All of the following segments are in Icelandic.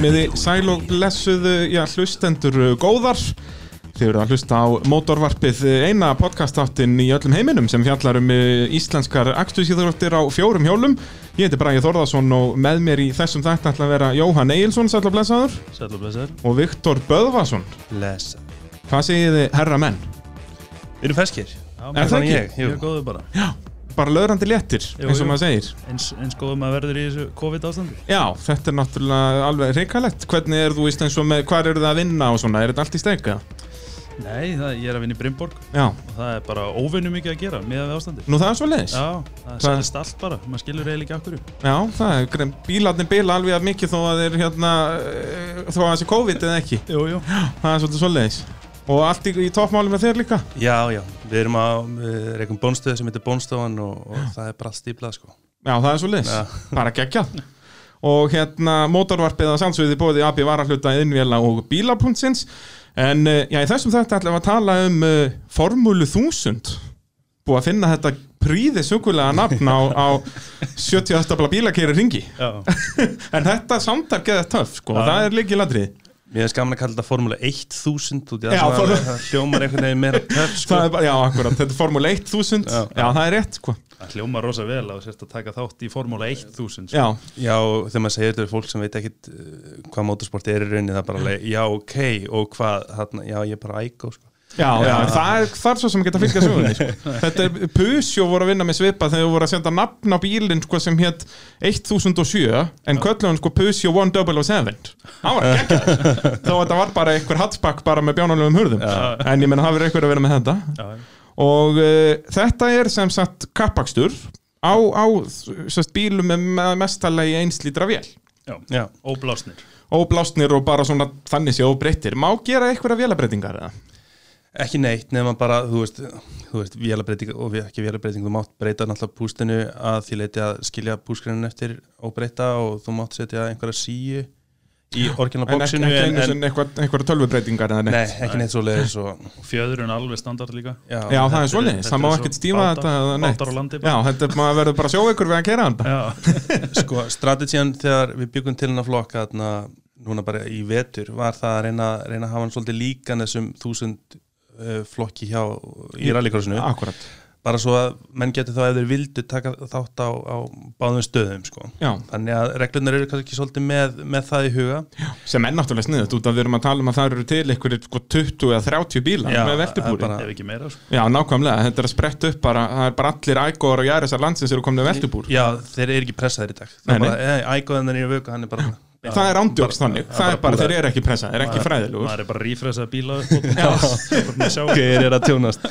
Komiði sæl og blessuðu, já, hlustendur uh, góðar. Þið eru að hlusta á mótorvarpið uh, eina podcastáttin í öllum heiminum sem fjallar um íslenskar akstuðsýðuröftir á fjórum hjólum. Ég heiti Bragi Þórðarsson og með mér í þessum þætti ætla að vera Jóhann Egilson, sæl og blessaður, Sæll og blessaður og Viktor Böðvarsson. Lesa Hvað segið þið, herra menn? Við erum feskir Er það Þannig ekki? ég, jú. Mjög góðu bara Bara löðrandi léttir, Jú, eins og jú. maður segir. Eins, eins góðum að verður í þessu COVID-ástandi Já, þetta er náttúrulega alveg reikalegt. Hvernig er þú veist eins og með, hvað eru það að vinna og svona? Er þetta allt í steika? Nei, það, ég er að vinna í Brimborg Já, og það er bara óvinnu mikið að gera með við ástandi nú það er svo leiðis. Já, það Hvað- selist allt bara, maður skilur eiginlega ekki okkur Já, það er bílarnir bila alveg mikið þó að þeir hérna, eh, þó að það sé COVID eða ekki. Jú, jú Það er svoleiðis. Og allt í, í toppmáli með þér líka. Já, já, við erum á reikum bónstöðu sem heitir Bónstofan og, og það er bara allt stíplað sko Já, það er svoleiðis. Já. Bara geggjað. Og hérna, mótorvarpið að sannsögði bóði AB varahluta innvjela og bílapuntsins. En eh, já, í þessum þetta ætlum við að tala um uh, Formúlu 1000. Búið að finna þetta príði sukulega nafn á, á 70 stabla bílakeri ringi. En þetta samtar geða töff, sko. Já. Það er líki ladrið. Mér er skaman að kalla þetta Formule 1000 út í Já, það, það hljómar einhvern veginn meira töff sko bara, já, akkurat, þetta er Formule 1000 já. Já. það er rétt, sko það hljóma rosa vel að sérst að taka þátt í Formúla 1000 sko. Já, Já, þegar maður segir þetta er fólk sem veit ekkit uh, hvað motorsport er í rauninni það er bara já, ok, og hvað þarna, já, ég er bara ægó sko já, já, það er þar svo sem geta fylgja sögunni sko. Þetta er, Pusjó voru að vinna með svipa þegar þau voru að senda nafn á bílinn sko, sem hétt 1007 en kölluðu hann sko Pusjó 1007 Það var geggjað. Þó að þetta var bara einhver hatsbakk bara með bjánulegum hurðum. En ég menna það verður einhver að vera með þetta. Já, Og uh, þetta er sem sagt kappakstur á, á sest, bílum með með mestalagi einslítra vél. Já, Já, óblásnir. Óblásnir og bara svona þannig séu óbreyttir. Má gera einhverja vélabreitingar eða? Ekki neitt nema bara, þú veist, þú veist vélabreiting og ekki vélabreiting, þú mátt breyta náttúrulega pústinu að því leiti að skilja púskreinin eftir og breyta og þú mátt setja einhverja síu í orginal en einhverja tölvubreitingar nei, neitt. Ekki neitt svo leiðis og, fjöðurinn alveg standard líka. Já, já það er svoleiðis, þetta það má er ekkert svo stíma bátar- þetta eða neitt bátar á landi já, þetta er maður verður bara sjóveikur við að þetta. Já, sko, strategían þegar við byggum til hennar flokka þarna, núna bara í vetur var það að reyna, reyna að hafa hann svolítið líkan þessum þúsund flokki hjá í akkurat, bara svo að menn getur þá ef þeir vildu taka þátt á, á báðum stöðum sko. já. Þannig að reglunar eru kannski svolítið með, með það í huga. Sem er náttúrulega sniðut út af við erum að tala um að það eru til sko 20 eða 30 bílar Já, með veltibúri. bara- ef ekki meira sko. já, nákvæmlega, þetta er að spretta upp bara, það er bara allir ægóðar og jærisar landsins eru komin með veltibúr. Já, þeir eru ekki pressaðir í dag. Ægóðan er í vöku, hann er bara það er ándjóks þannig, það er það er bara þeir eru ekki pressað, þeir eru ekki fræðilegur maður er bara rífresa bíla upp og sjá. Hver er að tjónast.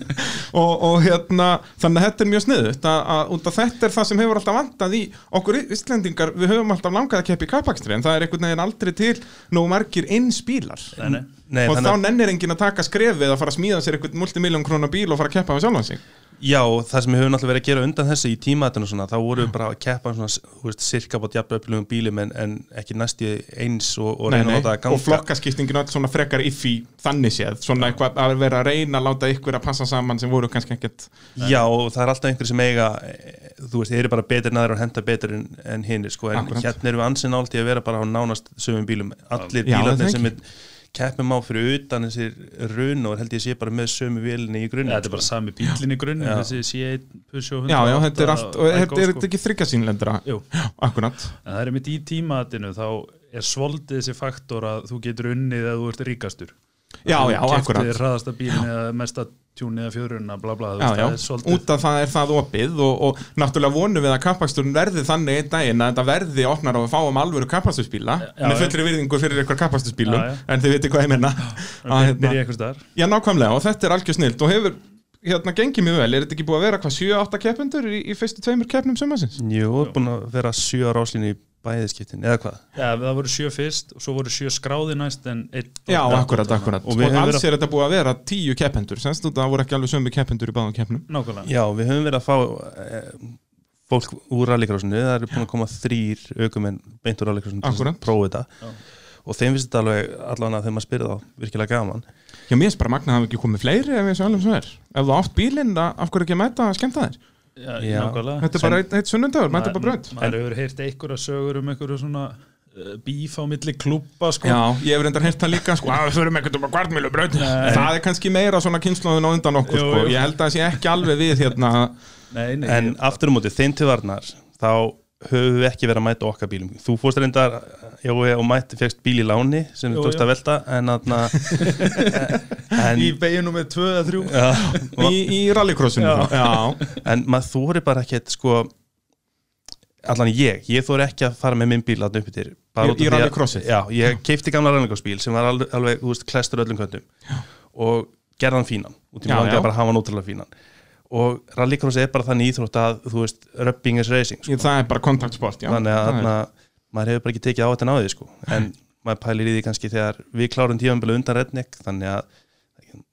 Og, og hérna, þannig að þetta er mjög sniðut að, að, út af þetta er það sem hefur alltaf vantað í okkur Íslendingar, við höfum alltaf langað að keppa í kappakstri en það er einhvern veginn aldrei til nú margir innspílar. Nei, nei. Nei, og þannig þá nennir enginn að taka skrefið að fara að smíða sér einhvern multimiljón krónar bíl og fara að keppa með sjálfan sig Já, það sem við höfum náttúrulega verið að gera undan þessu í tímaðinu svona, þá vorum við bara að keppa svona, þú veist, cirka bát jafnöflugum bílum en, en ekki næsti eins og, og Nei, reyna nei, að láta það ganga. Og flokkaskiptingin öll svona frekar iffi þannig séð, svona eitthvað að vera að reyna að láta ykkur að passa saman sem voru kannski ekkert Já, það er alltaf einhverju sem eiga eh, þú veist, þeir eru bara betur en aðrir og henda betur en, en hinnir, sko, en Akkúrat. hérna erum við ansinn ált í að vera bara á nánast sögum bílum. Allir bílarnir sem við keppum á fyrir utan þessir run og held ég sé bara með sömu vélinni í grunni Ja, þetta er bara sami bílinn í grunn þessi C1 Peugeot Já, já, þetta er 108 allt, og er, er sko. þetta ekki þryggasínlendra? Jú, Akkurat. En það er mitt í tímaðinu þá er svoldið þessi faktor að þú getur unnið eða þú ert ríkastur Já, já, akkurat. Keftir hraðasta bílinn eða mesta tjúni eða fjöruna, bla bla Já, já, það er svolítið út af það er það opið og, og náttúrulega vonum við að kappaksturinn verði þannig einn daginn að þetta verði opnar á að fáum alvöru kappakstursbíla Já, með fullri virðingu fyrir Já, já. en þið veitir hvað ég menna hérna, eitthvað Já, nákvæmlega og þetta er algjör snilt og hefur hérna gengið mjög vel, er þetta ekki búið að vera hvað 7-8 keppendur í, í fyrstu tveimur keppnum sumasins? Jú, búin að vera sjö ára áslínu í bæðiskiptin, eða hvað? Já, það voru sjö fyrst og svo voru sjö skráði næst en einn Já, akkurat, akkurat Og og, við og alls er þetta búið að vera 10 keppendur, semst út að það voru ekki alveg sömu keppendur í báðum keppnum. Nákvæmlega. Já, við höfum verið að fá e, fólk úr rallycrossinu, það eru búin að koma þrýr aukumenn beint úr rallycrossinu til að prófa þetta. Já. og þeim finnst þetta alveg allan að þegar maður spyrir þá virkilega gaman. Já, mér er? Já, Já. nákvæmlega Þetta er bara eitt, eitt sunnundagur, mæta bara brönd Maður hefur heyrt einhverja sögur um einhverju svona uh, bíf á milli klúpa sko. Já, ég hef reyndar heyrt það líka sko, að við förum ekkert um að kvartmjölubraut Nei. Það er kannski meira svona kynnslóðin á undan okkur Jú, sko. jú. Ég held að það sé ekki alveg við hérna Nei, nei, En aftur um móti, þeim til varnar þá höfum við ekki verið að mæta okkar bílum Þú fórst reyndar, já, og mætti fegst bíl í láni sem þú tókst að velta en aðna en, í beginu með 2 eða 3 já, í, í rallycrossinu Já. þá. Já, en maður þóri bara ekkert sko allan ég, ég þóri ekki að fara með minn bíl að upp Í- í rallycrossið? Já, ég keipti gamla rallycrossbíl sem var alveg, alveg klestur öllum köndum og gerði hann fínan út í Já, mig langaði já. bara að hafa hann ótrúlega fínan og rallycrossið er bara þannig íþrótt að þú veist, rubbing is racing sko. það er bara kontaktsport þannig að þarna, maður hefur bara ekki tekið á þetta náðið sko. en maður pælir í því kannski þegar við klárum tífambili undan Redneck þannig að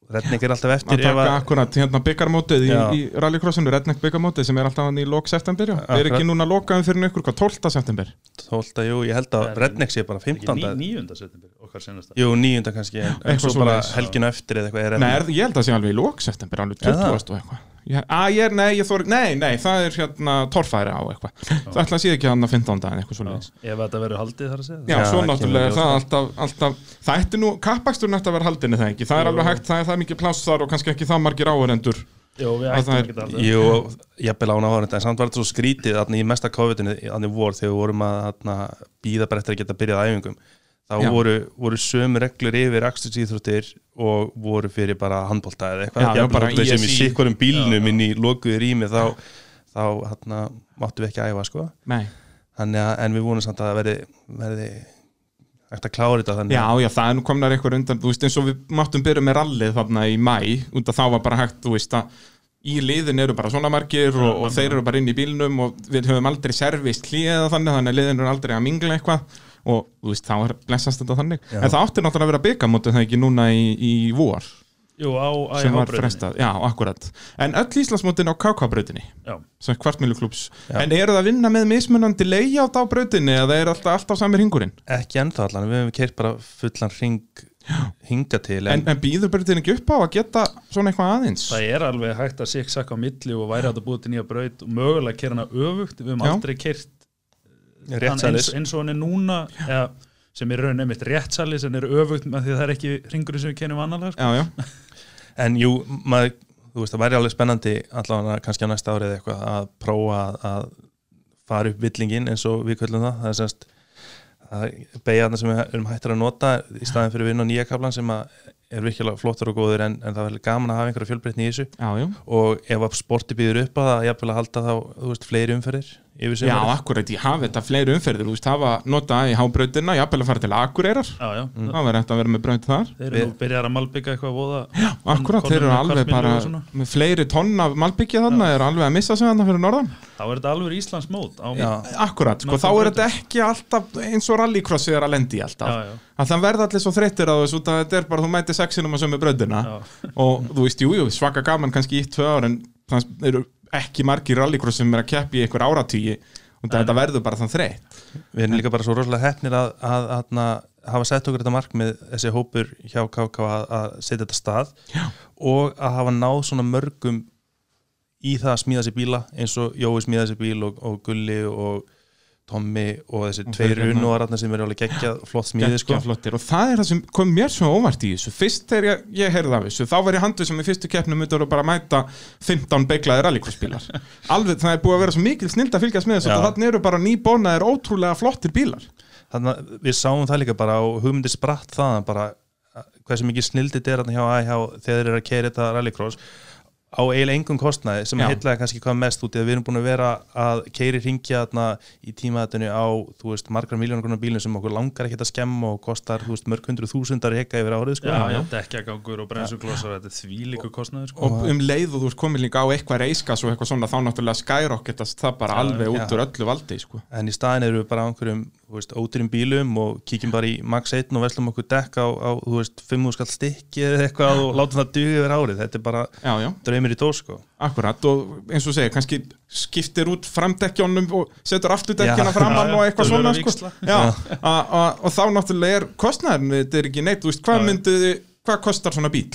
Redneck er alltaf að eftir ef taka að, akkurat hérna byggarmótið í, í rallycrossinu, Redneck byggarmótið sem er alltaf hann í lok september. Já, er ekki núna lokaðum fyrir ykkur, hvað, 12. september 12. jú, ég held að Það er- Redneck sé bara Ekki 15. ní, níunda september, okkar senast Jú, níunda kannski, en, en svo bara helginu eftir eða eitthvað er Nei, er, ég held að það sé alveg í lok september, alveg Er það? 20. og eitthvað að, ég er, nei, ég þóri, nei, nei, það er hérna torfæri á eitthvað, það ætla að sé ekki hann að 15. en eitthvað svona Ef þetta verður haldið þar að segja Já, Já, svo það náttúrulega er það ljós. alltaf, alltaf það ætti nú, kappaksturinn ætti að vera haldinni það ekki það er alveg hægt, það er það mikið pláss þar og kannski ekki það margir áherendur Jú, við ættum það ekki alltaf Jú, jafnvel án áhörnd en samt var þetta svo skrítið í mesta COVID-inu þannig vor þegar við vorum að býða bara eftir að geta byrjað æfingum þá Já. voru, voru sömu reglur yfir akstursýþróttir og voru fyrir bara handbólta eða eitthvað Já, bara þótt við sem í ISI. sikkurum bílnum Já, já. inn í lokuðu rými þá, þá þarna, máttum við ekki æfa sko. En við vonum samt að það verði, hægt að klára þetta þannig? Já, já, það er nú komnar eitthvað undan, þú veist, eins og við máttum byrja með rallið þarna í mæ, að þá var bara hægt, þú veist, að í liðin eru bara svona margir og, og þeir eru bara inn í bílnum og við höfum aldrei servist hlýða þannig, þannig að liðin eru aldrei að mingla eitthvað og þú veist, þá er blessast þetta þannig. Já. en það átti náttúrulega að vera byggamótið það ekki núna í, í vor Jú, á sem var IH-brautinni. frestað, já, akkurat en öll Íslandsmótin á KK-brautinni Já, sem kvartmjöluklúps, Já. en eru það að vinna með mismunandi layout á brautinni eða er alltaf, alltaf samir hingurinn? ekki ennþá allan, við hefum keirt bara fullan ring hinga til En, en býður brautin ekki upp á að geta svona eitthvað aðeins? það er alveg hægt að sikksakka á milli og væri að búið til nýja braut og mögulega kera hana öfugt, við höfum Já. aldrei hann réttsælis eins, eins og hann er núna eða, sem er raun einmitt réttsæli sem er öfugt með því að það er ekki ringurinn sem við kennum annarlega sko. Já, já, En jú, maður, þú veist, það væri alveg spennandi allavega kannski á næsta árið eitthvað að prófa að, að fara upp villingin eins og við köllum það. Það er semst að beigja þarna sem við erum hættir að nota í staðin fyrir vinn og nýja kaplan sem er virkilega flottur og góður en, en það er gaman að hafa einhverja fjölbreytni í þessu. Já, og ef að sporti býður upp að það jafnvel að halda þá, þú veist, fleiri umferðir Já, akkurat, ég hafi þetta fleiri umferðir, þú veist, hafa nota í hábrautina, jafnvel að fara til Akureyrar. Já, já, Mm. það verður eftir að vera með braut þar. Þeir eru nú byrjar að malbygga eitthvað voða Akkurat, þeir eru alveg bara og með fleiri tonn af malbyggja þarna, eru alveg að missa sig þarna fyrir norðan. Þá er þetta alveg Íslands mót á, Já. Akkurat, sko, þá er þetta ekki alltaf eins og rallycrossið er að lendi alltaf. Já, já, að það verða allir svo þreyttir á þessu út að þetta er bara, þú mæti sexinum að sömu brautina. Já. og þú veist, jú, jú, svaka gaman kannski í tvö ár en það eru ekki margir rallycross sem er að keppi í einhver áratýji og þetta verður bara þann þreytt Við erum líka bara svo rosalega hefnir að, að, að, að hafa sett okkur þetta markmið þessi hópur hjá KK að, að setja þetta stað Já. og að hafa náð svona mörgum í það að smíða sér bíla eins og Jói smíða sér bíl og, og Gulli og Tommi og þessi Og tveir hérna- unnúaratna sem eru alveg geggjað flott smíði sko. Og það er það sem kom mér svo óvart í þessu. Fyrst þegar ég, ég heyrði af þessu þá var ég handu sem í fyrstu keppnum myndi bara að mæta 15 beiglaði rallycrossbílar. Alveg það er búið að vera svo mikil snild að fylgjast með þessu og þannig eru bara nýbónaðir ótrúlega flottir bílar. Þannig að við sáum það líka bara og hugmyndi spratt þaðan bara hversu mikið snildið er þarna hjá AIH þegar þeir eru að keira þetta rallycross á eiginlega engum kostnaði sem Já. heitlaði kannski hvað mest út í að við erum búin að vera að keiri ringja þarna í tímaðatinu á þú veist margar miljónar konar bílum sem okkur langar ekki að skemma og kostar þú veist mörg hundru þúsundar heka yfir árið sko. já, já, dekkjagangur og bremsuglossar þetta er þvílíku kostnaður sko. og um leið og þú ert komin líka á eitthvað reiskas og eitthvað svona þá náttúrulega skyrocketast það bara Já, alveg út já. úr öllu valdi sko. en í staðin eru við bara á einhverjum veist, ódýrum bílum og kíkjum bara í Max 1 og veslum okkur dekk á, á þú veist, 5 skall stykki eða eitthvað og látum það duga yfir árið. Þetta er bara já, já, draumir í dós sko. akkurat og eins og segir, kannski skiptir út framdekkjónum og setur afturdekkjana framann Já, og eitthvað svona sko. víxla. já, a, a, og þá náttúrulega er kostnæðin þetta er ekki neitt, þú veist, hvað myndið hvað kostar svona bíl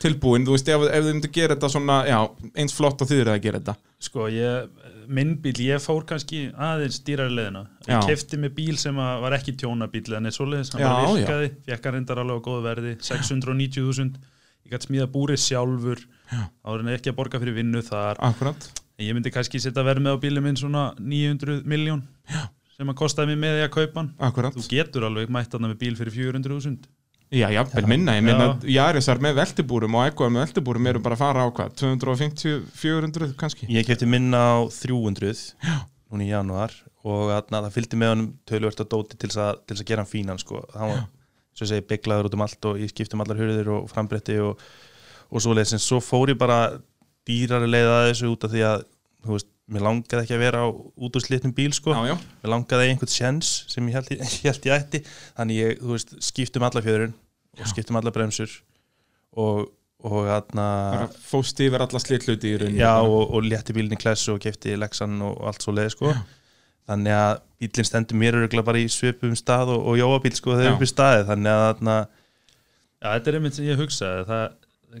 tilbúin, þú veist, ef, ef þið myndið gera þetta svona, já, eins flott og þið eru að gera þetta. Sko, ég, minn bíl, ég fór kannski aðeins dýrari leðina. Já. Ég kefti mig bíl sem var ekki tjónabíl en er svoleiðis, hann Já, já. virkaði, fekk hann reyndar alveg á góðu verði, 690.000, ég gæti smíða búrið sjálfur, áður en ekki að borga fyrir vinnu þar. Akkurat En ég myndi kannski setja verð með á bílið minn svona 900 miljón sem að kostaði mig með því að kaupa hann. Akkurat Þú getur alveg mætt hann með bíl fyrir 400.000. Já, jafnvel minna, ég meina Já. Jarisar með veltibúrum og Egoar með veltibúrum eru bara að fara á hvað, 250, 400 kannski? Ég kefti minna á 300 núna í janúar og þarna, það fylgdi með honum tölvört að dóti til þess að, að gera hann fínan sko. hann var, svo segi, bygglaður út um allt og ég skipti um allar hurðir og frambretti og, og svo leiðis en svo fór ég bara dýrari leið að þessu út af því að þú veist, mér langaði ekki að vera á út úr slitnum bíl sko. Já, já, mér langaði einhvern sjens sem ég held, ég held ég ætti. Þannig ég, þú veist, skiptum alla fjöðurinn og skiptum alla bremsur og, og bara fóst yfir alla slitluti í rauninni. Já, og, og létti bílinn í klessu og kefti Lexan og allt svo leið sko. þannig að bílinn stendur mér örgulega bara í svipum stað og, og jóabíl sko þegar Já. upp í staði þannig að Já, þetta er einmitt sem ég hugsaði. Það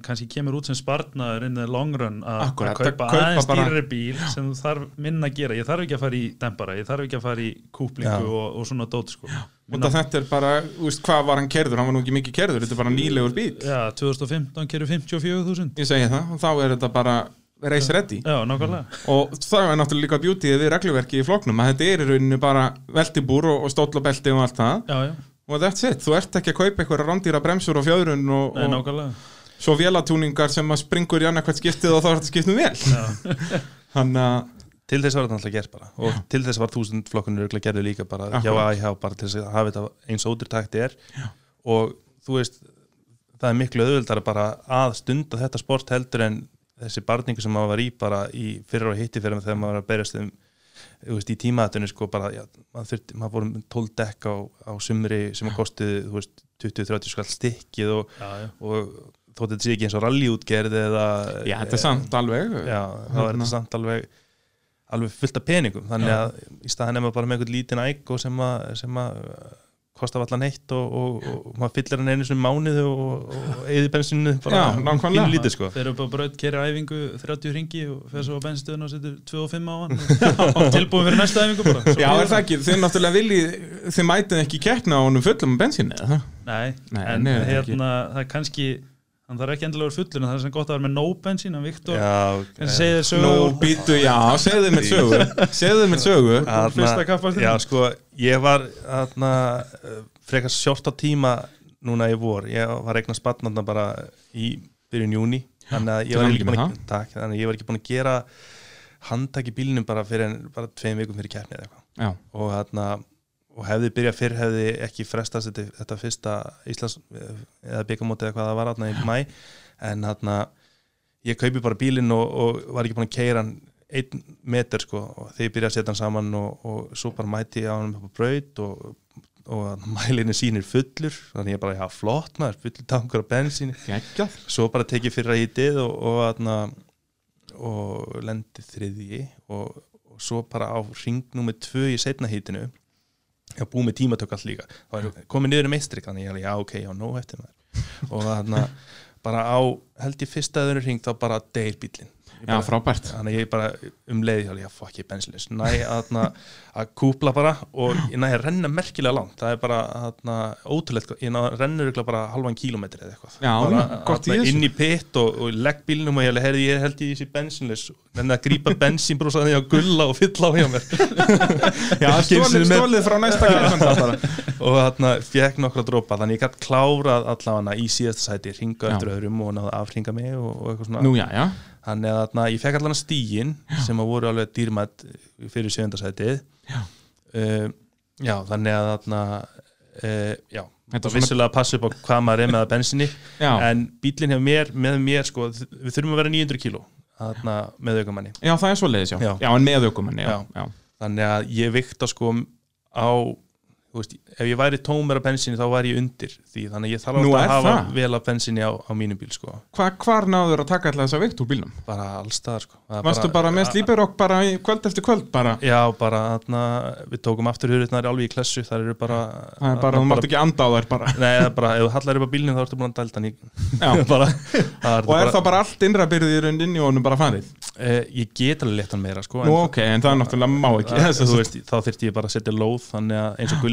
kannski kemur út sem spartnaður in the long run að kaupa að kaupa aðeins dýrari bíl sem þú þarf minna að gera. Ég þarf ekki að fara í dempara, ég þarf ekki að fara í kúplingu Já. og, og svona dót sko. Af þetta er bara, veist, hvað var hann kerður hann var nú ekki mikið kerður, þetta er bara nýlegur bíl Já, 2015 kerur 54.000 ég segi það, og þá er þetta bara race ready. Já, nákvæmlega. Og það er náttúrulega líka bjútið við regluverki í floknum að þetta er í rauninu bara veltibúr og, og stóllabelti og allt það. Já, já, og that's it, þú ert ekki að kaupa eitthvað rándýra bremsur og fjöðrun og, Nei, og svo vélatúningar sem að springur í annað hvert skiptið og þá er þetta skiptum vel Já, þannig að til þess var þetta alltaf gert bara og til þess var þúsund flokkunur örgulega gerðu líka bara hjá Akkúrat. AIH bara til þess að hafa þetta eins ódýrtækt er Já. og þú veist það er miklu auðvöldar bara að stunda þetta sport heldur en þessi barningu sem maður var í bara í fyrra og hitti fyrir þegar maður var að berjast um þú veist, í tímaðatunni sko bara, já, maður þurfti, maður voru með 12 dekk á, á sumri sem að kosti, þú veist, 20-30 skall stikkið og, já, já. og þótt þetta sé ekki eins og rallyútgerð eða já, þetta er samt alveg já, þá er Hérna. þetta samt alveg alveg fullt af peningum þannig að í staðan er maður bara með einhvern lítinn æg og sem að, sem að uh, kostar allan heitt og, og, og maður fyllir hann einu sem mánuð og, og eði bensinu bara Já, nákvæmlega. pínu lítið sko Fer upp á braut, kera æfingu 30 ringi og fer svo á bensinstöðun og setur 2 og 5 á hann og tilbúin fyrir næsta æfingu bara Svo Já, er það ekki, þið náttúrulega viljið þið mætið ekki keppna á honum fullum bensinni eða? Nei, Nei, en nei, ekki. hérna, það er kannski hann þarf ekki endilega að vera fullur en það er sem gott að vera með no bensín en Viktor segir þér Nú, sögur býtu, já, segðu mér sögu. Segðu mér sögu. Þarna- fyrsta kappakstrinum. Já, sko, ég var þarna, uh, frekar sjort á tíma núna í vor, ég var eignan spatnarna bara í byrjun júni þannig að ég var ekki búin að, takk, þannig að ég var ekki búin að gera handtaki bílnum bara fyrir en, bara tveim vikum fyrir keppni eða eitthvað. Já, og, hefði byrjað fyrr hefði ekki frestast þetta, þetta fyrsta Íslands eða byggamóti eða hvað það var þarna í mæ en þarna ég kaupi bara bílinn og, og var ekki búin að keira hann einn meter sko. Og þegar ég byrjaði að setja hann saman og, og svo bara mæti ég á hann upp á braut og, og mælinni sínir fullur. Þannig ég bara, já flott maður, fullur tankur bensín geggjað. Svo bara tekið fyrra hítið og, og, þarna, og lendi þriðji. Og, og svo bara á ring nummer tvö í setna hítinu ég búið með tímatök allt líka. Var komið niður um meistrik þannig ég alveg, já ok, já, nóg eftir maður. Og þarna bara á, held ég fyrsta öðru ring þá bara deyr bílinn Já, frábært. Þannig ég bara um leið já, fokk ég bensinlis, næ að, kúpla bara og næ að renna merkilega langt, það er bara þarna, ótrúlegt, ég næ að renna örugglega bara halvan kílómetri eða eitthvað. Já, bara, gott í þessu. inn í pitt og, og legg bílnum og ég held, ég held ég þessi bensinlis renna að grípa bensínbrúsaði að gulla og fylla á hjá mér. Já, stólið, stólið frá næsta bara. Og þarna fekk nokkra drópa þannig ég gætt klárað allavega í síðasta sæti ringa eftir öðrum og náða afringa mig og, og eitthvað svona. Nú, já, já þannig að þarna, ég fekk allan stígin sem að voru alveg dýrmætt fyrir sjöndasætið Já. uh, já, þannig að þarna uh, já, Þetta og svona- vissulega að passa upp á hvað maður er með að bensinni Já, en bílinn hefur mér, með mér sko, við þurfum að vera 900 kíló með aukumanni já það er svo leiðis, já Já. Já, en með aukumanni, já, Já. já. þannig að ég vikta sko á veist, ef ég væri tómur af bensinni þá væri ég undir því þannig að ég þarf alltaf er að hafa það? vel af bensinni á, á mínum bíl sko, Hva, Hvar náður að taka alltaf þessa veikt úr bílnum? bara allstaðar sko. Er Varstu bara með slíperokk bara kvöld eftir kvöld bara? Já, bara þarna, við tókum aftur hurðirnar alveg í klessu, það eru bara Það er bara, þú mátt ekki anda á þær bara. Er bara, ef þú hallar upp á bílinn þá ertu búin að hann bara, það Og er það bara allt innra byrðið í raun inn í honum bara farið? Eh, ég get alveg lett hann meira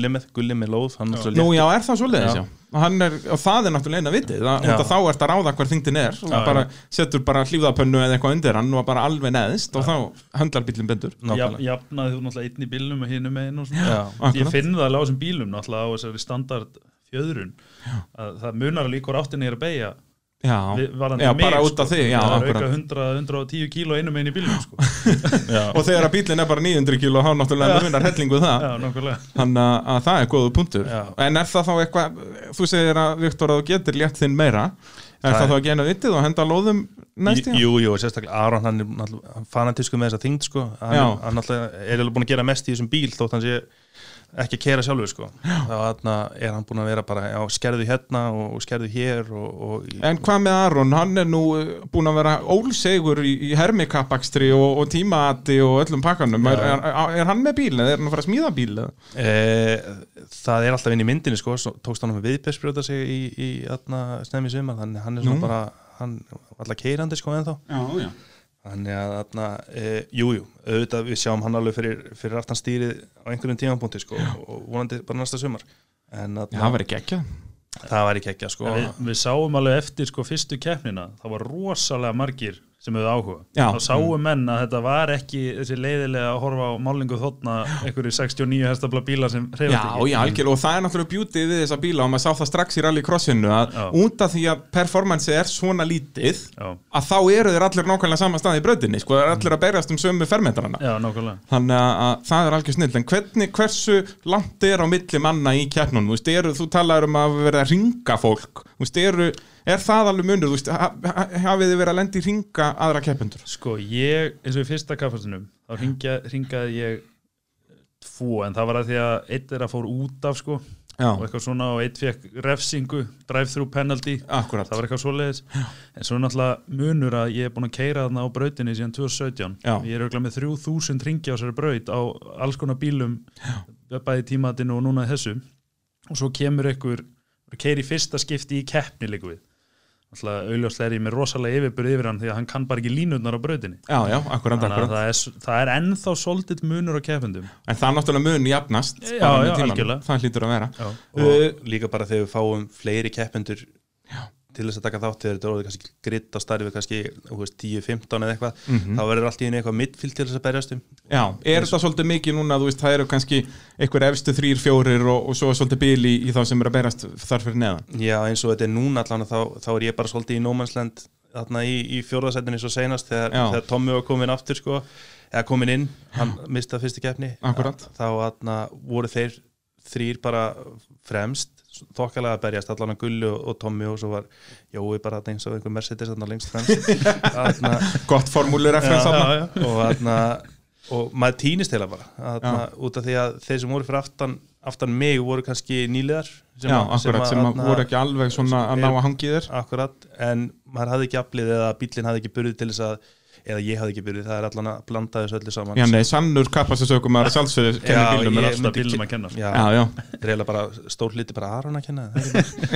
gulli með, gulli með lóð Nú já, er það svo leiðis, Já. já, Og Er, það er náttúrulega eina vitið Já. þá ert að ráða hver þingdin er. Og Já, bara setur bara hlýfðapönnu eða eitthvað undir hann og bara alveg neðist og þá höndlar bílinn bendur jafnaði þú náttúrulega einn í bílnum og hinum einn og svona. Já. ég finn það alveg á þessum bílum náttúrulega á þessari standard fjöðrun að það munar alveg hvort áttinni er að beigja Já, já mig, bara út sko. af því Já, það er auka akkurat 100, 110 kíló einum einn í bílum sko. Og þegar að bílinn er bara 900 kíló þá náttúrulega munar hellingu það. Þannig að, að það er góðu punktur. Já. En er það þá eitthvað, þú segir að Viktor að þú getur létt þinn meira. Er Það það, þá að gena vitið og henda lóðum næst í Jú, jú, sérstaklega Aron hann er fanatísku með þessa þingd sko. hann, hann er alveg búin að gera mest í þessum bíl þótt hann sé ekki að kera sjálfur sko. þá er hann búin að vera bara já, skerðu hérna og, skerðu hér og, og En hvað með Aron, hann er nú uh, búin að vera ólsegur í, í hermikappakstri og, og tímaati og öllum pakkanum. Er, er, er hann með bíl eða er hann að fara að smíða bíl e, það er alltaf inn í myndinni sko, tókst hann með viðbjörnsbrjóta sig í, í atna, snemmi sumar þannig hann er svona Nú. bara hann var alltaf keirandi sko ennþá. Já, já Þannig að þarna, e, jú, jú, auðvitað við sjáum hann alveg fyrir, fyrir aftan stýrið á einhverjum tímapunkti sko og vonandi bara næsta sumar. En Já, þarna, það var ekki ekki það væri ekki ekki sko. við, við sáum alveg eftir sko, fyrstu keppnina það var rosalega margir sem hefðu áhuga. Já. þá sáum menn að þetta var ekki þessi leiðilega að horfa á málingu þóttna einhverju 69 hestabla bílar sem Já, hreyfast ekki. já, algjörlega, og það er náttúrulega beauty við þessa bíla og maður sá það strax í rallycrossinu að Já. út af því að performance er svona lítið já, að þá eru þeir allir nákvæmlega sama stað í brautinni sko, það er allir að berjast um sömu fermetrana. Já, nákvæmlega. Þannig að, að það er algjör snill. En hvernig, hversu langt er á milli manna í keppnum, þú veist, eru, þú er það alveg munur, þú veist, ha, ha, hafið þið verið að lendi í ringa aðra keppendur? Sko, ég, eins og í fyrsta kaffastunum þá ringja, ringaði ég tvo, en það var að því að einn er að fór út af, sko Já, og eitthvað svona og einn fekk refsingu drive-through penalty, akkurat það var eitthvað svoleiðis. En svo náttúrulega munur að ég er búin að keira þarna á brautinni síðan 2017 Já. ég er auðvitað með 3000 ringi á þessari braut á alls konar bílum bæði tímatinu og núna í þessu. Og svo kemur einhver keiri fyrsta skipti í keppni líka við Alltaf auðljóslega er ég með rosalega yfirbyrð yfir hann því að hann kann bara ekki línutnar á brautinni Já, já, akkurat, akkurat það er, það er ennþá svolítið munur á keppendum En það er náttúrulega mun jafnast Já. Það hlýtur að vera Já. og Uh, líka bara þegar við fáum fleiri keppendur til þess að taka þátt þegar þetta er orðið kannski gritt á starfi kannski þú veist, 10-15 eða eitthvað Mhm. þá verður allt í einu eitthvað midfield til þess að berjast um. Já, er þetta svolítið mikið núna, veist, það eru kannski einhver efstu þrýr, fjórir og, og svo svolítið bil í, í þá sem er að berast þar fyrir neðan. Já, eins og þetta er núna allan þá, þá er ég bara svolítið í nómannsland þarna í, í fjórðasettinu svo seinast þegar, þegar Tommi var komin aftur sko, eða komin inn, hann mistað fyrstu keppni. Þá voru þeir þrýr bara fremst þokkalega að berjast allan að Gullu og, og Tommi og svo var Jói bara eins og einhver Mercedes þarna lengst þarna, Gott formúli referens Já, þarna. og þarna og maður týnist heila bara. Þarna, út af því að þeir sem voru fyrir aftan aftan mig voru kannski nýliðar sem Já, akkurat, sem, að þarna- voru ekki alveg svona að ná að hangi þér. Akkurat, en maður hafði ekki aflið eða bílinn hafði ekki burðið til þess að eða ég hafði ekki burðið, það er allan að blanda þessu öllu saman. Já, nei, sannur kapastasökum að sjálfsögðu kenni Já, bílnum er ég- allt alltaf bílum að kenna sko. Já, Já, er eiginlega bara stór hluti bara Aron að kenna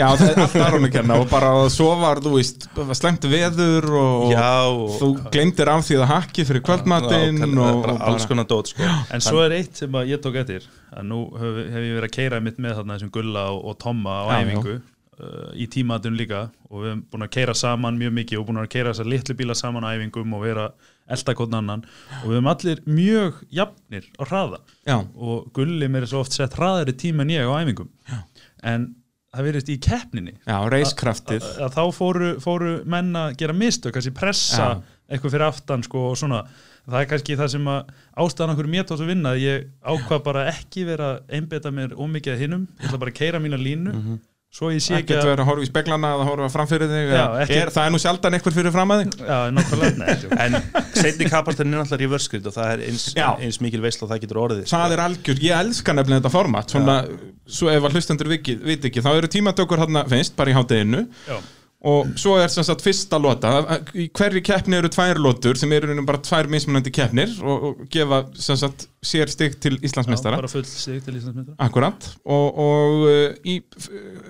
já, það er allt Aron að kenna og bara svo var, þú veist, slemt veður og Já, og þú glemdir af því að hakki fyrir kvöldmatinn Já, og, bara og alls konar dót sko. En svo er eitt sem að ég tók eftir að nú hef, hef ég verið að keira mitt með þarna þessum Gulla og, og Tomma á Já, æfingu uh, í tímatun líka og við hefum búin að keira saman mjög mikið og búin að keira þessar litlu bíla saman æfingum og vera eldakotn annan. Og við hefum allir mjög jafnir á hraða. Já, og Gulli mér er svo oft sett hraðari tíma en ég á æfingum. Já. en það verðist í keppninni. Að, þá fóru, fóru menn að gera mistök, kannski pressa Já. eitthvað fyrir aftan sko og svona. Það er kannski það sem að ástæðan okkur mér tóðs að vinna ég ákvað bara ekki vera einbeta mér ómikið að hinnum ég ætla bara að keira mína línu svo ég sé ekki Ekkert að verið að horfa í speglana eða horfa framfyrir þig ekki- er, Það er nú sjaldan eitthvað fyrir fram að þig? Já, tjók. En setni kapasturinn er náttúrulega reverse grid og það er eins, eins mikil veisla og það getur orðið sko. Það er algjör, ég elska nefnilega þetta format Svona, svo ef að hlustendur viti ekki Þá eru tímatökur hann finnst, bara í hátteginu já, Og svo er sem sagt fyrsta lota. Í hverju keppni eru tvær lotur Sem eru bara tvær mismunandi keppnir Og, og gefa sem sagt sér stig til Íslandsmeistara bara full sig til Íslandsmeistara Akkurat og, og uh, í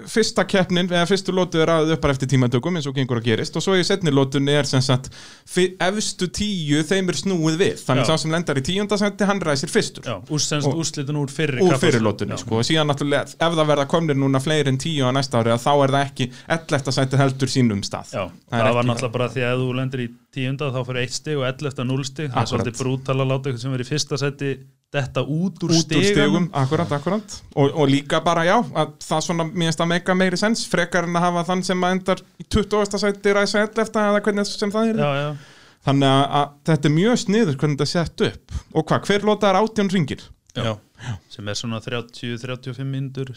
fyrsta keppnin eða fyrstu lótu er aðeins upp bara eftir tímatökum eins og gengur að gerist og svo í setni lótunni er sem sagt efstu tíu þeim er snúið við þannig Já. sá sem lendar í tíundasendi hann ræsir fyrstur Já, úr, semst, Og- úrslitun úr fyrri úr kappakstur. fyrir lótunni Já. sko. og síðan náttúrulega ef það verða komnir núna fleiri en tíu á næsta ári að þá er það ekki 11. sæti heldur sínum stað Já, Það það, að tíunda þá fyrir eitt stig og 11 0 stig það er svolítið brútal að láta eitthvað sem er í fyrsta seti detta út úr út úr stigum stigum, akkurat, akkurat og, og líka bara já, að það svona mér finnst að meika meiri sens, frekar en að hafa þann sem að endar í 20. sæti ræsa 11. eða hvernig sem það er Já, já, Þannig að, að þetta er mjög sniður hvernig þetta sett upp Og hvað, hver lóta er átján ringir? já, sem er svona 30-35 myndur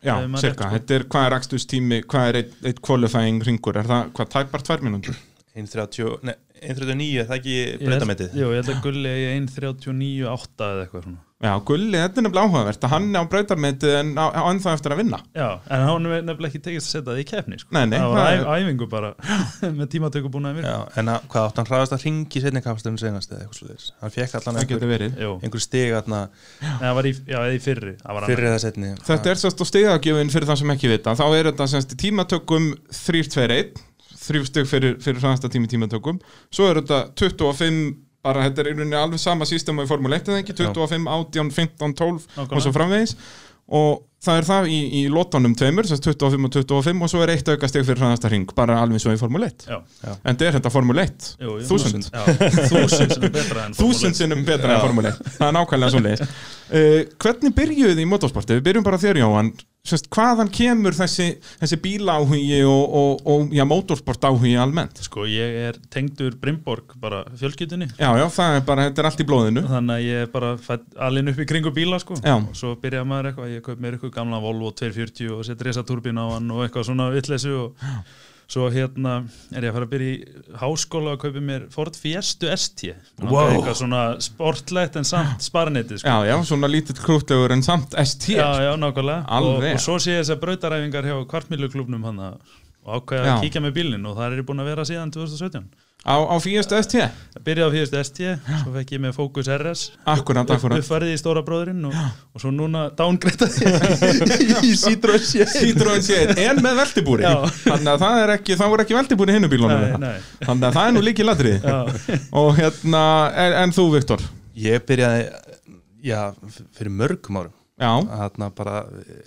Já, cirka, sko. þetta er, hvað er akstustími, hvað er eitt, eitt qualifying ringur, er það, hvað, tæpar tvær mínútur? 1.30 nei, 1.39 er það ekki breytametið Jú, ég held að Gulli er 1.39.8 eða eitthvað svona. Já, Gulli, þetta er nefnilega áhugavert að hann er á breytarmetið en á, á ennþá eftir að vinna. Já, en hann er nefnilega ekki tekist að setja það í kefni sko. Nei, nei, Það var það æf, æfingu bara með tímatöku búin að virka Já, en að, hvað átt hann hraðast að ringi setni kapastöfum senast eða eitthvað slúðis hann fekk allan Það einhver, stig atna, Nei, það var í, já, eða í fyrri Það var fyrir eða setni Þetta er sérst á stegagjöfin fyrir það sem ekki vita. Þá er þetta sérst í tímatökum 3-2-1 Þrjú steg fyrir, fyrir fræðasta tími tímatökum. Svo er þetta 25 bara þetta er í rauninni alveg sama sístem og í Formule 1 eða ekki, 25, 18, 15, 12 og svo Nákvæmlega. framvegis. Og það er það í, í lotunum tveimur sérst 25 og 25 og svo er eitt auka steg fyrir fræðasta ring, bara alveg svo í Formule 1 Já, en þetta er þetta Formule 1 jú, jú, Þúsund. Já, Þúsund sinnum betra en Formule 1 það er nákvæmlega svo leiðis uh, hvernig byrjuðu þið í motorsporti? Við byrjum bara þér Jóhann Sest, hvaðan kemur þessi, þessi bíláhugi og, og, og já, motorsport áhugi almennt? Sko, ég er tengdur Brimborg bara fjölskyldunni Já, já, það er bara, þetta er allt í blóðinu Þannig að ég er bara alinn upp í kringu bíla sko. Já. og svo byrjaði maður eitthvað, ég kaup mér eitthvað gamla Volvo 240 og sett resa turbín á hann og eitthvað svona vitleysu og svo hérna er ég að fara að byrja í háskóla og kaupi mér Ford Fiestu ST Wow. eitthvað svona sportlegt en samt sparnetið sko. Já, já, svona lítill krútlegur en samt ST já, já, nákvæmlega og, og svo sé ég þessar brautaræfingar hjá kvartmíluklubnum hann og ákveða Já. að kíkja með bílinn og það er búin að vera síðan 2017 á, á fíastu ST Ég byrjaði á fyrst ST, svo fekk ég með Focus RS Akkurat, akkurat. uppfærið í stóra bróðurinn og, og svo núna downgreitaði í Citroen C Citroen C en með veltibúri. Þannig að það er ekki, það voru ekki veltibúri hinnu bílunum Nei, nei, Þannig að það er nú líki ladrið Og hérna, en, en þú Viktor? ég byrjaði já, fyrir mörgum árum. Já, þarna bara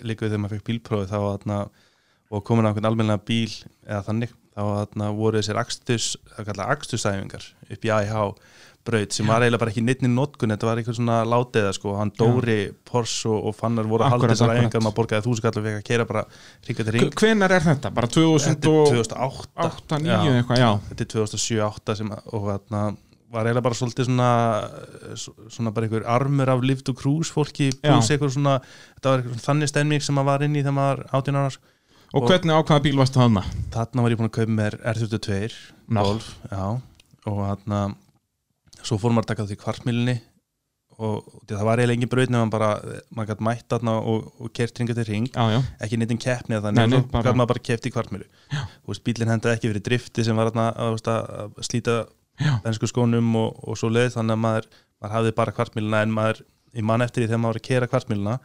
líka við þegar maður fekk bílprófi þá þarna og komin á einhvern almennilega bíl eða þannig þá voru þessir akstusæfingar upp í AIH braut sem var eiginlega bara ekki neittni notkun þetta var eitthvað svona látiða sko. Hann Dóri, Porsche og, Fannar voru að halda Akkurat, þessar akkurat. æfingar maður borgaði þúsund kallar fekk að kera bara ringa til ring hvenar er þetta? Bara þetta er 2008, 2008 9 Já. eitthvað, já. Þetta er 2007-08 sem og þarna var eiginlega bara svolítið svona svona bara einhver armur af lift og cruise fólki pluss einhver svona þetta var einhver þannig stemming sem maður var inn í þegar maður 18 ára Og Og- hvernig ákvaða bíl varstu þarna? þarna var ég búin að kaupa mér R32 Ná. Golf, já. Og þarna svo fór maður að taka því kvartmílinni og, og það var eiginlega engin braut nema bara, maður gæti mætt þarna og, og kert ringa til ring, Já, já, ekki neitt keppni eða Nei, þannig, nei, og gæti maður bara keft í kvartmílu veist, bílinn hendaði ekki fyrir drifti sem var þarna að, að að slíta bensku skónum og, og svo leið þannig að maður, maður hafði bara kvartmíluna en maður, ég man eftir því þegar maður var að kera kvartmíluna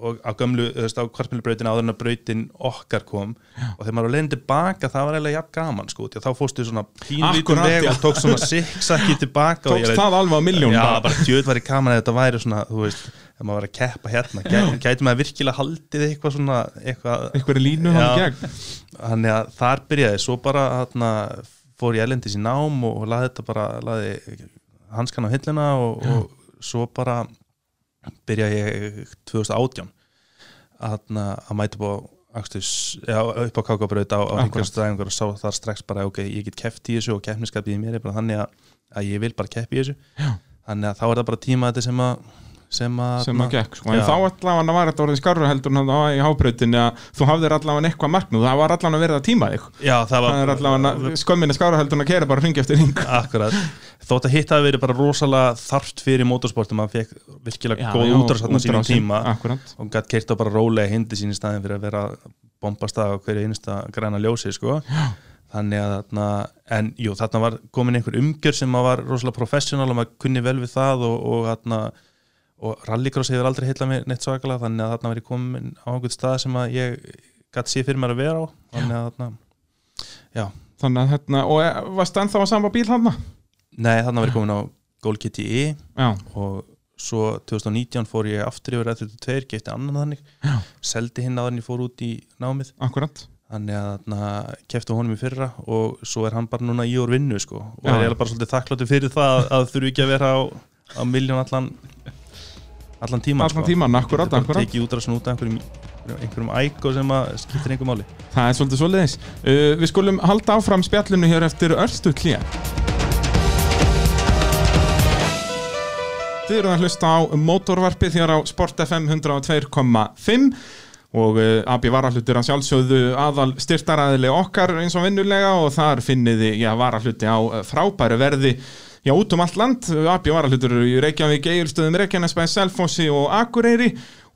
og á gömlu, þú veist, á kvartmílubrautin áður en að brautin okkar kom og þegar maður var leiðin tilbaka, það var eiginlega jafn gaman sko, að þá fórstu svona Akkurat, veg já. og tók svona siksakki tilbaka og tókst það alveg á miljón Já, bara. djöð var í gaman að þetta væri svona, þú veist, ef maður var að keppa hérna, gæti, gæti maður virkilega haldið eitthvað svona, eitthvað línu hann Já. gegn þannig að þar byrjaði svo bara þarna, fór ég elendis í nám og, og laði þetta bara laði hanskan á hillina og, og svo bara byrjaði ég 2018 þarna, að mæta já, upp á kákabraut á, á Akkurat. hringastæðingur og sá þar strax bara ok, ég get keppt í þessu og keppniskapið í mér er bara þannig að, að ég vil bara keppi í þessu. Já. þannig að þá er það bara tíma þetta sem að sem að, sem að gekk, sko. en þá allavega var þetta orðið skarra heldur í hábrautinni að þú hafðir allavega eitthvað marknúð, það var allavega verið að tíma þig. Já, það var allavega skömminni skarra heldur að kera bara hringi eftir hring. Akkurat, þótt að hitt hafi verið bara rosalega þarft fyrir motorsportum maður fekk virkilega góð útrás þarna sínum tíma akkurat, og gætt keirt á bara rólega hindi sín í staðin fyrir að vera bombast að hverju einasta græna ljósi sko. þannig að þarna, en jú, þarna var komin einhver umgjör sem var rosalega professional og maður kunni vel við það og, og, þarna, og rallycross hefur aldrei heitla mér neitt svakalega þannig að þarna var ég komin á einhvern stað sem að ég gæti sé fyrir mér að vera á þannig að þarna, já, Þannig að hérna, og eh, varst ennþá á sama bíl hann? Nei þarna var ég komin á Goal GTE Já, og svo 2019 fór ég aftur yfir F32, gefti annan þannig Já. seldi hinn að hann ég fór út í námið akkurat þannig að þarna kefti honum í fyrra og svo er hann bara núna í úr vinnu sko. og Já. er eiginlega bara svolítið þakkláttu fyrir það að, að þurfi ekki að vera á, á miljón allan allan tíman Allan akkurat, Þetta er bara akkurat. tekið útrásin út af einhverjum, einhverjum æko sem að skiptir einhver máli Það er svolítið svoleiðis uh, Við skulum halda áfram spjallinu hér eftir örstu klíja Þið eru að hlusta á mótorvarpið hér á Sport FM 102.5 og AB varahlutir að sjálfsögðu aðal styrtaræðileg okkar eins og vinnulega og þar finniði já, varahluti á uh, frábæru verði já, út um allt land, AB varahlutur í Reykjavík, Egilstöðum, Reykjanesbæ, Selfossi og Akureyri.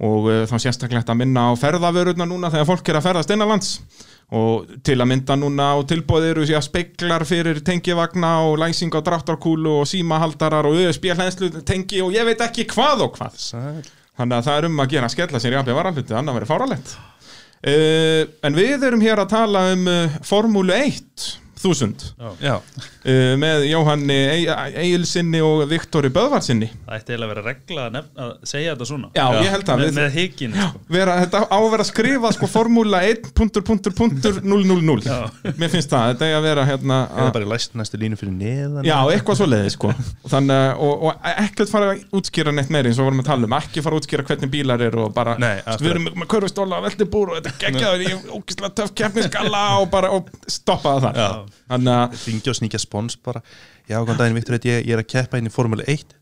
Og uh, þá sérstaklega að minna á ferðavörurna núna þegar fólk er að ferðast innanlands og til að mynda núna á tilbóði eru síðan speklar fyrir tengivagna og læsing á dráttarkúlu og símahaldarar og USB hlæðslu tengi og ég veit ekki hvað og hvað Sæl. Þannig að það er um að gera að skella sér í AB varalhutið, annað verið fáralegt. Uh, en við erum hér að tala um uh, Formúlu 1 1000 Já, uh, með Jóhanni Egilsinni og Viktori Böðvarsinni. Það ætti eiginlega að vera regla að, nefn, að segja þetta svona Já, ég held að með, við- með hikinn sko. Vera, þetta á að skrifa sko Formúla 1 punktur, punktur, punktur, 000. Já. Mér finnst það, þetta er að vera hérna eða að, bara læst næstu línu fyrir neðan Já, eitthvað svo leiði sko Þannig, og, og ekkert fara að útskýra neitt meiri eins og vorum að tala um, ekki fara að útskýra hvernig bílar eru og bara, Nei, við erum með körfustóla og veldibúr og þetta er geggjaður og bara Já. Góðan daginn Viktor, ég, ég er að keppa inn í Formule 1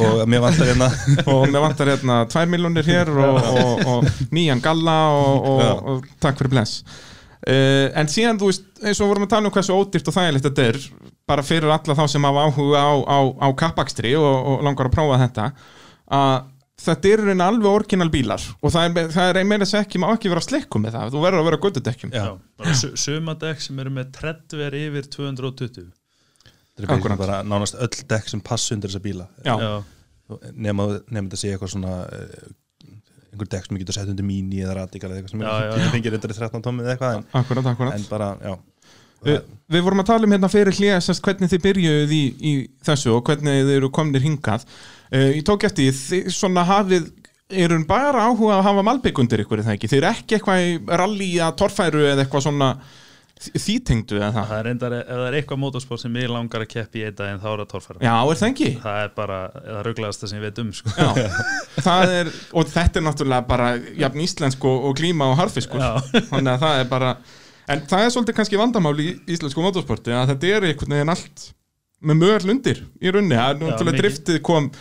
og mér vantar hérna og mér vantar hérna 2 miljónir hér og, og, og nýjan galla og, og, takk fyrir bless. Uh, En síðan, þú veist, eins og vorum að tala um hversu ódýrt og þægilegt þetta er bara fyrir alla þá sem hafa áhuga á, á, á kappakstri og, og langar að prófa þetta að þetta eru reyna alveg orginal bílar og það er, það er meira þess ekki, má ekki vera slikkum með það, þú verður að vera göttudekkjum Já. Bara su sumadekk sem eru með treddver yfir 220 Það er bara, nánast öll dekk sem pass undir þessa bíla. Nema, nema þetta sé eitthvað svona eh, einhver dekk sem getur sett undir mini eða radikal eða eitthvað sem Já, já, er já. fengir undir í 13 tómið eða eitthvað. En, Akkurat, akkurat. En bara, já Vi, Við vorum að tala um hérna fyrir hlýja hvernig þið byrjuð í, í þessu og hvernig þið eru komnir hingað. Uh, Ég tók eftir, þið svona hafið eru bara áhuga að hafa malbygg undir ykkur það ekki, þið eru ekki eitthvað í rally að torfæru eða eitthvað svona því tengdu eða það? Það er reyndar, ef það er eitthvað motorsport sem ég langar að keppi í einn dag en þá er það torfæra. Já, er það ekki? Það er bara, það rugglaðast það sem ég veit um sko. Já, það er, og þetta er náttúrulega bara jafn íslensk og, og klíma og harfiskur þannig að það er bara en það er svolítið kannski vandamál í íslensku motorsporti að þetta er einhvern veginn allt með mögall undir í runni, það er náttúrulega driftið kom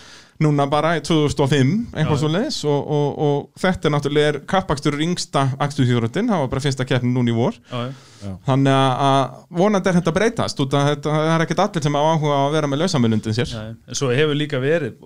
núna bara í 2005 einhvað Já. svo leiðis og, og, og þetta er náttúrulega er kappakstur yngsta akstuðhjórutin, það var bara fyrsta keppnin núna í vor. Já, já. þannig að- að vonandi er þetta að breytast út að þetta, það er ekkert allir sem á áhuga að vera með lausamilundin sér. Já, en svo hefur líka verið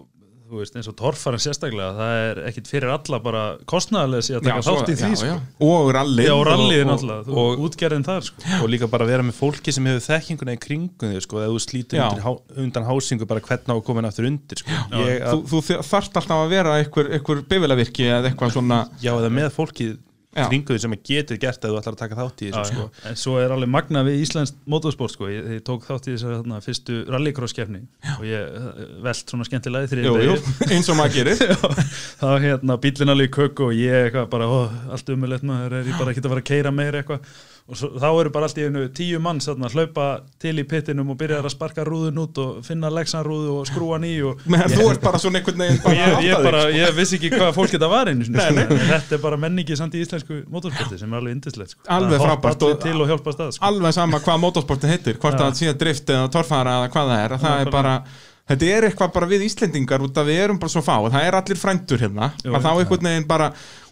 þú veist, eins og torfæran sérstaklega það er ekkit fyrir alla bara kostnæðarlega síðan að taka þátt í því já, sko. já. og rallið Já, og rallið og- þú- og- útgerðin þar sko. og líka bara vera með fólki sem hefur þekkinguna í kringum þig sko, eða þú slítur undir, há- undan hásingu bara hvernig á að koma aftur undir sko. ég, þú, þú þarft alltaf að vera einhver, einhver bifilavirki eða eitthvað svona já, eða með fólki Þig sem getur gert að þú ætlar að taka þátt í þessu sko. en svo er alveg magna við Íslands motorsport sko. ég, ég tók þátt í þessari þarna, fyrstu rallycross-kefni og ég eh, velt svona skemmtilega beygju. eins og maður gerir. Þá hérna bílinn alveg í köku og ég eitthvað bara, ó, allt umulett maður. Er ég bara ekki að fara að keira meira eitthvað og svo, þá eru bara allt í einu tíu manns þarna, að hlaupa til í pittinum og byrja að sparka rúðun út og finna leksanrúðu og skrúa ný og Men þú ert bara svona einhvern veginn og bara ég, að ég, bara, þig, ég vissi ekki hvað fólk þetta var einu sinni, Nei, sko. Þetta er bara menningi samt í íslensku motorsporti sem er alveg indislegt sko. Alveg frábært og- til og hjálpa stað sko. sko. alveg sama hvað motorsporti heitir hvort Já. að sé drift eða torfara eða hvað það er það er Nákvæmlega. bara Þetta er eitthvað bara við Íslendingar út að við erum bara svo fá og það er allir frændur hérna Jú, að þá já. einhvern veginn bara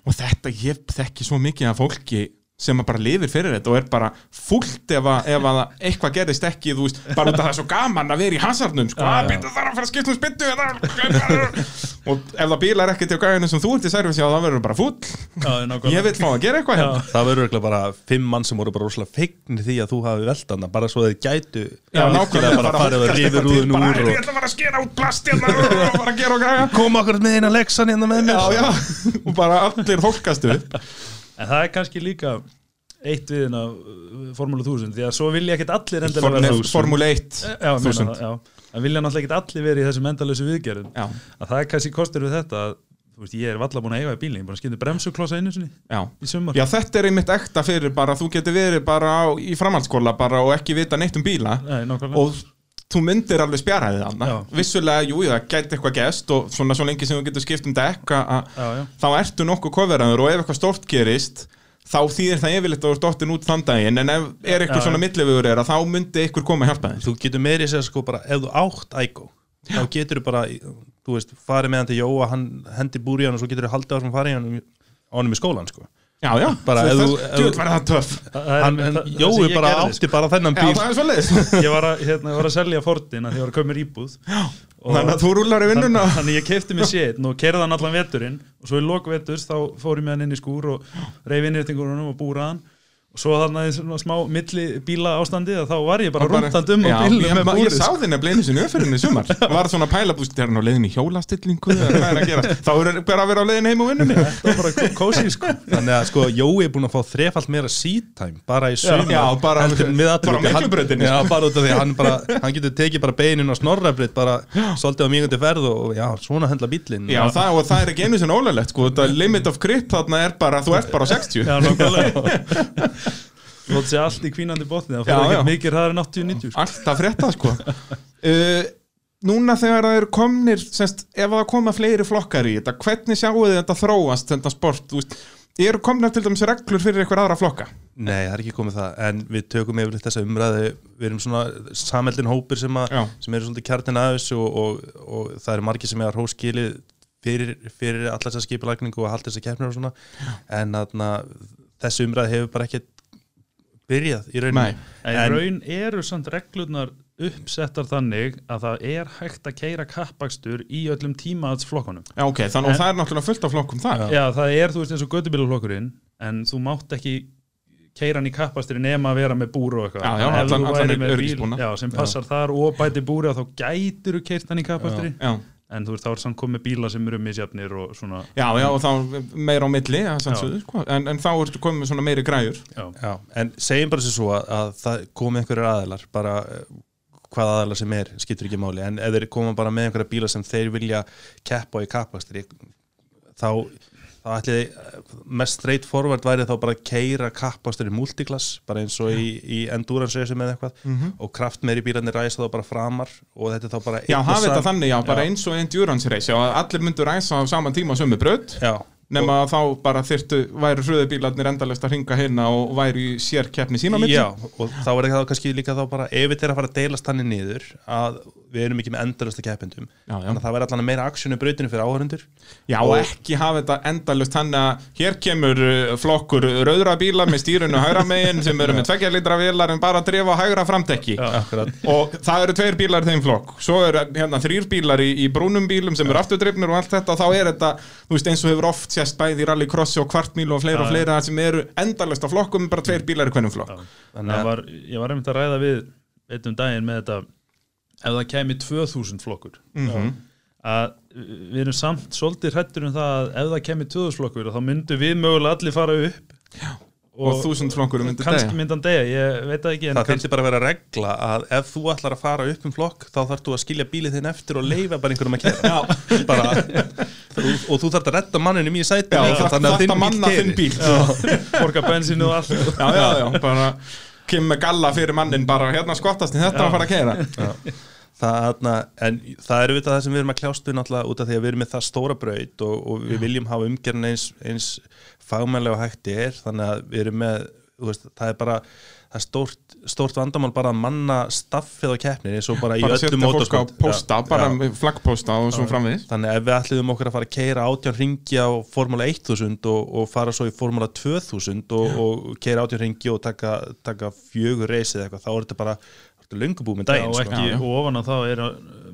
og þetta, ég þekki svo mikið af fólki sem að bara lifir fyrir þetta og er bara fullt ef að, ef að eitthvað gerist ekki, þú veist, bara út af það er svo gaman að vera í hasarnum, sko, að býta þar að fara að skipta um spyttu og ef það bílar ekki til gæðinu sem þú ert í servis já, þá verður bara full, ég vil fá að gera eitthvað Já. hérna Það verður örugglega bara fimm mann sem voru bara rosalega fegnir því að þú hafi veldana bara svo þeir gætu Já, nákvæmlega, bara farið að rífi rúðun bara, úr "Heyrðu, og ég ætla að fara að skera út plast hérna og bara að gera og græja. Koma okkur með eina leksan hérna með mér. Og bara allir þólkastu upp En það er kannski líka eitt við hérna Formúlu 1000 því að svo vilja ekkert allir endilega vera Formule 1 Já, meina 1000 það, já. En vilja náttúrulega ekkert allir verið í þessum endalösu viðgerðum. Já, að það er kannski kostur við þetta að veist, ég er valla búin að eiga í bílinn, ég er bara skynni bremsuklossa einu sinni já. í sumar. Já, þetta er einmitt ekta fyrir bara þú getur verið bara á, í framhaldsskóla bara og ekki vita neitt um bíla. Nei, og þú myndir alveg spjaraðið þarna. Vissulega, jú, það gæti eitthvað gest og svona svo lengi sem þú getur skipt um dekk að- að Já, já, þá ertu nokkuð koferaður og ef eitthvað stórt gerist þá þýðir það yfirleitt að þú ert dottin út þann daginn en ef er eitthvað svona millivegur er að þá myndi eitthvað koma að hjálpa þér. Þú getur meiri segja sko bara ef þú átt ægó þá getur þú bara, þú veist, farið með hann til Jóa hann hendir búr í hann og svo getur þú haldið á sem farið hann á hann í skólan sko Já, já, Bara ef þú- þú- var það töff. Jói bara átti bara þennan Já, bíl. það er svolítið. Ég var að, hérna, var að selja Fordin að því ég var að koma mér íbúð. Og Þannig að þú rúlar í vinnuna. Þannig þannig ég kefti mér sétt og kerði hann allan veturinn. Og svo í lok veturs þá fór ég með hann inn í skúr og reyfi innréttingurinn og búraðan og svo þannig að svona smá milli bíla ástandi að þá var ég bara rúntand um Já, á ég, ég búrið sá sko. þið nefnilega einu sinni öfyrinni í sumar. Var svona pælabúst, er hann á leiðin í hjólastillingu eða hvað er að gera? Þá er hann bara að vera á leiðin heim og vinnunni. Það var bara kósi sko. Þannig að sko Jói er búin að fá þrefalt meira seat time bara í sumar Já, bara- bara á í- Miklubrautinni, já, sko. bara út af því að hann, bara, hann getur tekið bara beinin á snorrabritt bara svolítið á mínúti ferð og já, svona höndla bílinn Já, það, og það er ekki einu sinni ólulegt þetta limit of grip þarna bara, þú ert bara á 60 Já, nákvæmlega Þú átt sér allt í kvínandi botni það já. ekki mikið hraðar en 80-90 sko. Alltaf frétta, sko uh, Núna þegar það eru komnir semst, ef það koma fleiri flokkar í þetta hvernig sjáu þið þetta þróast þetta sport, þú veist eru komnar til dæmis reglur fyrir eitthvað aðra flokka Nei, það er ekki komið það, en við tökum yfirleitt þessa umræðu, við erum svona sameldin hópir sem, að, Já. sem eru svolítið kjartin að þessu og, og, og það eru margir sem er hróskilið fyrir, fyrir allar þessa skipulagningu og halda þessa keppnir og svona en þarna, þessi umræðu hefur bara ekkert byrjað í rauninni. Nei. En í En- raun eru samt reglurnar uppsettar þannig að það er hægt að keira kappakstur í öllum tímaðsflokkunum Já, ok, þannig og það er náttúrulega fullt af flokkum þar. Já, það er, þú veist, eins og göttubíluflokkurinn en þú mátt ekki keira hann í kappastri nema að vera með búru og eitthvað. Já, já, allan- bíl öryggisbúnað. já, sem passar þar og bæti búri og þá gætir þú keirt hann í kappastri Já, en þú veist, þá er samt komið bíla sem eru misjafnir og svona já, já og þá meira á milli sannsögðu, sko. en, en þá ertu komið með svona meiri græjur. Já, Já, en segjum bara sér svo að, að það komi einhverjir aðilar, bara eh, hvað aðilar sem er, skiptur ekki máli. En ef þeir koma bara með einhverja bíla sem þeir vilja keppa á í kappakstri þá, þá ætli þið mest straight forward væri þá bara að keira kappakstri multiklass, bara eins og í, í endurance race með eitthvað og kraftmeiri bílarnir ræsa þá bara framar og þetta er þá bara Já, og hafa þetta þannig, já, bara Já. eins og endurance race, að allir myndu ræsa á saman tíma á sömu braut, Já, nema að þá bara þyrftu, væri hröðubílarnir endalist að ringa hérna og væri í sérkeppni sína milli. Já, og þá er það kannski líka þá bara ef þetta er að fara að deilast þannig niður að við erum ekki með endalasta keppendum Já, já. þannig að það væri allan meira aksjónu brautinu fyrir áhörundur Já, og ekki hafa þetta endalust þannig að hér kemur uh, flokkur rauðra bíla með stýrunu hægra megin sem eru með tveggja litra vélar en bara að drifa hægra framdekki Akkurat. Og það eru tveir bílar þeim flokk. Svo eru hérna þrýr bílar í, í brúnum bílum sem eru afturdrifnir og allt þetta. Og þá er þetta, þú veist, eins og hefur oft sést bæði í rallycrossi og kvartmílu og fleira og fleira sem eru endalust á flokkum bara tveir bílar í hvernum flokk. Þannig að var, ég var einmitt að ræða við einn um daginn með þetta ef það kæmi 2000 flokkur Mhm. að við erum samt svolítið hrættur um það að ef það kemur töðusflokkur þá myndu við mögulega allir fara upp Já. og þúsund flokkur myndi kannski degja myndan degja, ég veit það ekki en það þurfti bara að vera regla að ef þú ætlar að fara upp um flokk þá þarf þú að skilja bílið þinn eftir og leifa bara einhverjum að kera bara, og, og þú þarf að redda manninum í sæti þannig að þetta þinn bíl bíl borga bensinu og allt. Já, já, já, bara kemur með galla fyrir mannin bara hérna skottast þetta að fara að keira það, en það er auðvitað það sem við erum að kljást við náttúrulega út af því að við erum með það stóra braut og, og við viljum hafa umgerðin eins, eins fagmælega og hægt er. Þannig að við erum með veist, það er bara það er stórt, stórt vandamál bara að manna staffið á keppnin eins og bara, bara í setja öllum fólk á motorsport. posta, Já, bara já. flaggposta og svo framvegis. Þannig ef við ætliðum okkur að fara að keira átján ringi á Formula 1000 og, og fara svo í Formula 2000 og, og keira átján ringi og taka, taka fjögur reysið eitthvað, þá er þetta bara Já, daginn og sko. ekki, ofan á þá er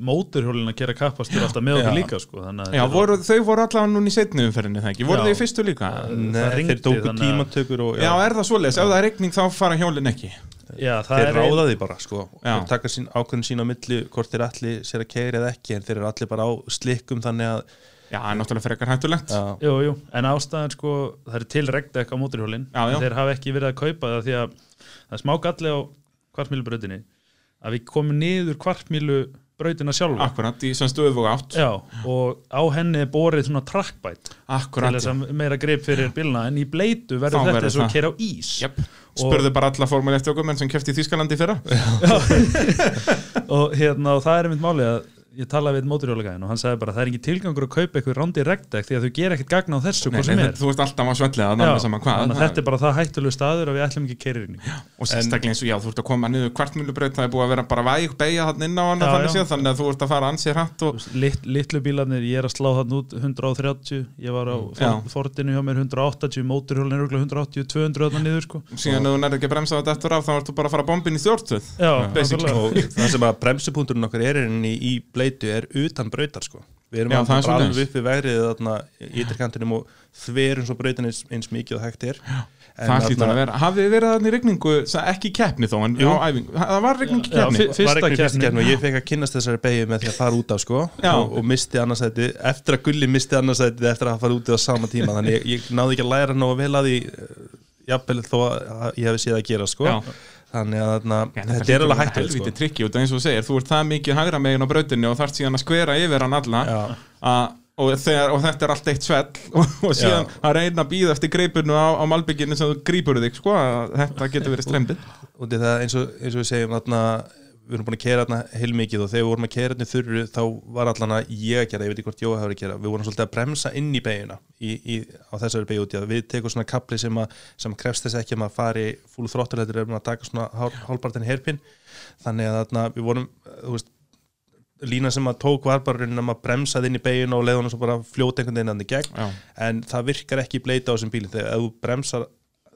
móturhjólin að gera kappastur alltaf með okkur Já. líka sko, Já, voru, þau voru allavega núna í setni umferðinni það ekki, voru Já. þau í fyrstu líka? Nei, þeir tóku tímatökur og Já, er það svoleiðis, ef það er regning þá fara hjólinn ekki Já, það þeir er ráða því bara sko, Já. og taka sín, ákveðin sín á milli hvort þeir allir sér að keira eða ekki en þeir eru allir bara á slikkum þannig að Já, það er náttúrulega frekar hættulegt já, Jú, jú, en ástæðan sko, það er til regdekk á móturhjólin Já, já. en þeir hafa ekki verið að kaupa það því að það er smá galli á kvartmílubrautinni að við komum niður kvartmílubrautina sjálfa Akkurat, í sem stöðu og átt. Já, og á henni er borið svona trackbite Akkurat, til þess að meira greip fyrir bílna en í bleitu verður þetta eins og keira á ís. Jöp, spurðu bara alla formule 1 ökumenn sem kefti í Þýskalandi fyrra. Og hérna og það er einmitt málið að ég talaði við móturhjólagæðin og hann sagði bara það er ekki tilgangur að kaupa eitthvað rándi regdekk því að þau gera ekkert gagna á þessu Nei, er. þú ert alltaf á að þetta er bara það hættulegu staður að við ætlum ekki að keira inn í. Og sérstaklega eins og já, þú ert að koma niður kvartmjölubraut það er búið að vera bara væg beigja hann inn á hann þannig, að þú ert að fara ansið hratt og Lit, litlu bílarnir, ég er að slá þann út 130, ég var á Fordinu hjá mér 180, móturhjólin er örugglega 180, 200 þarna niður sko. Síðan þú nærði ekki að bremsa þetta eftir af þá ert þú bara að fara bombin í stjórnstöð Já, að okkar er utan brautar sko. Við erum Já, að svoleiðis. alveg upp við vegrið þarna í ytterkantinum og þverum svo brautin eins, eins mikið og hægt er. Það þarna- að vera, hafið þið verið þannig í rigningu sa- ekki keppni þó, en á æfingu? Það var Já, keppni. fyr- fyrsta fyrsta keppni. keppni og ég fekk að kynnast þessari beigju með því að fara út af sko Já. og, og misti annarsæti, eftir að Gulli misti annarsæti eftir að fara út á sama tíma. Þannig ég, ég náði ekki að læra nógu vel að því eh, jafnvel þó að ég hef séð að gera sko. Já. Þannig að þarna, Já, þetta er alveg hægt helviti trikki út eins og segir, þú ert það mikið hægra megin á brautinu og þarf síðan að skvera yfir hann alla að, og, þegar, og þetta er allt eitt svell og, og síðan Já. að reyna að býða eftir greipinu á, á malbygginu sem þú grípur þig sko, þetta getur verið strempið og það og, eins og við segjum þarna, við erum búin að kera þarna heilmikið og þegar við vorum að kera þarna í þurru þá var allan að ég að gera, ég veit ekki hvort Jói hefur að gera við vorum svolítið að bremsa inn í beiguna á þessari í að við tekum svona kapli sem, að, sem krefst þess ekki að maður fari fúlu þróttur heldur erum að taka svona hál, hálfpartin herpin þannig að þarna við vorum þú veist, lína sem að tók var bara raunin að maður bremsaði inn í beiguna og leiði hann svo bara fljóta einhvern veginn þannig gegn. Já. en það virkar ekki bleita á þessum bílum. Þegar þú bremsar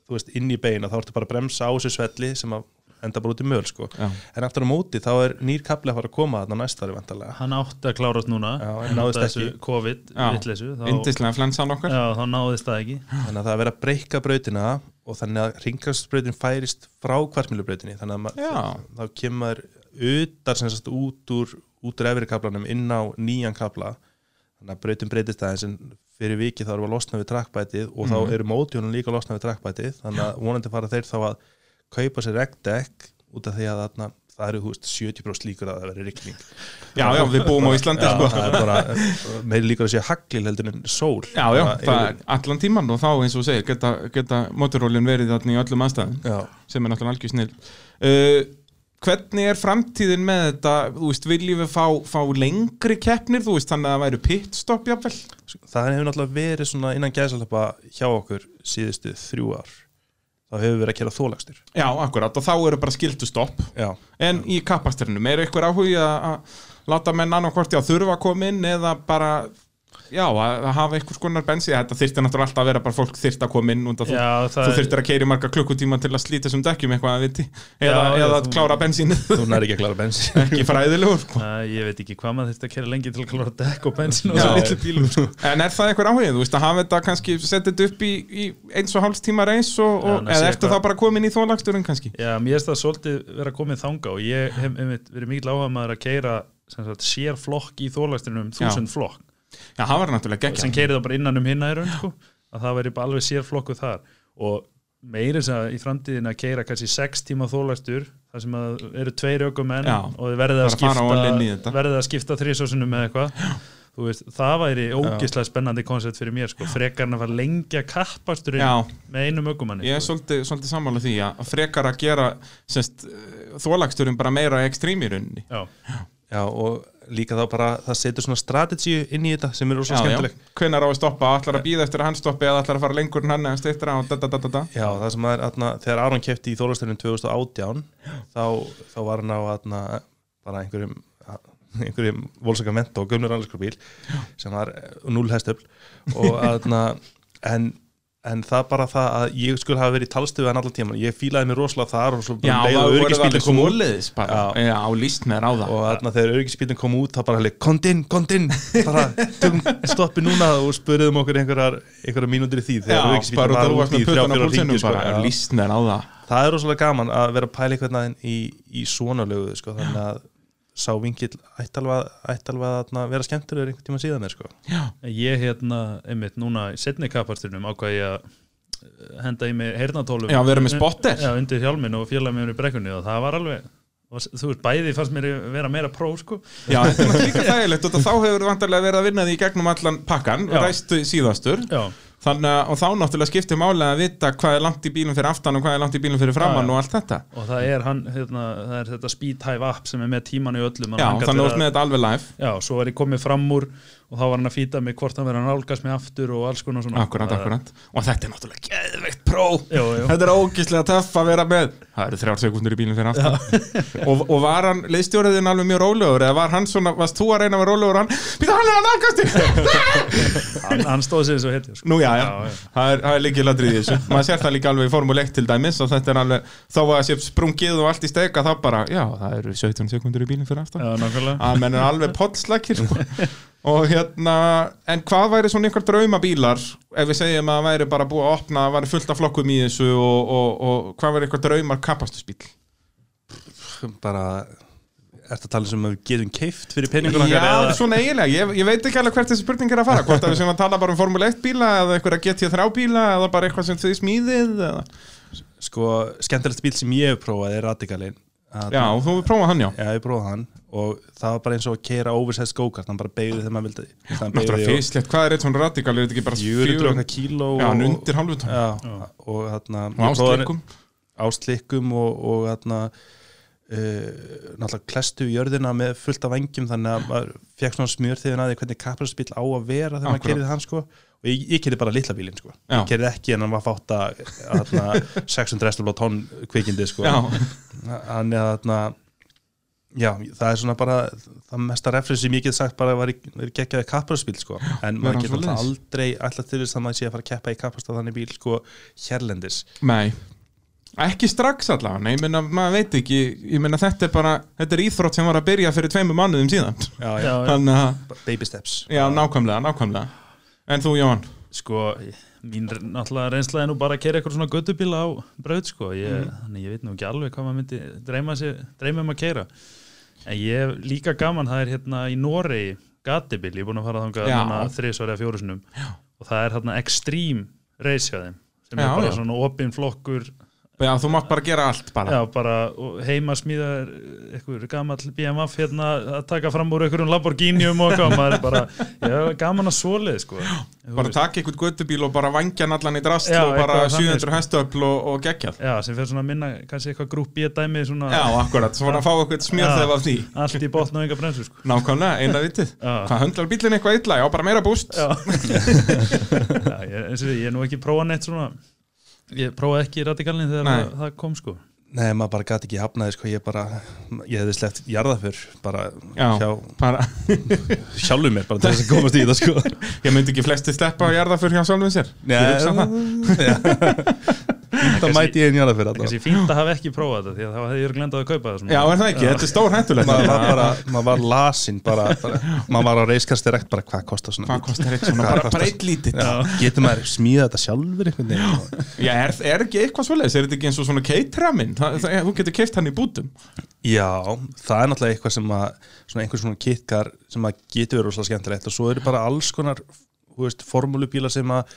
þú veist, inn í beina þá ertu bara að bremsa á þessu svelli sem að enda bara út í möl sko. En aftur á móti þá er nýr kapli að fara að koma þarna næst ári vantarlega hann átti að klárast núna. COVID Indislega flensan okkar. Já, þá náðist það ekki. Þannig að það er verið að breyka brautina og þannig að ringkastbrautin færist frá kvartmjölubrautinni þannig að þá- kemur utar sem sagt út úr út úr efri kaplanum inn á nýjan kapla þannig að brautin breytist aðeins en fyrir viki þá erum við að losna við trakkbætið og þá eru mótjónum líka að losna við trakkbætið þannig að vonandi fara þeir þá að kaupa sér regdekk út af því að þarna, það eru veist, 70% líkur að það veri rigning Já, já, við búum á Íslandi sko. meiri líkur að sé haglil heldur en sól Já, já, er allan tíman og þá eins og segir geta, geta motorólin verið í öllum aðstæðum já. sem er náttúrulega algjör snill uh, Hvernig er framtíðin með þetta, þú veist, viljum við fá, fá lengri keppnir, þú veist, þannig að það væru pitstop jafnvel? það hefur náttúrulega verið svona innan gæðsalapa hjá okkur síðustu þrjú ár þá hefur verið að kera þólagstur Já, akkurat, og þá eru bara skildustopp já, En í kappasturinnum, er eitthvað áhugi að að láta menn annarkvort að þurfa að koma inn eða bara, já, að, hafa einhvers konar bensi, þetta þyrfti náttúrulega alltaf að vera bara fólk þyrfti að koma inn og þú, Já, það þú þyrftir að keiri marga klukkutíma til að slíta þessum dekkjum eitthvað að viti eða, Já, já, eða að þú- klára bensínu þú næri ekki að klára bensin ekki fræðilegur sko. Æ, ég veit ekki hvað maður þurfti að kera lengi til að klára dekk og bensin og Já. svo litlu bílum sko. En er það eitthvað áhugið, þú veist, að hafa þetta kannski setja þetta upp í, í eins og hálfs tíma reis og, Já, og, sé eða eitthvað- þá bara komin í þólagsturinn kannski? Já, að það var náttúrulega sem geggja keiri það bara innan um hinna í raun sko, að það veri bara alveg sér flokku þar. Og meiri þess að í framtíðin að keira kannski sex tíma þólastur þar sem að eru tveir ökumenn Já, og þið verðið að skipta þetta. verðið að skipta þrísósunum með eitthvað. Þú veist, það væri ógislega spennandi koncept fyrir mér sko, frekar en að fara lengja kappasturinn Já, með einum ökumanni ég er sko. svolítið, svolítið sammála því að frekar að gera semst, þólagsturinn bara meira ekstrím í rauninni. Já, já, og líka þá bara það setur svona strategy inn í þetta sem er rosa skemmtileg hvenær á að stoppa, allar að býða eftir að hann stoppi eða allar að fara lengur en hann eða stýttra og da da da Já, það sem er, atna, þegar Aron kefti í Þólastunum 2018 þá, þá var hann á atna, bara einhverjum einhverjum volsaka mentó, gömur alveg sem var 0 hestöfl. Og atna, en en það bara það að ég skulle hafa verið í talstöðu en allar tíma, ég fílaði mér rosalega þar og svo um leið og það voru öryggisbílinn alveg kom út. bara. Já. Á líst með ráða og þarna þegar öryggisbílinn kom út þá bara hefði, kondinn, kondinn bara tökum stoppi núna og spurðum okkur einhverjar mínútur í því þegar öryggisbílinn bara var út í með þrjá, puttan á fjóra púlsinu hringi sko, bara, líst með ráða það er rosalega gaman að vera einhvern veginn í, í svona lögu sko, þannig að sá vingill alveg að vera skemmtilegur einhvern tíma síðan er sko. Ég hérna, einmitt, núna í setni kapastunum ákvað ég að eh, henda í mig heyrnatólum Já, vera með spotter. Já, undir hjálmin og félag mér í brekkunni og það var alveg og þú veist, bæði fannst mér vera meira pró sko. Já, þetta er líka þægilegt og þá hefur vantarlega verið að vinna því í gegnum allan pakkan og Já. ræstu síðastur Já, Þannig að, og þá náttúrulega skiptir máli að vita hvað er langt í bílum fyrir aftan og hvað er langt í bílum fyrir framann og allt þetta. Og það er, hann, hérna, það er þetta Speed Hive app sem er með tíman í öllum Já, þannig að þú ert með þetta alveg live. Já, svo var ég komið fram úr og þá var hann að fýta mig hvort hann verið að nálgast mig aftur og alls konar svona. Akkurat, Það- akkurat. Og þetta er náttúrulega geðveikt pró Jú, jú. Þetta er ógislega töff að vera með. Það eru þrjár sekundur í bílum fyrir aftan og, og var hann, leiðstjóriðin alveg mjög rólegur? Eða var hann svona, varst þú að reyna að vera rólegur og hann, býta hann er að nálgast þig! Hann, hann stóð sér og hetja sko. Nú já, já, Já, það er, það er líkið ladrið í þessu. Maður sér það líka alveg í Formule 1 til dæmis og þetta er alveg, þá var að sé sprungið og allt í steka þá bara, já, það eru 17 sekundur í bílinn fyrir nákvæmlega. Að menn er alveg poddslakir sko. og hérna en hvað væri svona einhver draumabílar ef við segjum að það væri bara búið að opna það væri fullt af flokkum í þessu og, og, og hvað væri einhver draumar kapastusbíl bara ertu að tala sem að við getum keift fyrir peninguna Já, svona eiginlega, ég, ég veit ekki alveg hvert þessi spurning er að fara. Hvort að við sem að tala bara um Formule 1 bíla eða einhverja GT3 bíla eða bara eitthvað sem þið smíðið eða... sko, skemmtilegt bíl sem ég hef prófað er Radikalin Já, þú prófað hann já. Já, ég prófaði hann og það var bara eins og að keira oversized go-kart, hann bara beigði þegar maður vildi hann Náttúrulega fyrslegt, hvað er eitt svona radikal, er þetta ekki bara 400 okkar kíló Já, hann og- undir halvu tónn Já, og þarna Og ásleikum ásleikum og, og þarna uh, náttúrulega klestu í jörðina með fullt af vangjum þannig að maður fekk svona smjör þegar að því hvernig kapparsbíl á að vera þegar maður kerði hann sko. Og ég, ég kerði bara litla bílinn sko. Já. ég kerði ekki en hann var fátt að þarna, 600 estur tonn kvikindi sko. Hann er þarna já, það er svona bara það mesta referens sem ég get sagt bara var í, var í geggjaði kapparspíl sko. En Vera maður getur alltaf aldrei alltaf til þess að maður sé að fara að keppa í kapparstað þannig bíl sko hérlendis. Nei. Ekki strax allavega, nei, ég meina, maður veit ekki Ég meina, þetta er bara, þetta er íþrótt sem var að byrja fyrir tveimur mánuðum síðan. Já, já. Já, já. Að, baby steps. Já, nákvæmlega, nákvæmlega. En þú, Jón? sko, mín náttúrulega reynsla er nú bara að kera eitthvað svona göttubíla á braut sko, ég, Mhm. þannig ég veit nú ekki alveg hvað maður myndi dreyma, sér, dreyma um að kera en ég hef líka gaman það er hérna í Noregi gatibíl, ég er búin að fara þangað þrísvar eða fjórusunum og það er hérna Extreme Race hjá þeim sem Já, er bara já. svona opinn flokkur Já, þú mátt bara gera allt bara Já, bara heima smíðar eitthvað gamall BMF hérna að taka fram úr einhverjum Lamborghinium og maður er bara, já, gaman að svoleið, sko. Þú Bara taka einhvern göttubíl og bara vangja hann allan í drast Já, og bara eitthvað þannig, 700 sko. hestöfl og, og geggjað Já, sem fyrir svona að minna, kannski eitthvað grúp í dæmi, svona Já, akkurat, svona að fá eitthvað smjöð Já. þegar af því allt í botn og enga bremsu, sko. Nákvæmlega, eina vitið Já. Hvað höndlar bílinn eitthvað illa? Já, bara meira búst Já, já ég, ég prófaði ekki radikalinn þegar Nei. það, það kom, sko. Nei, maður bara gæti ekki hafnaði sko, ég bara, ég hefði sleppt jarðaför bara Já, hjá bara. sjálfum mér bara til þess að komast í þetta sko. Ég myndi ekki flesti sleppa á jarðaför hjá sjálfum sér. Ég hugsa það Það mæti ég einn jarðaför alltaf Kannski fínt að hafa ekki prófað þetta, því að þá hefði ég glendað að kaupa það. svona. Já, er það ekki, þetta er stór hættulegt maður var bara, maður var lasinn bara, bara, maður var á reiskast direkt bara hvað kostar svona Hvað kostar eitt svona? Bara, bara eitt lítið getur maður smíða þetta sjálfur einhvern veginn Já, er, er ekki eitthvað svoleiðis? Er þetta ekki eins og svona keitraminn? Þú getur keift hann í bútum já, það er náttúrulega eitthvað sem að svona einhver svona kitkar sem að getur verið rosalega skemmtilegt og svo eru bara alls konar þú veist, formúlubílar sem að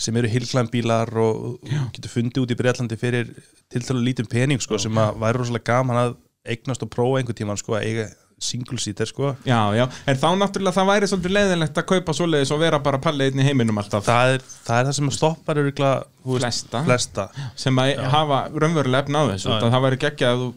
sem eru hilklæmbílar og þú getur fundið út í Breitlandi fyrir til til að lítið pening sko, sem að væri rosalega gaman að eignast og prófa einhvern tíman sko, að eiga single seater sko. Já, já, en þá náttúrulega það væri svolítið leiðinlegt að kaupa svoleiðis og vera bara pallið einn í heiminum alltaf það, er, það er það sem stoppar veist, Flesta. flesta. sem að hafa raunverulega efna á þessu Já, já. það væri geggja að þú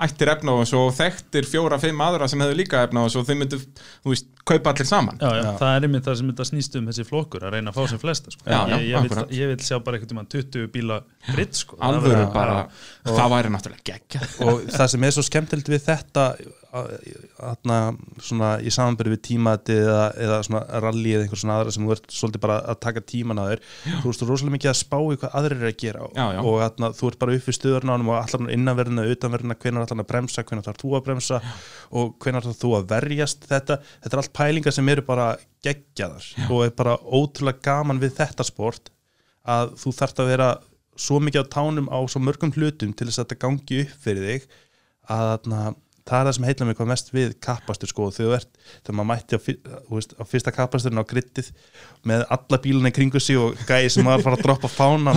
ættir efna á þessu og þekktir fjóra, fimm aðra sem hefur líka efna á þessu og þeir myndu, þú veist, kaupa allir saman Já, já, það er einmitt það sem þetta snýst um þessi flokkur að reyna að fá sem flesta sko. Já, já, ég, ég, vil, ég vil sjá bara einhvern tímann 20 bíla gritt sko. Alvöru bara, Já. það væri náttúrulega geggja og það sem er svo skemmtilegt við þetta aðna, svona í samanbyrju við tímati eða, eða svona rally eða einhver svona aðra sem þú ert svolítið bara að taka tíman að þér. Þú þú rosalega mikið að spá í hvað aðrir er að gera Já, já. og atna, þú ert bara upp við stöðurnánum og allar innanverðina, utanverðina hvenar allar að bremsa, hvenar þarf þú að bremsa og hvenar þarf þú að verjast þetta. Þetta er allt pælingar sem eru bara geggjaðar og er bara ótrúlega gaman við þetta sport að þú þarft að vera svo mikið á tánum á svo mörgum hlutum til þess að þetta gangi upp fyrir þig að þarna, það er það sem heitla mig hvað mest við kappastur sko þegar maður mætti á, fyr, þú veist, á fyrsta kappasturinn á grittið með alla bíluna í kringu sig og gæði sem var að fara að droppa fána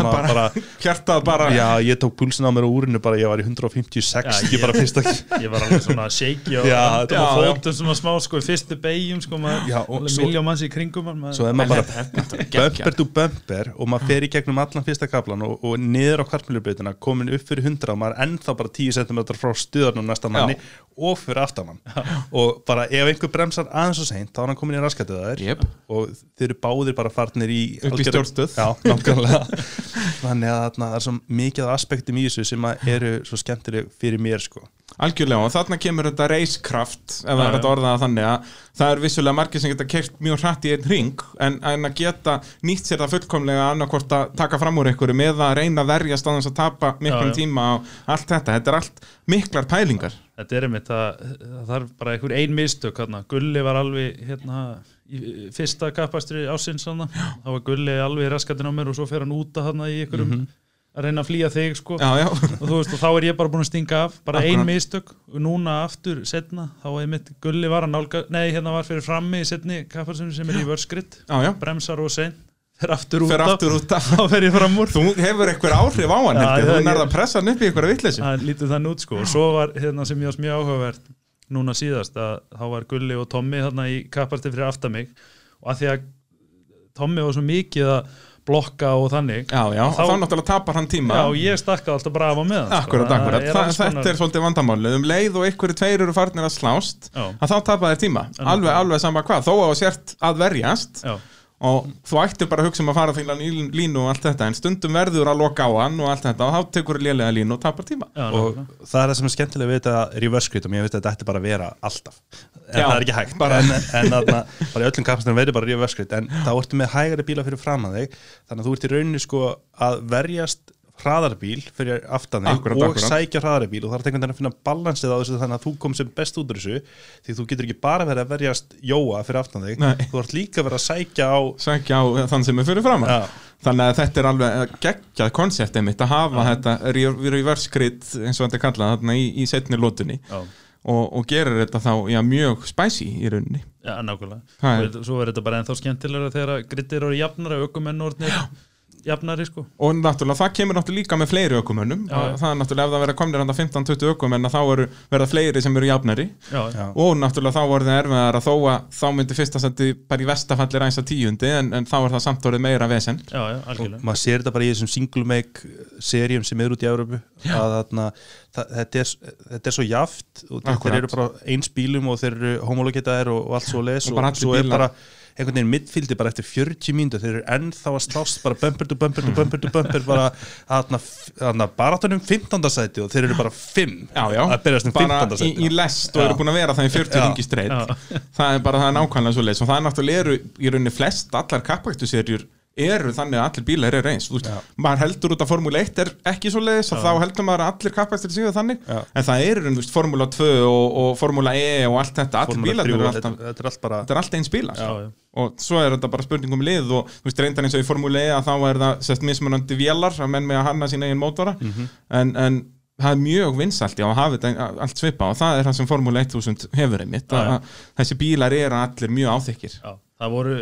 hjartað bara já ég tók púlsinn á mér á úrinu bara ég var í 150-60 Já, ég- bara fyrsta Ég var alveg svona shaky og Já, og já, já. fótum svona smá sko í fyrstu beigjum sko Já, og miljón manns í kringum maður, svo er maður bara er bumper to bumper og maður fer í gegnum allan fyrsta kaplan og, og niður á kvartmjölubreytina komin upp fyrir 100 og maður er ennþá bara 10 cm frá stuðarnum næsta manni og fyrir aftan hann og bara ef einhver bremsar aðeins og seint þá er hann komin í raskatið að þér Jep. og þeir eru báðir bara farnir í Upp í stjórnstöð. Þannig að það er svo mikið aspektum í þessu sem að eru svo skemmtileg fyrir mér sko Algjörlega og þarna kemur þetta reiskraft ef það er já. orðað þannig að það er vissulega margir sem geta kert mjög hratt í einn ring en, en að geta nýtt sér það fullkomlega annarkvort að taka fram úr einhverju með að reyna að verjast á þess að tapa miklum Já, já. tíma og allt þetta, þetta er allt miklar pælingar Þetta er einmitt að það þarf bara einhver ein mistök hérna. Gulli var alveg hérna, í fyrsta kappastri ásins þá var Gulli alveg raskatinn á mér og svo fer hann út að hana í einhverjum að reyna að flýja þig sko. Já, já, og veist og þá er ég bara búin að stinga af. Bara Akkurat. ein mistök. Og núna aftur setna þá er mitt Gulli var að nálga nei hérna var fyrir frammi í setni kappastri sem er í vörskritt bremsar og sein fer aftur út Fer af aftur út af. þá fer ég fram úr. Þú hefur eitthvað áhrif á hann Já, heldur, þú nærða að pressa hann upp í eitthvað vitleysu. Það lítið þannig út sko. Og svo var hérna sem ég var mjög áhugavert núna síðast að þá var Gulli og Tommi hérna í kapparti fyrir aftan mig. Og að því að Tommi var svo mikið að blokka og þannig Já, já, Þá- þá, náttúrulega tapar hann tíma. Já og ég stakka alltaf braf á með hann Akkurat, akkurat, Þa, alls þetta er svolítið vandamálið um leið og einhverju tveir eru farnir að slást að þá tapa þér tíma, alveg, alveg sama hvað. Þó að sért að verjast já, og þú ættir bara að hugsa um að fara því línu og allt þetta, en stundum verður að loka á hann og allt þetta og þá tekur þú lélega línu og tapar tíma. Já, og það er það sem er skemmtilega við þetta reverse grid og mér finnst að þetta ætti bara að vera alltaf. En Já, það er ekki hægt. bara- en, en þarna, bara í öllum kapastunum verður bara reverse grid en þá ertu með hægari bíla fyrir fram að þig þannig að þú ert í rauninni sko að verjast hraðarbíl fyrir aftan þig Akkurat, og akkurat. sækja hraðarbíl og það er einhvern veginn að finna balansið á þessu þannig að þú kom sem best út úr þessu því þú getur ekki bara verið að verjast jóa fyrir aftan þig, Nei. þú ert líka verið að sækja á sækja á þann sem er fyrir framann Já. þannig að þetta er alveg geggjað koncept einmitt að hafa þetta re- reverse grid eins og þetta er kallað þarna í, í setni lótunni Já, og, og gerir þetta þá já, mjög spicy í rauninni. Já, nákvæmlega. Svo er þetta bara ennþá skemmtilega þegar grittir eru jafnara aukumenn orðnir jafnari sko. Og náttúrulega það kemur náttúrulega líka með fleiri ökumönnum. Já, það er náttúrulega ef það verða komnir handa 15-20 ökumenn þá eru verða fleiri sem eru jafnari. Já, Já. og náttúrulega þá voru það erfiðar að þó að þá myndi fyrsta sendi bara í vestafalli rænsa tíundi en, en þá er það samt orðið meira vesen já, já, og algjörlega maður sér þetta bara í þessum single make seríum sem eru út í Európu að þarna, það, þetta, er, þetta er svo jaft og þeir eru bara eins bílum og þeir eru homologitaðir og, og allt svo les Og og, allir svo er bara einhvern veginn middfíldi bara eftir 40 mínútur þeir eru ennþá að slást bara bumper to bumper to bumper to bumper bara að baratunum 15. sæti og þeir eru bara 5 já, já, að byrjast um bara 15. í, sæti í lest og Já. eru búin að vera það í 40 Já. ringi streitt Já. það er bara það er nákvæmlega svo leis og það er náttúrulega eru í rauninni flest allar kappaktuserjur eru þannig að allir bílar eru eins veist, maður heldur út að Formule 1 er ekki svo leiðis og þá heldur maður að allir kappaktur séu þannig. Já. en það eru veist, Formula 2 og, og Formula E og allt þetta, allir Formúla bílar 3, eru alltaf þetta er allt bara þetta er allt eins bílar. Já, og svo er þetta bara spurning um lið og veist reyndar eins og í Formule E að þá er það sérst mismunandi vélar að menn með að hanna sín eigin mótora. Mhm. en, en það er mjög vinsalt já að hafa þetta allt svipa og það er það sem Formule 1000 hefur einmitt þessi bílar eru allir mjög áþykir Já, það voru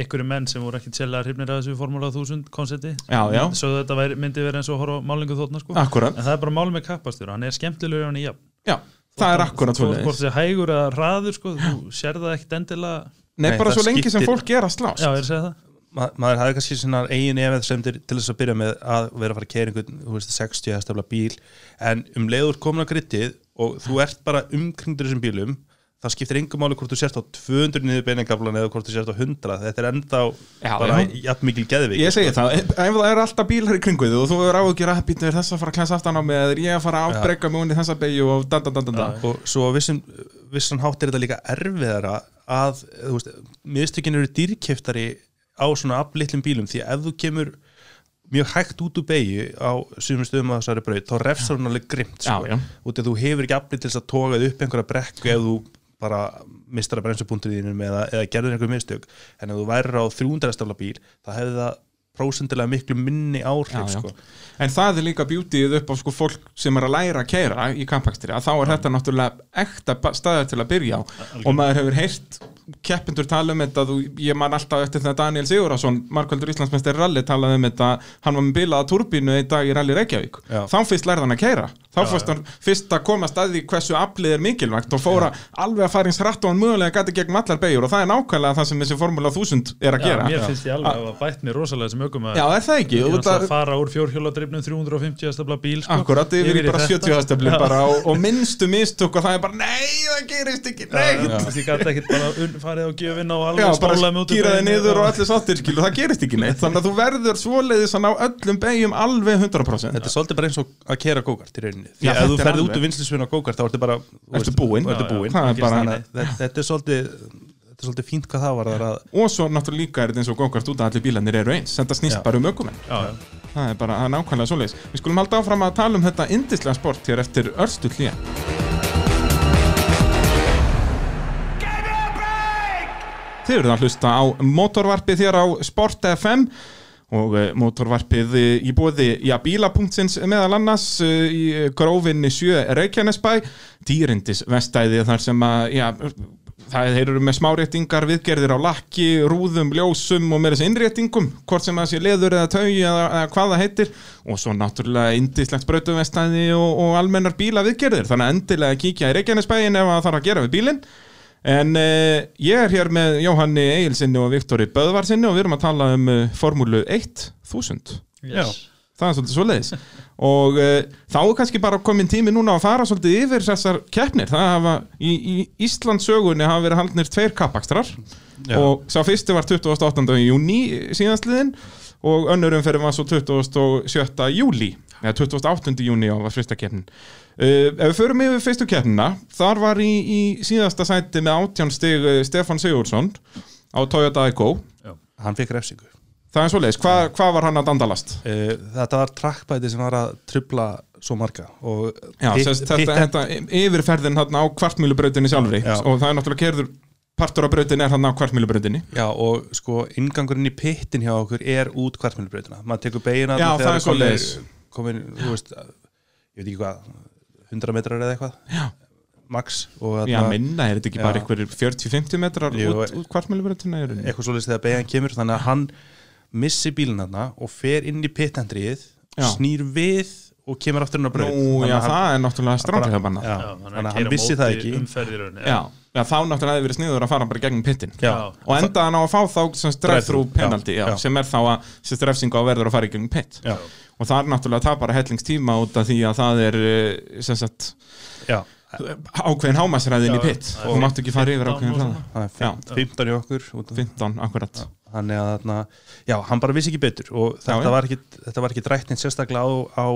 einhverju menn sem voru ekkit sérlega hrifnir af þessu Formula 1000 koncepti Já, já. Svo þetta væri, myndi verið eins og að horfa á málingu þóttna sko. Akkurat, En það er bara málum með kappastur, hann er skemmtilegur hann í jafn. Já, það er akkurat svo Hvort hvort það sé hægur eða hraður sko, þú sér það ekkit endilega. Nei, Nei, bara svo lengi sem skiptir- fólk er að slást. Já, ég er að segja það. Ma, maður hafði kannski svona eigin efið sem til, til þess að byrja með að vera að fara að keira einhvern þú veist, 60 hestafla bíl. En um leiður komin á grittið og þú ert bara umkringdur þessum bílum það skiptir engum máli hvort þú sért á 200 niður beiningaflan eða hvort þú sért á 100 þetta er enda Já, bara jafn mikil geðvik Ég segi það, ef það er alltaf bílar í kringu þig og þú er áhugjur að býta þess að fara að klæsa aftan á mig eða er ég að fara að átbreyka mig unni þessa beigju og dan, dan, dan, dan, dan. og svo á vissin, vissan hátt er þetta líka erfiðara að þú veist, miðstökin eru dýrkiftari á svona aflitlum bílum því ef þú kemur mjög hægt út úr beigju á sumum stöðum að þessari braut þá refsar hún alveg grimt sko. Út af þú hefur ekki aflit til þess að toga upp einhverja brekku ef þú bara mistar að bremsupunktur þínum eða, eða gerður einhver mistök en ef þú værir á 300 stafla bíl þá hefði það prósendilega miklu minni áhrif Já, já. sko. En það er líka bjútið upp á sko fólk sem er að læra að keira í kampakstri að þá er þetta náttúrulega ekta staðar til að byrja á og maður hefur heyrt keppindur tala um þetta þú, ég man alltaf eftir þegar Daniel Sigurðarsson markvöldur Íslandsmeisteri rally talaði um þetta hann var með bilaða turbínu í dag í rally Reykjavík Já. þá fyrst lærði hann að keira þá fyrst hann fyrst að koma staði hversu aflið er mikilvægt og fóra alveg að fara eins hratt og hann mögulega gæti gegn allar beigur og það er nákvæmlega það sem þessi Formula 1000 er að Já, gera. mér finnst ég alveg að bætt mér rosalega sem ökum að Já, er það ekki? Alltaf að- að fara úr fjórhjóladrifnum 350 stafla bíl sko, Akkurat, yfir í bara þetta. 70 hastefli Já. bara og, og minnstu mistök og það er bara nei, það gerist ekki, Já, nei. þú veist, Ég gæti ekkert bara un- farið á gjöfin og Já, alveg bara spálaði mig út Já. sáttir skilu, það gerist ekki neitt þannig að þú verður svoleiðis að ná öllum beigjum alveg 100% Þetta svolítið bara eins og að kera gókart í rauninni Því Já, ef þú er ferði út úr vinslisvinn á gókart þá ertu bara Ertu búinn. Þetta, er svolítið þetta er svolítið fínt hvað það var að og svo náttúrulega líka er þetta eins og gókart út að allir bílarnir eru eins. Þetta snýst Já. bara um ökumenn. Það er bara, nákvæmlega svoleiðis. Við skulum halda áfram að tala um þetta indislega sport hér eftir örstu hlýja Þið eruð að hlusta á motorvarpið þér á Sport FM og uh, motorvarpið í bóði já, bíla.sins meðal annars uh, í grófinni 7 Reykjanesbæ dýrindis vestæði þar sem að já, það eru með smáréttingar viðgerðir á lakki, rúðum, ljósum og með þessi innréttingum, hvort sem það sé leður eða taugi eða, eða hvað það heitir. Og svo náttúrulega indislegt brautumvestæði og, og almennar bíla viðgerðir þannig að endilega kíkja í Reykjanesbæin ef það þarf að gera við bílinn En uh, ég er hér með Jóhanni Egilsinni og Viktori Böðvarsinni og við erum að tala um uh, Formúlu 1000. Yes. Það er svolítið svo leiðis. og uh, þá er kannski bara komin tími núna að fara svolítið yfir þessar keppnir. Það hafa, í, í Íslandsögunni hafa verið haldnir tveir kappakstrar Já. og sá fyrsti var 28. júni síðastliðin og önnur umferðin var svo 27. júli eða 28. júni á var fyrsta keppnin uh, ef við förum yfir fyrstu keppnina þar var í, í síðasta sæti með átján stig uh, Stefan Sigurdsson á Toyota Igo. Hann fekk refsingu. Það er svoleiðis, Hva, hvað var hann að dandalast? uh, Þetta var trakkbæti sem var að trubla svo marga og Já, hitt- sest, þetta, hitt- þetta yfirferðin á kvartmýlubrautinni sjálfri. Já. og það er náttúrulega kerður partur á brautinni er þarna á kvartmýlubrautinni Já, og sko inngangurinn í pittin hjá okkur er út kvartmjölubreytina maður tekur beina Já, það er svoleiðis. komin, þú veist, ég veit ekki hvað 100 metrar eða eitthvað Já. max og Já, minna, er þetta ekki Já. bara einhverjir 40-50 metrar Jú, út, út kvartmýlubrautinni? eitthvað svoleiðis þegar beigjan kemur þannig að hann missi bílinn þarna og fer inn í pittendrið snýr við og kemur aftur inn á braut Nú, já, hann- það er náttúrulega stránglega banna Já, Já, þannig að hann vissi það ekki umferðir Já, já, þá náttúrulega hefði verið sniður að fara bara gegnum pittin Já. og enda hann á að fá þá sem já, já. sem er þá að sem strefsing á að verður að fara í gegnum pitt Já. Og það er náttúrulega það bara hellingstíma út af því að það er eh, sem sagt Já, ákveðin hámasræðin í Já, pitt. já. þú mátt ekki fara yfir 15 ákveðin og hraða. Það Já. er 15 í okkur út af- 15, akkurat þannig að þarna, já, hann bara vissi ekki betur og þetta, Já. Var, ekki, þetta var ekki drætt einn sérstaklega á, á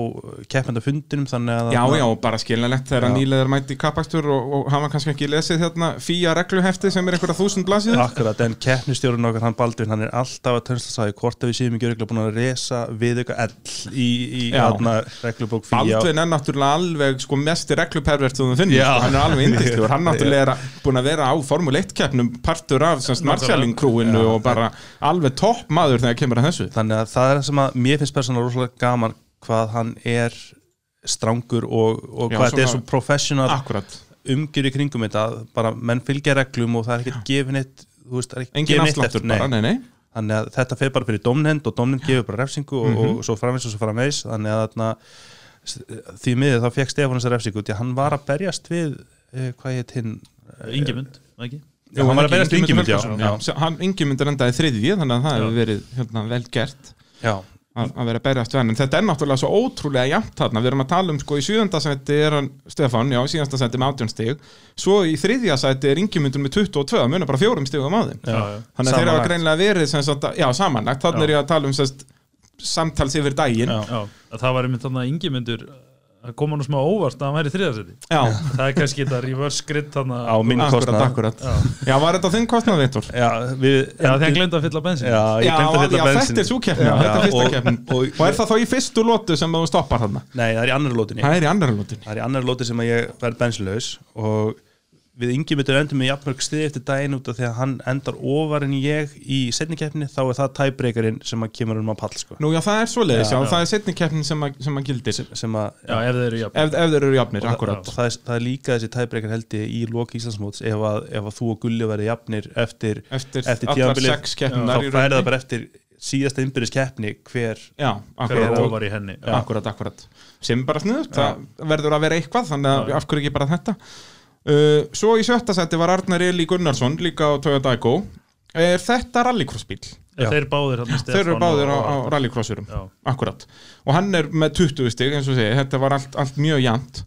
keppendafundinum þannig að Já, já, bara skiljanlegt þegar Já. nýlegar mæti í kapakstur og, og hafa kannski ekki lesið hérna fíja regluhefti sem er einhverja þúsund blasið Akkurat, en keppnistjórun okkar, hann Baldvin, hann er alltaf að tönsla sæði hvort að við séum ekki búin að resa við ykkur ell í, í þarna reglubók fíja Baldvin er náttúrulega alveg sko mesti reglupervert sem þú finnir, sko, hann er alveg indislegur hann náttúrulega er að- búin að vera á Formule 1 keppnum partur af semst Marshalling krúinu Já. og bara alveg topp maður þegar kemur að þessu þannig að það er það sem að mér finnst persónulega rosalega gaman hvað hann er strangur og, og Já, hvað þetta er svo professional Akkurat, umgjur í kringum þetta bara menn fylgja reglum og það er ekkert gefin eitt þú veist, það er ekki engin gefin eitt afsláttur eftir, bara, nei. nei, nei þannig að þetta fer bara fyrir domnend og domnend gefur bara refsingu og, Mhm. og svo framvegs og svo framvegs þannig að þarna, því miður þá fekk Stefán þessa refsingu því að hann var að berjast við eh, hvað heit hinn Ingimund, ekki? Já, hann var að berjast við Ingimund, já, Ingimund er endaði þriðji þannig að það hefur verið hérna, vel gert. Já, að, að vera að berjast venn en þetta er náttúrulega svo ótrúlega jafnt þarna. Við erum að tala um sko í sjöðundasætti er hann Stefán, já, í síðasta sætti með 18 stig. Svo í þriðja sætti er Ingemyndur með 22, það munar bara fjórum stigum á þeim. Þannig að þeir hafa greinlega verið sem sagt, já, samanlagt, þannig er ég að tala um sem sagt, samtals yfir daginn. Já. Já, að það var einmitt þannig að yngjumyndur að koma nú smá óvart að hann væri þriðasetti Já, það er kannski þetta reverse grid á minn kostnað. Já, Já, var þetta þinn kostnað, Viktor? Já, við já þegar glemt að fylla bensin Já, ég Já, já, þetta er svo keppni, er og- keppnin. og- Og er það þá í fyrstu lótu sem þú stoppar þarna? Nei, það er í annar lótinni Það er í annar lótunni Það er í annar lóti sem að ég verð bensinlaus og við yngi myndir endum með jafnmörg stið eftir daginn út af því að hann endar ofar en ég í setni keppni þá er það tæbreykarinn sem að kemur um að pall sko. Nú, já, það er svoleiðis, já, Já, og já. það er setni keppnin sem, að- sem að gildir. Sem að Já, ef þeir eru jafn ef, ef þeir eru jafnir, og, og það, er, það er líka þessi tæbreykar held ég í loki Íslandsmóts ef að, ef að þú og Gulli verði jafnir eftir, Eftir, eftir sex þá færi það bara eftir síðasta innbyrðis keppni hver Já, hver akkurat, er ofar í henni. Já. akkurat, akkurat. Sem bara sniðut, það verður að vera eitthvað þannig að Já, já. af hverju ekki bara þetta uh, Svo í sjötta seti var Arnar Eli Gunnarsson líka á Toyota Igo Er þetta rallycrossbíl? Já. Þeir báðir Þeir eru báðir á, á rallycrossurum. Já, Akkurat, og hann er með 20 stig eins og segi, þetta var allt, allt mjög jæmt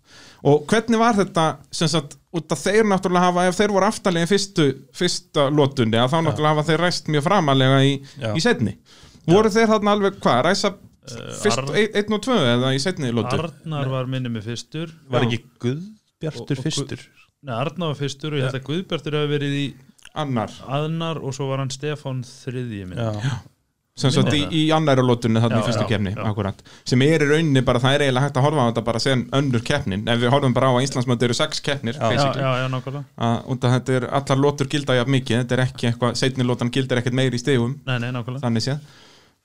og hvernig var þetta sem sagt, út að þeir náttúrulega hafa ef þeir voru aftalega í fyrstu, fyrsta lótunni að þá náttúrulega hafa þeir ræst mjög framalega í, Já. í setni voru þeir þarna alveg hvað, ræsa fyrst Ar- ein, einn og tvö eða í setni lótu Arnar var minni með fyrstur. Var Já. ekki Guðbjartur Og- og fyrstur Nei, Arnar var fyrstur og ég held að Guðbjartur hefur verið í annar, aðnar og svo var hann Stefán þriðji minn Já, sem sagt í, í annari lótunni þarna í fyrstu kefni, sem er í rauninni bara, það er eiginlega hægt að horfa á þetta bara sem önnur keppnin, ef við horfum bara á að Íslandsmönd eru sex út að þetta er allar lótur gilda jafn mikið. Þetta er ekki eitthvað, setni lótan gildar ekkert meir í stegum Nei, nei, nákvæmlega. Þannig séð.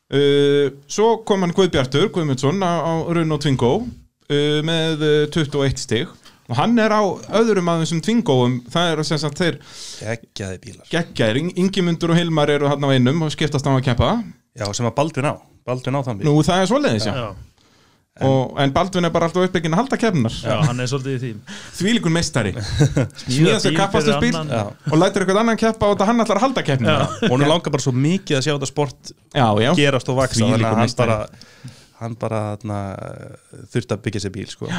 Uh, svo kom hann Guðbjartur Guðmundsson á, á Runo Twingo uh, með uh, 21 stig og hann er á öðrum að þessum Twingoum. Það eru sem sagt þeir geggjaði bílar. Geggjær, Ingimundur og Hilmar eru hann á einum og skiptast á að keppa. Já, sem að Baldvin á. Baldvin á þann bíl. Nú það er Já, Og, en Baldvin er bara alltaf uppbyggin að halda keppnar já, hann er svolítið í því. Þvílíkur meistari. Smíða sér annan. Já. og lætur eitthvað annan keppa og hann ætlar að halda keppnina. Og hún langar bara svo mikið að sjá þetta sport já, já, gerast og vaksa hann bara bara þarna, þurfti að byggja sér bíl sko.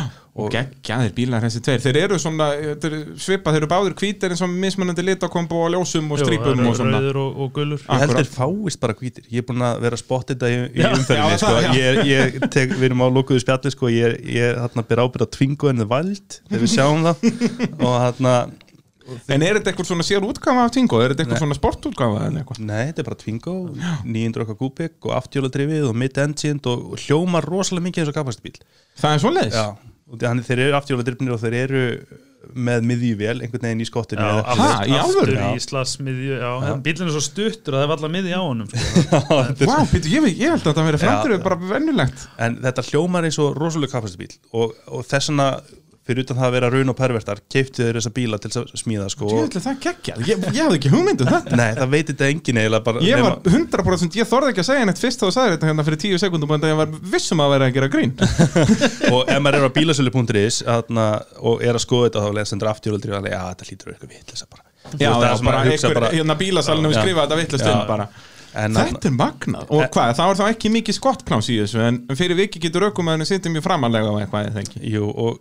og geggjaðir bílar þessi tveir þeir eru svona, þetta eru svipað, þeir eru báður hvítir eins og mismunandi litakombo og ljósum og strípum og svona og, og ég held þeir fáist bara hvítir ég er búin að vera að spotta þetta í, í Já. umferðinni Já, sko. já. ég, ég tek, við erum á lókuðu spjalli sko. ég, ég þarna ber ábyrð að tvingu en það vald þegar við sjáum það og þarna en er þetta eitthvað svona sér útgáfa af Tingo er þetta eitthvað svona eitthvað? Nei, þetta er bara Twingo, 900 okkar kúbik og aftjóladrifið og mid-engine og, hljómar rosalega mikið eins og kapastbíl það er svoleiðis? Já, þannig þeir eru aftjóladrifnir og þeir eru með miðjuvél einhvern veginn í skottinu. Aftur, í alvöru? í slagsmiðju Já, bílinn er svo stuttur að það er allar miði á honum. Sko. Vá, býtu, ég, ég held að þetta verið framtur Já. bara vennulegt En þetta hljómar eins og rosalega kapastbíl og, og þess vegna fyrir utan það að vera raun og pervertar keiptu þeir þessa bíla til að smíða sko, og, að það geggjað, ég, ég hafði ekki hugmyndu þetta. Nei, það veit þetta engin eiginlega bara ég var nema- 100% ég þorði ekki að segja neitt fyrst þá þú sagði þetta hérna fyrir 10 sekundum en ég var vissum að vera að gera grín. Og ef maður er á bílasölu.is og er að skoða þetta þá leðast endur aftjóladrifið að já, þetta lítur eitthvað vitleysa bara. Já, það er bara hugsa einhver, hérna bílasalunum skrifa þetta vittlust Já. bara En Þetta er magnað og hvað, það var þá ekki mikið skottpláns í þessu en fyrir viki getur aukumæðinu sittum mjög framalega á eitthvað eða ekki Jú, og,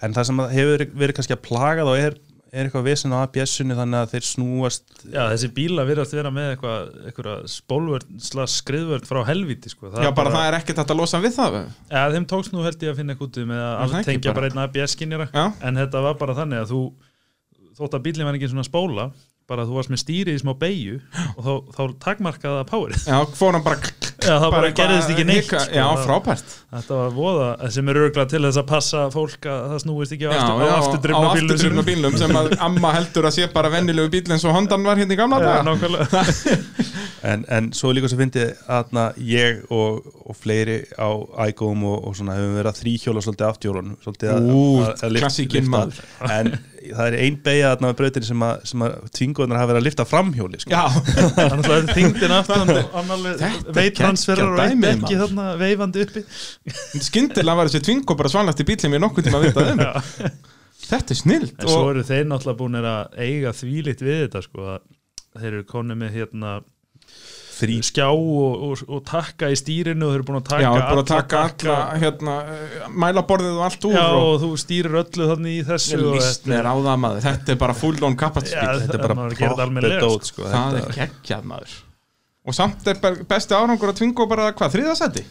en það sem að hefur verið kannski að plaga þá er, er eitthvað vesen á ABS-unni þannig að þeir snúast Já, þessi bíla virðast vera með eitthvað, eitthvað spólvörd, slags skriðvörd frá helviti sko. Já, bara það er ekkert að losa við það Ja, þeim tókst nú held ég að finna eitthvað út með Er að það ekki tengja bara? bara einn ABS-skinnjara Já. en þetta var bara þannig að þú þótt að bílinn var ekki svona spóla bara þú varst með stýrið í smá beigju og þá, þá takmarkaði það powerið Já, fór hann bara Já, það bara eitthvað gerðist ekki neitt sko. Já, frábært Þetta var voða, sem er örgulega til þess að passa fólk að það snúist ekki á, afturdrifna bílum sem að amma heldur að sé bara vennilegu bíl eins og Hondan var hérna í gamla Já, en, en svo líka svo fyndið að ég og, og fleiri á iGOM og, og svona hefum verið að þrýhjóla svolítið aftjólun svolítið að, Ú, að, að lyft- klassíkin lyfta. maður. en það er ein beigja þarna með brautinni sem að, sem að tvinguðunar hafa verið að lifta framhjóli sko. Já, Þannig að þingdin aftan og Þetta er veittransferar og geggjað eitt dæmi, ekki maður. þarna veifandi uppi skyndilega var þessi tvingo bara svanlast í bílum ég nokkuð tíma að vita um Þetta er snilt En svo og, eru þeir náttúrulega búin að eiga þvílitt við þetta sko að þeir eru konu með hérna þrý skjá og, og, og takka í stýrinu og þeir eru búin að taka Já, það er bara að taka takka. alla hérna, eh, mælaborðið og allt úr Já, og og þú stýrir öllu þannig í þessu maður Þetta er bara full on capacity Já, þetta er bara þetta proper almennilega, dót sko. Það þetta, er geggjað maður Og samt er besti árangur að tvinga bara hvað, þriðasæti?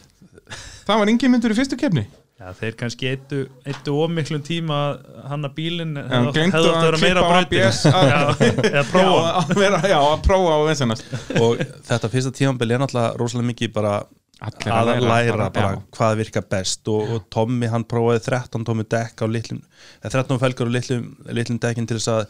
Það var yngi myndur í fyrstu kefni Já, þeir kannski eittu, eittu ómiklum tíma að hanna bílinn gleymdu átt að að vera meira að- Já, eða prófa. já, að að prófa á vinsanast og þetta fyrsta tímanbili er náttúrulega rosalega mikið bara Allir að læra bara já. hvað virkar best. Og, og Tommy hann prófaði 13 tómi dekk á litlum, eða 13 felgar á litlum, litlum dekkin til þess að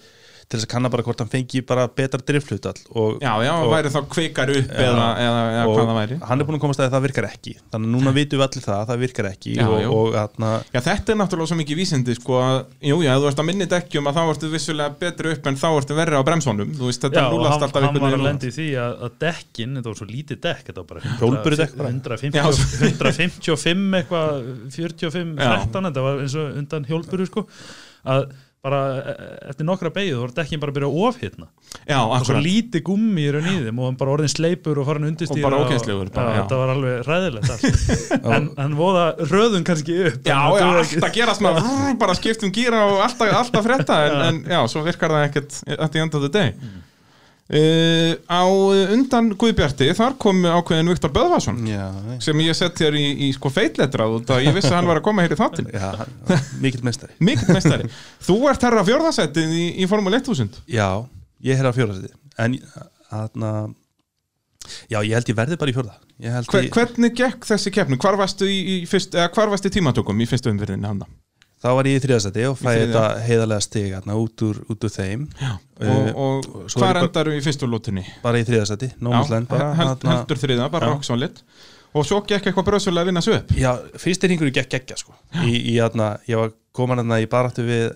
til þess að kanna bara hvort hann fengi bara betra drifthlutall og, Já, já, og, væri þá kvikar upp eða, eða, eða og hvað það væri. hann er búin að komast að það virkar ekki. Þannig að núna vitum við allir það að það virkar ekki Já, og, og atna, Já, þetta er náttúrulega svo mikið vísindi sko að, jú, já, ef þú ert að minni dekkjum að þá ertu vissulega betri upp en þá ertu verri á bremsónum þú veist, þetta Já, og núlast hann, alltaf hann var að lendi í því að, að dekkin, þetta var svo lítið dekk þetta var bara 100 Hjólburudekk bara. 150, Já. 155 eitthvað 45, Já. 13 þetta var eins og undan hjólburu sko. Að bara e- eftir nokkra beigðu þá var dekkin bara að byrja að ofhitna Já, og svo lítið gummi í raun í þeim og hann bara orðin sleipur og farin undirstýra Og bara já. þetta var alveg ræðilegt en, en voða röðun kannski upp Já, já, alltaf gera svona bara skiptum gíra og alltaf, frétta en, en já, svo virkar það ekkert at the end of the day uh, Á undan Guðbjarti þar kom ákveðin Viktor Böðvarsson já, sem ég sett hér í, í sko feitletrað út að ég vissi að hann var að koma hér í þáttin hann- mikill mestari Mikill mestari Þú ert herra fjórðasettið í, í Formule 1000 já, ég er fjóra seti en atna, já, ég held ég verði bara í held Hver, ég, Hvernig gekk þessi keppni? Hvar varstu í, í, fyrst, eða hvar varstu tímatökum í fyrstu umverðinni handa? Þá var ég í þriðasæti og fæði þetta heiðarlega stig út, úr, út úr þeim Og, Eh, og svo hvar er ég bara- endaru í fyrstu lótunni? bara í bara held, heldur þriða, bara Já. rock solid Og svo gekk eitthvað bröðsvöldlega að vinna svo upp Já, fyrsti ringur gekk geggja sko. ég var komin aðna í baráttu við,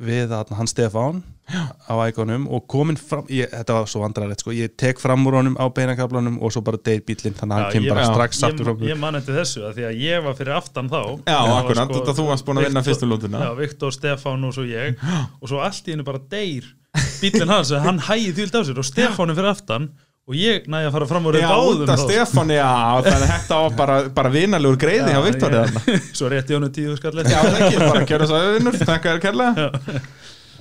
við aðna, hann Stefán á ægonum og komin fram, ég, þetta var svo vandrarlegt sko, ég tek fram úr honum á beinakablanum og svo bara deyr bílinn, þannig að Já, hann kemur bara já. strax aftur ég, fram ég man eftir þessu að því að ég var fyrir aftan þá. Já, akkurat, sko þetta þú varst búin að vinna Viktor- fyrstu lótuna. Já, Viktor, Stefán og svo ég. Og svo allt í hennu bara deyr bílinn hans, hann hægði þvíld á sér og Stefán er fyrir aftan og ég næði að fara fram úr báðum út af þá. Stefán, já, þannig að þetta var bara, bara vinalegur greiði hjá Viktor Svo rétti honum tíu skall Já, það ekki, bara kjöra svo vinnur, þakka þér kærlega.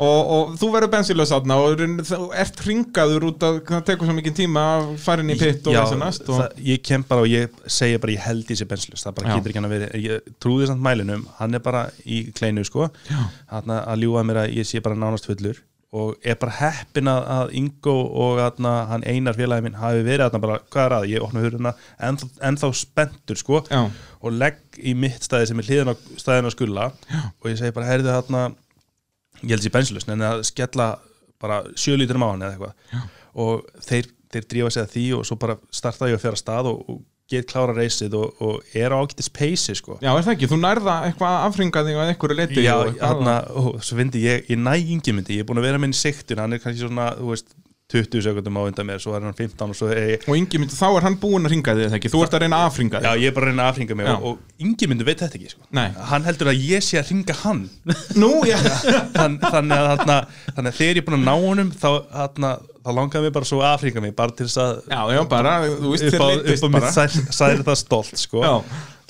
Og, og þú verður bensinlaus átna og raun- þú ert ringaður út að það tekur svo mikið tíma að fara inn í pitt og Já, þess að næst og... það, ég kem bara og ég segja bara ég held sér benslust, það bara Já. getur ekki hann að vera ég trúði samt mælinum, hann er bara í kleinu sko, hann að ljúga mér að ég sé bara nánast fullur og er bara heppin að, að Ingo og aðna, hann einar félagi minn hafi verið aðna bara, hvað er að, ég opna hurðuna ennþá, ennþá spenntur sko Já. og legg í mitt staði sem er hliðin á staðin á skulla Já. og ég segi bara, heyrðu þarna ég held sér benslust, en að skella bara sjö lítrum á hann eða eitthvað og þeir, þeir drífa sig að því og svo bara starta ég að fjara stað og, og get klára reysið og, og er á ágættis peysi sko. Já, er það ekki, þú nærða eitthvað afringaði að einhverju leiti Já, og eitthvað- þarna, ó, svo fyndi ég, ég næ yngi myndi, ég er búin að vera með henni í siktun, hann er kannski svona, þú veist 20 sekundum á undan mér, svo er hann 15 og svo er ég, og Ingi myndi, þá er hann búinn að ringa þig eða ekki, þú ert að reyna að afringa já, þig ég er bara að reyna að afringa mig Já. og, og yngi myndi veit þetta ekki, sko Nei. hann heldur að ég sé að ringa hann Nú, já, Þann, þannig, að, þarna, þannig að þegar ég er búin að ná honum þá, þá langaði mig bara svo að afringa mig bara til þess að já, já, bara, þú veist, þér leittist upp á bara mitt særi það stolt sko. Já.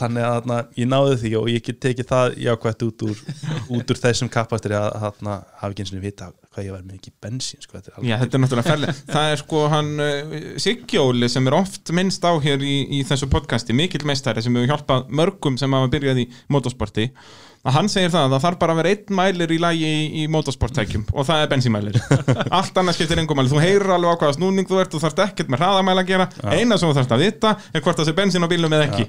þannig að þarna, ég náði því og ég get tekið það jákvætt út úr, út úr þessum kappastir að þarna, hafi ekki eins og vita hvað ég var með ekki bensín sko. þetta er Já, þetta er náttúrulega ferlega. Það er sko hann uh, Siggjóli sem er oft minnst á hér í, í þessu podcasti, mikill meistari sem hefur hjálpað mörgum sem hafa byrjað í motorsporti að hann segir það að það þarf bara að vera einn mælir í lagi í, í motorsporttækjum og það er bensínmælir allt annað skiptir engum mælir, þú heyrir alveg á hvaða snúning þú ert þú þarft ekkert með hraðamæla að gera. Eina sem þú þarft að vita er hvort það sé bensín á bílum eða ekki.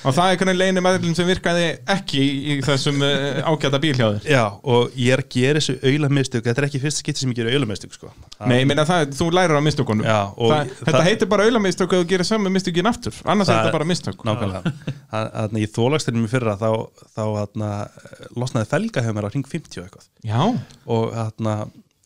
Og það er einhvern leini meðlum sem virkaði ekki í þessum uh, ágæta bíl hjá þér. Já, og ég er að gera þessu auðlamistök þetta er ekki fyrsta skipti sem ég gera auðlamistök sko. Nei, meina það, þú lærir á það- Þetta heitir bara auðlamistök og þú gerir saman mistökin aftur. Annars er þetta bara mistök. nákvæmlega. Þannig ég þólagsturinn mér fyrra þá, þá þarna, losnaði felga hjá mér á ring 50 og eitthvað. Já, og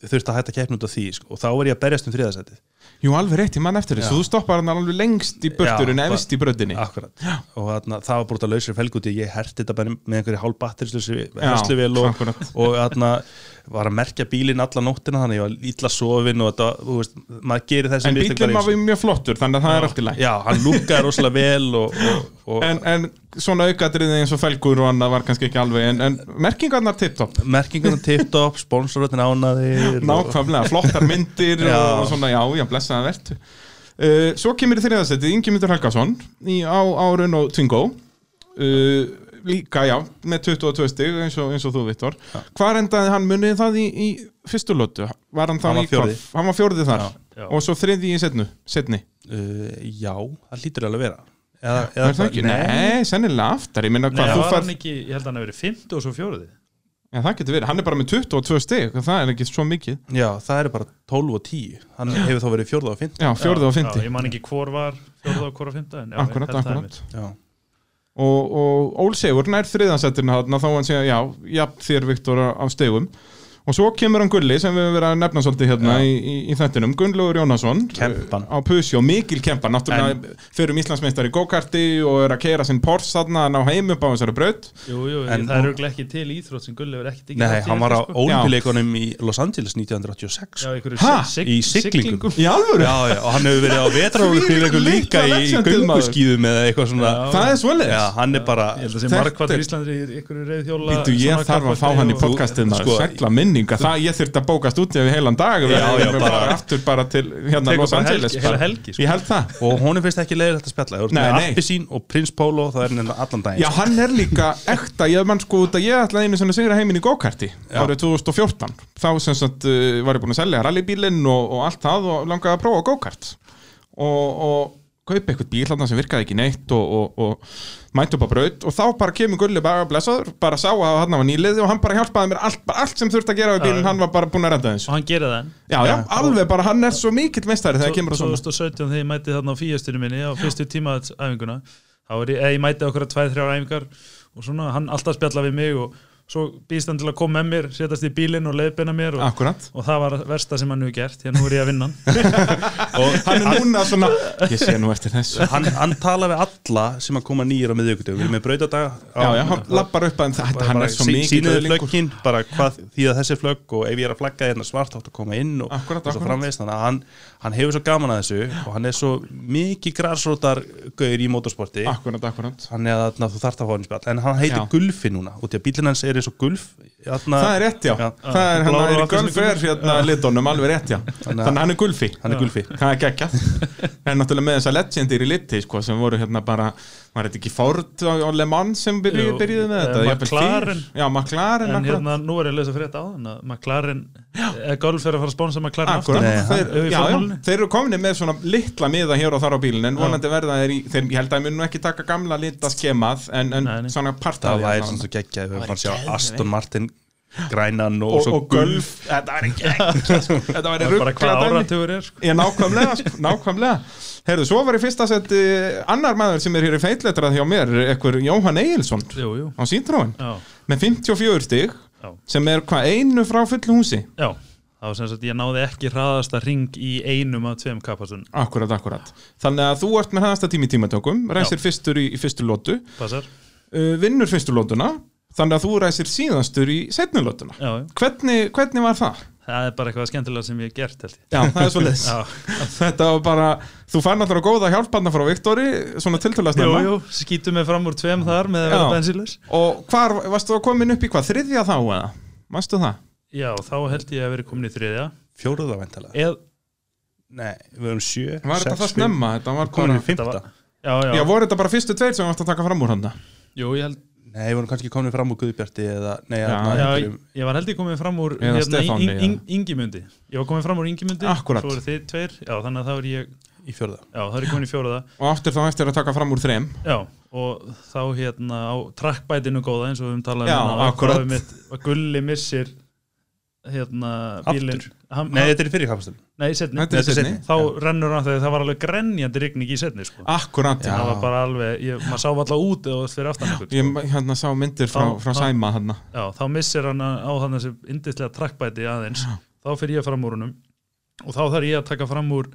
þurfti að hætta keppn út á því sko. og þá er ég að berjast um þriðasætið Jú, alveg rétt, ég man eftir þessu, Já. þú stoppar hann alveg lengst í burturinn, Já, efst í bröndinni Akkurat, og þarna, það var brútt að lausri felgúti. Ég herti þetta bara með einhverju hálf batterislösi Já, hersluvél og, og þarna, var að merkja bílinn alla nóttina þannig ég var ítla sofin og þetta, þú veist, maður gerir þessi En bílinn var mjög flottur, þannig að það er allt í læg Já, hann lúkaði rosalega vel og, og, og en, en svona aukatriði eins og felgur og annað var kannski ekki alveg En, en merkingarnar tipptopp merkingunum tipptopp, sponsorötin ánaðir Nákvæmlega, flottar myndir Já. og, svona, já, já, blessaða vertu. Uh, Svo kemur í þriðasettið Ingemyndur Helgason í, á árun og Twingo uh, Líka, já, með 22 stig eins og, eins og þú, Viktor. Hvar endaði hann? Munið það í, í fyrstu lótu? Var hann þá var í fjórði. Hann var fjórði þar? Já. Já. Og svo þriði í setnu, setni uh, Já, það lítur alveg að vera. Eða, Er það ekki? Nei, sennilega aftar. Ég Nei, hvað, það var hann ekki, ég held að hann hefur verið 50 og svo fjóruði Já, það getur verið, hann er bara með 22 stig Það er ekki svo mikið. Já, það eru bara 12 og 10 Hann hefur þá verið 4 og 5 Já, fjórði og Já, fymti ég man ekki hvor var fjórða og hvor var fymta en já, Akkurat, akkurat. Já, og, og Ólsegur nær þriðansættirna þarna þá hann segja, já, jafn þér Viktor á stegum og svo kemur hann Gulli sem við höfum verið að nefna svolítið hérna í, í, í þettinum, Gunnlaugur Jónasson Kempan. uh, á Pusjó, mikil kempan. Náttúrulega fyrir um Íslandsmeistar í go-karti og er að keira sinn Porsche þarna að ná heim upp á þessari braut. Jú, jú, En- það er auðvitað ekki til íþrótt sem Gulli verið ekki tekið Nei, hann var á ólimpileikunum í Los Angeles 1986 Já, Í sig- siglingum. í alvöru, Já, og hann hefur verið á vetrarólimpileikum Þvílík líka í gönguskíðum eða eitthvað svona. Það er svoleiðis. Já, hann er bara Ég held að er- þarf að Sko, það ég þurfti að bókast út ef við heilan dag Já, já, bara- bara aftur bara til hérna Los Angeles helgi- helgi, sko. ég held það. Og honum finnst ekki leiðilegt að spjalla. Þú ert Nei, með nei. appi sín og prins Pólo það er nefnilega allan daginn Já, hann er líka ekta, ég mann sko ég ætlaði einu sem að sigra heiminn í go-karti Já. árið 2014 þá sagt uh, var ég búin að selja rallybílinn og, og allt það og langaði að prófa go-kart. Og, og kaupa eitthvað bíl þarna sem virkaði ekki neitt og, og, og mætti upp á braut og þá bara kemur Gulli bara blessaður, bara sá að hann var nýlið og hann bara hjálpaði mér allt, bara allt sem þurfti að gera við bílinn, Já. hann var bara búin að redda þessu. Og hann gerir það Já, já, alveg bara, hann er svo mikill meistari þegar kemur að svona. 2017 þegar ég mæti þarna á fíastinu minni á fyrstu tímaðsæfinguna þá er ég, eða ég mæti okkur að tvæð, þrjár æfingar og svona, hann alltaf spjalla við mig og svo býst hann til að koma með mér setjast í bílinn og leiðbeina mér og, Akkurat. og það var versta sem hann hefur gert því að nú er ég að vinna hann. Og Hann er núna svona, ég sé nú eftir þessu. Hann, hann tala við alla sem að koma nýjur á miðjögundum við erum með brautadag hann lappar upp að þetta, hann er svo mikill síniðu öðlingur. flöggin, bara hvað því að þessi flögg og ef ég er að flagga hérna svart átt að koma inn og, Akkúrat, og svo akkúrat. framvegist þannig að hann, hann hefur svo gaman að þessu og hann er svo mikið græsrótar gauður í motorsporti. Akkurat, akkurat. Þannig að na, þú þarft að fá hann í spjall. En hann heitir Já. Gulfi núna og því að bílinn hans er eins og Gulf þarna, Það er rétt, já, Já. það er hann er í og gulfer hérna litónum, alveg rétt, já. Þannig að hann er gulfi. Hann er Gulfi. Það er geggjað. Það er náttúrulega með þessa legendir í liti sko, sem voru hérna bara, var þetta ekki Ford á á Le Mans sem byrjuði, Jú, byrjuði með eh, þetta? McLaren. Já, McLaren, en akkurat. hérna, nú er ég að lesa frétt á þann að McLaren, eða Golf er að fara að sponsa McLaren Akkurat, Nei, þeir, eru komin með svona litla miða hér og þar á bílinn en vonandi verða þeir í, þeir, ég held að ég mun nú ekki taka gamla lita skemað en, en Nei, nei. svona parta það væri svona svo geggjað við fann sjá Aston Martin grænan og, og, svo og golf, þetta væri geggjað sko. þetta væri bara ruggla hvað dæmi. áratugur er sko. Ég nákvæmlega, sko, nákvæmlega. Heyrðu, svo var í fyrsta seti annar maður sem er hér í feitletrað hjá mér ekkur Jóhann Egilson jú, jú, á Sýntróin já, með 54 stig já, sem er hvað einu frá fullu húsi? Já það var sem sagt, ég náði ekki hraðasta ring í einum af tveim kapastun Akkurat, akkurat. Þannig að þú ert með hæðasta tími tímatökum ræsir fyrstur í, í fyrstu lótu passar, uh, vinnur fyrstu lótuna þannig að þú ræsir síðanstur í setnu lótuna hvernig, hvernig var það? það er bara eitthvað skemmtilega sem ég hef gert held ég. Já, það er svo leis já, Þetta var bara, þú fann náttúrulega góða hjálpanna frá Viktori, svona tiltölulega jú, snemma. jú, skýtum mig fram úr tveim þar með að vera bensinlaus Og hvar, varstu að komin upp í hvað, þriðja þá eða? Varstu það? Já, þá held ég að vera komin í þriðja. Fjóruða væntalega eð, nei, við erum sjö Var þetta það snemma? Þetta var komin í fymta já, já, já, voru þetta bara fyrstu tveir sem varst að taka fram úr hann? jú, ég held nei, við vorum kannski komin fram úr Guðbjarti eða, nei, Já, Já, einhverjum- ég var held ég komið fram úr Eða Stefáni, in, in, Ingimundi. Ég var komið fram úr Ingimundi Akkúrat. Svo eru þið tveir, já þannig að þá er ég í fjórða. Já, þá er ég komin í fjóraða Og aftur þá eftir að taka fram úr þrem. Já, og þá hérna á trackbætinu góða eins og við um talað Já, um að, mitt, að Gulli missir hérna bílinn. Nei, þetta er í fyrir kapastunum nei, setni Þetta er Þetta er setni Þá rennur hann þegar það var alveg grenjandi rigning í setni sko. Akkurat, Já. Það var bara alveg, ég, maður sá alltaf út eða fyrir aftan sko. Ég hérna sá myndir frá, frá þá- Sæma hérna Já, þá missir hann á hann þessi indislega trackbæti aðeins. Þá fyrir ég fram úr honum og þá þarf ég að taka fram úr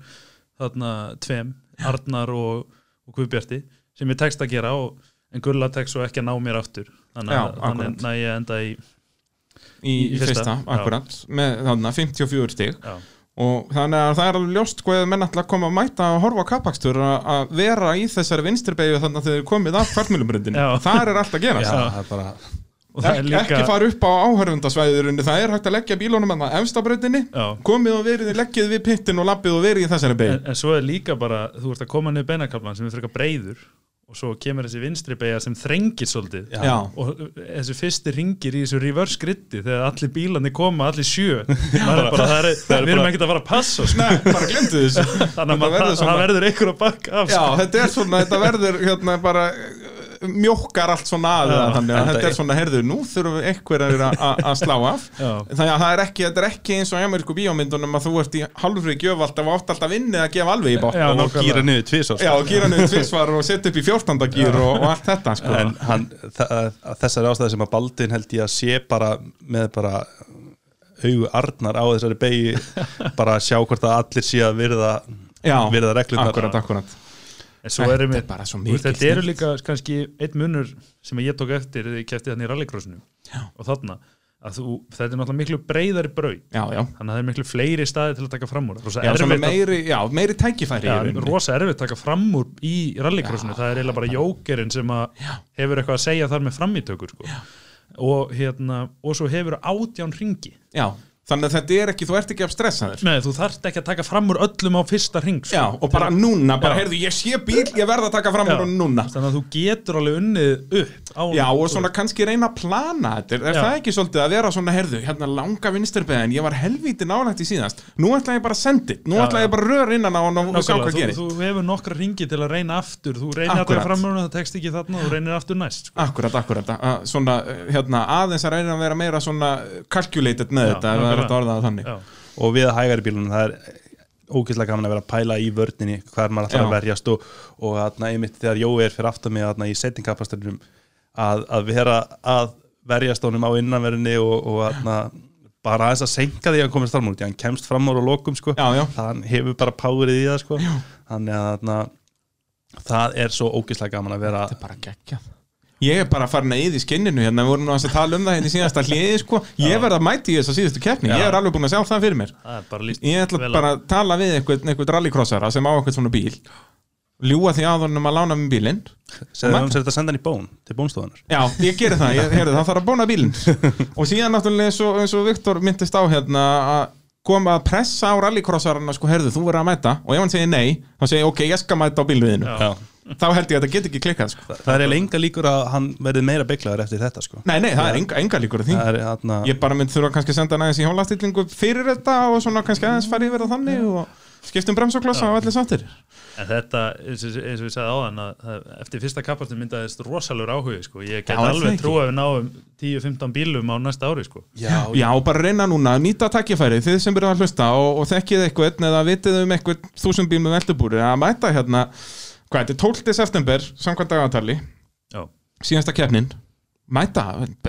þarna tveim, Arnar og, og Guðbjarti sem ég tekst að gera og, en Gulla tekst svo ekki að ná mér aftur. Þannig Já, að ég enda í í, í fyrsta, akkurat með þarna 54 stig. Já, og þannig að það er alveg ljóst eða menn ætla að koma að mæta að horfa á kapakstur að að vera í þessari vinstirbegju þannig að þau komið af kvartmjölubröndinu Já. þar er allt að gera Já. það er bara og það er Ek, líka ekki fara upp á áhörfundasvæðurinn það er hægt að leggja bílunum að efstabröndinni komið og verið, leggið við pittin og lappið og verið í þessari begju en, en svo er líka bara þú ert að koma niður beinakablan sem er frekar breiður og svo kemur þessi vinstri beigja sem þrengir svolítið Já. Og þessi fyrsti ringir í þessu reverse gritti þegar allir bílarnir koma, allir sjö það er bara, það er, við erum ekkert að fara að passa sko. Nei, bara glemdu þessu þannig að það verður einhver að bakka af Já, sko. þetta er svona, þetta verður hérna bara mjókkar allt svona að Já. það, þannig að þetta er svona, herðu, nú þurfum við einhverjar að- slá af Já. þannig að það er ekki, þetta er ekki eins og í amerísku bíómyndunum að þú ert í halvfri gjöf alltaf og átt alltaf inni að gefa alveg í bótt og gýra niður tvisvar Já, og gýra niður tvisvar og setja upp í 14. gýr og, og allt þetta, sko en hann, það, þessari ástæði sem að Baldin held ég að sé bara með bara augu arnar á þessari beigi bara að sjá hvort að allir sé að virða Já, virða reglurnar akkurat, akkurat Þetta er bara svo mikil þetta eru líka kannski einn munur sem ég tók eftir þegar ég kefti þannig í rallycrossinu og þarna þú, þetta er náttúrulega miklu breyðari brau þannig að það er miklu fleiri staði til að taka fram úr. Já meiri, já, meiri tækifæri erfitt að taka fram úr í rallycrossinu, það er eiginlega bara jókerinn sem hefur eitthvað að segja þar með framítökur sko. og hérna og svo hefur átján ringi Já, þannig að þetta er ekki, þú ert ekki af stressaður Nei, þú þarft ekki að taka fram úr öllum á fyrsta ring sko. Já, og bara núna, bara, heyrðu, ég sé bíl, ég verð að taka fram úr núna. Þannig að þú getur alveg unnið upp á Já, og svona kannski reyna að plana þetta. Er, er það ekki svolítið að vera svona, herðu, hérna langa vinsturbeðin Ég var helvíti nálægt í síðast. Nú ætla ég bara að sendi, nú ætla ég bara að röra innan á hann og og sjá hvað gerir þú hefur nokkra ringi til að reyna aftur. Þú reynir að taka fram úr það tekst ekki þarna þú reynir aftur næst sko. Akkurat, akkurat, svona, eh, hérna, að að hægt að orða það þannig. Já, og við hægari bílunum það er ógeðslega gaman að vera að pæla í vörninni hvað maður að verjast og, og þarna, einmitt þegar Jói er fyrir aftan mig þarna, í settingkapastörinum að, að vera að verjast honum á innanverðinni og, og þarna, bara aðeins að senka því að hann komist fram úr því að hann kemst fram úr og lokum sko. Já, já, þann hefur bara powerið í það sko. þannig að það er svo ógeðslega gaman að vera þetta er bara geggjað Ég er bara farin að yði skinninu hérna, við vorum aðeins að tala um það hérna í síðasta hliði, sko. Ég verð að mæti í þessa síðustu keppni, ég er alveg búin að sjá það fyrir mér. Það Ég ætla bara að tala við einhvern, einhvern rallycrossara sem á einhvern svona bíl Ljúa því að honum að lána mér bílinn. Segðu hann sér þetta að senda hann í bón til bónstofunar Já, ég geri það, ég, heyrðu, það þarf að bóna bílinn. Og síðan náttúrulega eins og, eins og Viktor myndist á hérna að koma að pressa á rallycrossarana sko, heyrðu, þú verður að mæta og ef hann segir nei, þá segir ég, ok, ég skal mæta á bílviðinu Já. þá held ég að þetta get ekki klikkað sko. það er eiginlega enga líkur að hann verði meira beklaður eftir þetta sko. Nei, nei, það er enga, enga líkur að því það er þarna Ég bara mynd þurfa kannski að senda hann aðeins í hjólastillingu fyrir þetta og svona kannski aðeins fara yfir það þannig og skiptum bremsoklossa og allir sáttir. En þetta, eins og, við sagði áðan eftir fyrsta kappartin myndaðist rosalur áhugi sko. ég get Já, alveg trú að við náum 10-15 bílum á næsta ári sko. já, Já, bara reyna núna að nýta takkifæri þið sem byrjuð að hlusta og, og þekkið eitthvað eða vitið um eitthvað þúsund bíl með veldubúri að mæta hérna, hvað þetta er 12. september samkvæmt dagatali Já, síðasta keppnin mæta,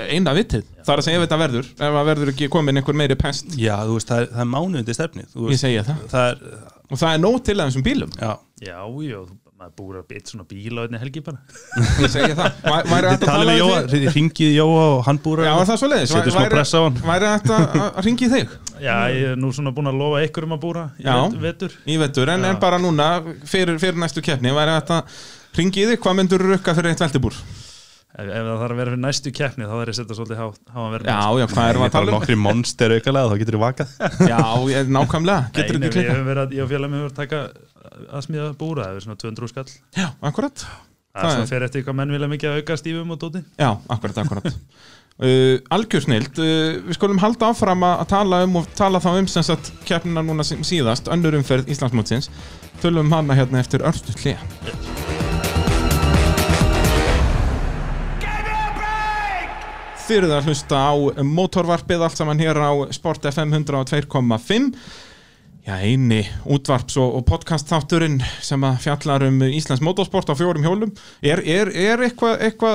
eina vitið. Það er að segja ef þetta verður, ef það verður ekki komin einhver meiri pest, já, þú veist, það er, það er mánuði stefnið þú ég segja það. Það er, og það er nóg til að þessum bílum. Já. Já, já þú- maður búur að byrja svona bíl á einni helgi bara. Ég segja það, Væ- væri hægt að Þið ringið Jóa og hann búr Já, er það svo leiðis, Setur smá pressa á hann. væri hægt að að ringi þig? Já, ég er nú svona búin að lofa ykkur um að búra í Já. vet- vetur. Í vetur, en, en bara núna fyrir, fyrir næstu keppni, væri hægt að ringi þig, hvað myndur rukka fyrir eitt veldubúr? Ef, ef það þarf að vera fyrir næstu keppni þá er ég að setja svolítið há, háan verð Já, já, hvað erum við að tala um? Nokkri monster aukalega, þá getur þið vakað. Já, nákvæmlega, getur Nei, þetta nei, ég verið og félag mér hefur taka að smíða búra, það er svona 200 skall. Já, akkurat. Það Það er svona fyrir eftir hvað menn vilja mikið að auka stífum og dóti. Já, akkurat, akkurat. Uh, Algjörsnild, uh, við skulum halda áfram að tala um og tala þá um sem sagt keppnina núna síðast, önnur umferð Íslandsmótsins. Tölum um hana hérna eftir örstu hlið Þið eruð að hlusta á mótorvarpið allt saman hér á Sport FM 102.5 Já, eini útvarps- og, og podcast þátturinn sem að fjallar um Íslands motorsport á fjórum hjólum. Er, er, er eitthvað eitthva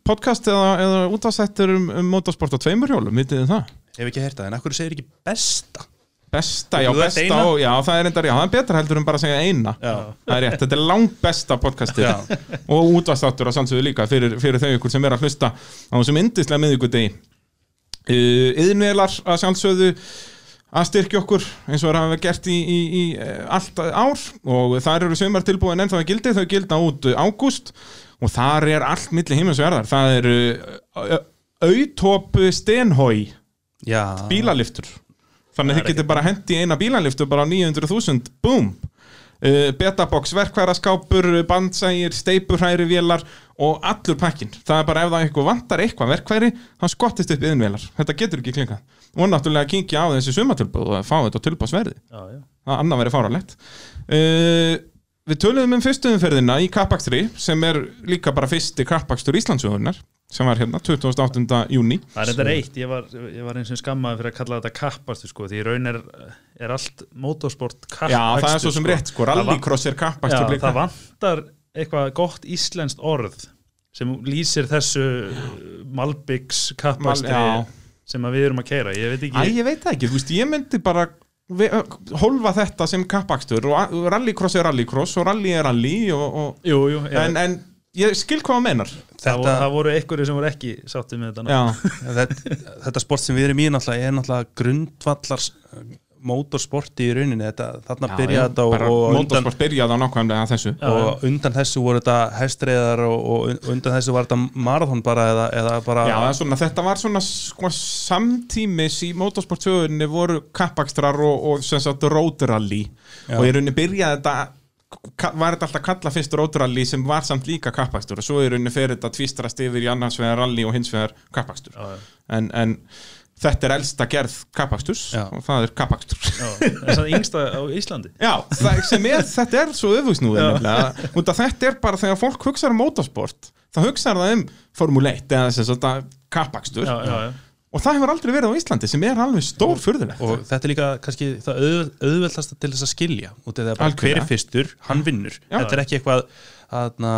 podcast eða, eða útvarpsættur um, um motorsport á tveimur hjólum, vitið þið það? Hef ekki heyrt það, en akkur segir ekki besta Besta, já, besta og, já, það er endar, já, það er betra heldur en bara að segja eina. Já. Það er rétt, þetta er langt besta podcastið. Og útvastáttur að sannsögðu líka fyrir, fyrir þau ykkur sem er að hlusta á þessum indislega miðvikudegi. Uh, Yðinvelar að sjálfsögðu að styrkja okkur eins og það hafa gert í, í, í eh, allt ár. Og þar eru sömur tilbúin ennþá að gildi, þau gilda út ágúst. Og þar er allt milli jarðar. Það eru auðtóp stenhói bílaliftur þannig að þið getur bara hendi eina bílaliftu bara á 900.000, boom uh, betabox, verkværaskápur bandsægir, steipurhæri vélar og allur pakkin, það er bara ef það eitthvað vantar eitthvað verkværi, þá skottist upp yðinvélar, þetta getur ekki klinkað og náttúrulega kíkja á þessi sumatilbúð og fá þetta já. það annað verið fáralegt uh, Við töluðum um fyrstu umferðina í kappakstri sem er líka bara fyrsti kappakstur Íslandsjóðunar sem var hérna 28. júni Það er þetta reitt, ég var, ég var eins og skammaði fyrir að kalla þetta kappastu sko, því raun er, er allt motorsport kappakstur Já, það er svo sem sko. rétt sko, rallycross er Já, kappakstur líka það vantar eitthvað gott íslenskt orð sem lýsir þessu Malbyggs kappastri Mal- já. sem við erum að keira, ég veit Æ, ekki ég veit það ekki, þú veist, ég myndi bara hólfa þetta sem kappakstur og rallycross er rallycross og rally er rally og, og, Jú, jú, en, en ég skil hvað það menar það, voru, þetta, það voru einhverju sem voru ekki sáttið með þetta Já, þetta, þetta sport sem við erum í náttúrulega er náttúrulega grundvallars mótorsporti í rauninni. Þetta, þarna já, byrja já, þetta og, og, undan, motorsport byrjaði á nákvæmlega þessu. Já, og undan þessu voru þetta hestreiðar og, og undan þessu var þetta marathon bara eða, eða bara Já, svona, þetta var svona sko, samtímis í motorsportsögunni voru kappakstrar og, og sem sagt róturalli Já. og í rauninni byrjaði þetta var þetta alltaf kalla fyrst róturalli sem var samt líka kappakstur og svo í rauninni fer þetta tvistrast yfir í annars vegar ralli og hins vegar kappakstur en, en þetta er elsta gerð kappaksturs og það er kappakstur það er það yngsta á Íslandi? Já, það, sem er, þetta er svo að þetta er bara þegar fólk hugsaður um motorsport, þá hugsaður það um Formule 1 eða að kappakstur já, já, já. Og það hefur aldrei verið á Íslandi sem er alveg stór furðulegt og þetta er líka kannski það auð, auðveldast til þess að skilja út af því að hver er fyrstur, hann vinnur Já. þetta er ekki eitthvað aðna,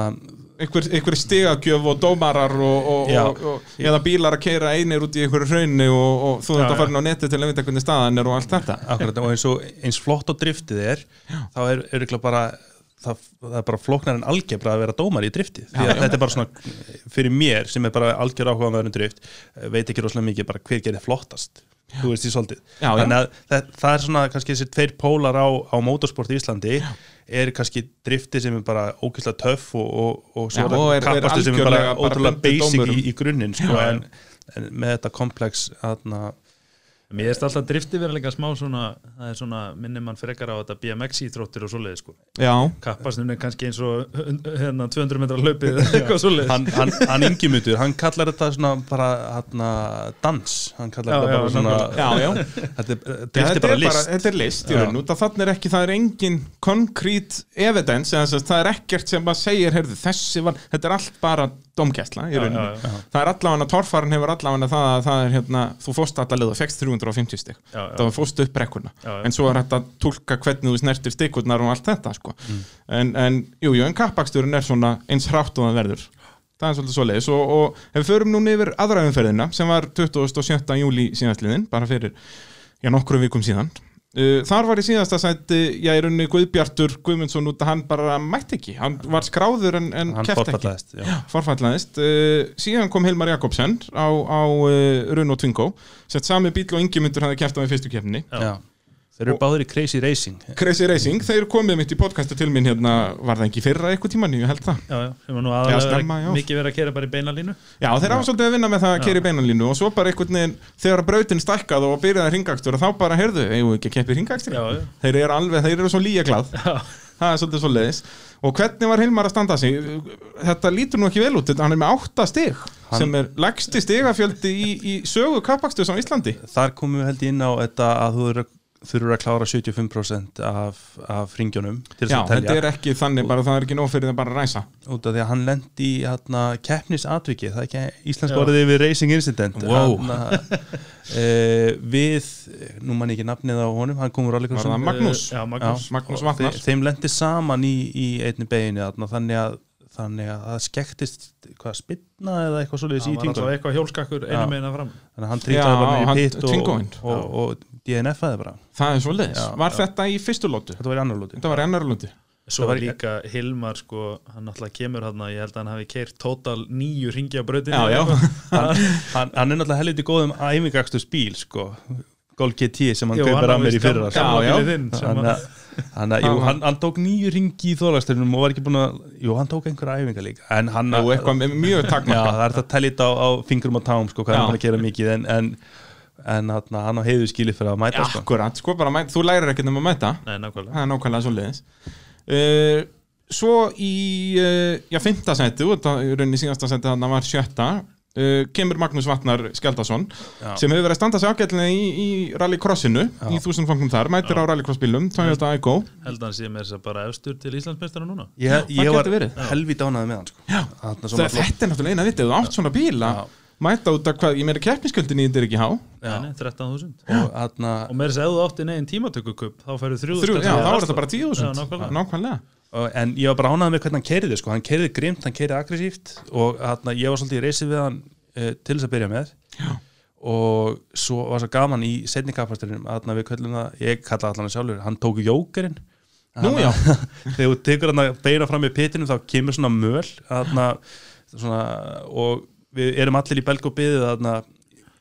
einhver, einhver stigagjöf og dómarar og, og, Já. og, og eða bílar að keira einir út í einhverju hraunni og, og þú Já, þetta já. farin á neti til að vita hvernig staðan er og allt þetta akkurat, og eins, og, eins flott og driftið er þá er, ekki bara það, það er bara flóknar en algebra að vera dómar í driftið því Já, að já. þetta er bara svona fyrir mér sem er bara algjör áhuga með um drift veit ekki rosalega mikið bara hver gerir flottast þú veist því svolítið Já, já. þannig að það, það er svona kannski þessi tveir pólar á, á motorsport í Íslandi er kannski driftið sem er bara ókvæslega töff og, og, og Já, svo og er kappastu sem er bara ótrúlega basic í, í grunninn sko, Já, já. en, en með þetta komplex aðna, Mér erst alltaf driftið vera líka smá svona það er svona, minnir mann frekar á þetta BMX íþróttir og svoleiði sko. Já, kappastunni er kannski eins og hérna 200 metra hlaupið eða eitthvað svoleiðis. Hann, hann, hann yngimutur, hann kallar þetta svona bara hana, dans. Hann kallar Já, þetta já, bara svona já, já. Þetta er, Já, þetta, bara er bara, list. þetta er list í Já. raun út að þannig er ekki, það er engin konkrét evidence, það er ekkert sem að segir, heyrðu, þessi var þetta er allt bara domgæsla í Já, rauninni já, já. það er allavega, torfarinn hefur allavega það að það er hérna, þú fórst allavega og fegst 350 stig, Já, já. það fórst upp brekkuna Já, já. en svo er þetta að tólka hvernig þú snertir stikurnar og allt þetta sko. Mm. en, en jú, jú, en kappaksturinn er svona eins hrátt og það verður það er svolítið svoleiðis og, og ef við förum núna yfir aðra umferðina sem var 27. júli síðastliðin bara fyrir, já, nokkrum vikum síðan þar var í síðasta sæti, já, í rauninni Guðbjartur Guðmundsson út að hann bara mætti ekki, hann var skráður en, en hann kefti ekki. forfallaðist uh, síðan kom Hilmar Jakobsen á, á uh, Run og Twingo sett sami bíl og Ingemyndur hafði kæft á í fyrstu keppninni. Já. Þeir eru báðir í Crazy Racing. Crazy Racing, þeir komið mitt í podcastu til mín hérna, var það ekki fyrra eitthvað tíman, ég held það. Já, já, sem var nú aðalega já. mikið verið að kera bara í beinalínu Já, þeir hafa svolítið að vinna með það að keri beinanlínu og svo bara einhvern veginn, þegar brautin stækkað og byrjaði hringakstur þá bara, heyrðu, eigum við ekki að keppi já. þeir eru alveg, þeir eru svo líja glað Já, það er svolítið svo leiðis og hvernig var Hilmar að standa sig? Þetta lítur nú ekki vel út, hann er með 8 stig Hann- sem er legsti stigafjöldi í, í sögu kappakstus á Íslandi. Þar komum við held ég inn á þetta að þú eru þurfur að klára 75% af, af ringjónum til þess Já, að þetta telja er ekki þannig bara, það er ekki nóg fyrir það bara að ræsa út af því að hann lendi í hérna, keppnisatviki, það er ekki íslensk Já. orðið við racing incident Wow. Þarna, eh, við, nú mann ekki nafnið á honum, hann komur alveg Var það Magnús? Já, Magnús Magnús Þe, Vatnar þeim lendi saman í, í einni beginu þarna, þannig að þannig að það skektist hvað spilna eða eitthvað svoleiðis Það í var tingunum alltaf eitthvað hjólskakkur Já. einu meina fram þannig að hann Já, trýtaði bara hann- í pitt og, og, og, og DNF aðeins bara Það er svo leiðis. Já, Var þetta í fyrstu lótu? Þetta var í annar lóti Þetta var í annar lótu. Svo var var í- líka Hilmar sko, hann náttúrulega kemur hann ég held að hann hafi keirt total nýju ringi á brautinu Já, já. hann, hann, hann er náttúrulega helviti góðum æfingakstur spíl sko Gold GT sem hann kaupir af mér í fyrra gamla- sko. Já, já. að- hann, jú, Já, hann, hann tók nýju ringi í þólagsturinn og var ekki búin að jú, hann tók einhverja æfinga líka en hann, Jú, eitthvað mjög já, takmarka. það er það að tellja þetta á, á fingrum og tám sko, hvað Já. hann er að gera mikið en, en, en hann, hann á heiðu skili fyrir að mæta sko. Akkurat, sko bara mæta, þú lærir ekkert um að mæta. Nei, nákvæmlega Það er nákvæmlega svo leiðis. Uh, svo í, uh, já, fymta seti, og þetta í rauninni síðasta seti þannig var sjötta, uh, kemur Magnús Vatnar Skjaldason, Já. sem hefur verið að standa sig ágætlega í, í rallycrossinu, Já. í þúsund fangum þar, mætir á rallycrossbílum, Toyota Igo. held að hann sé með þess að bara efstur til Íslandsmeistara núna ég, það ég var helviti ánæði með hann sko. Já. Það, þetta er náttúrulega eina vitið, þú átt svona bíla, Já. Mæta út af hvað, ég meira keppnisköldinni í þetta er ekki há, Já. Nei, nei, 13.000 og hann og með þess að ef þú átti neginn tímatökukup þá færðu 3.000 Þrjú, já, þá er þetta bara afslátt. Já, 10.000 nákvæmlega. En ég var bara ánægð með hvernig hann keiriði sko. hann keiriði grimt, hann keiriði aggressíft og hann, ég var svolítið í reysið við hann uh, til þess að byrja með Já. og svo var svo gaman í setni kapasturinn að við köllum það, ég kalla allan sjálfur hann tók jókerinn þegar þú tekur hann að beina fram í pitinu þá kemur svona möl þarna, svona, og við erum allir í belg og byðið þarna,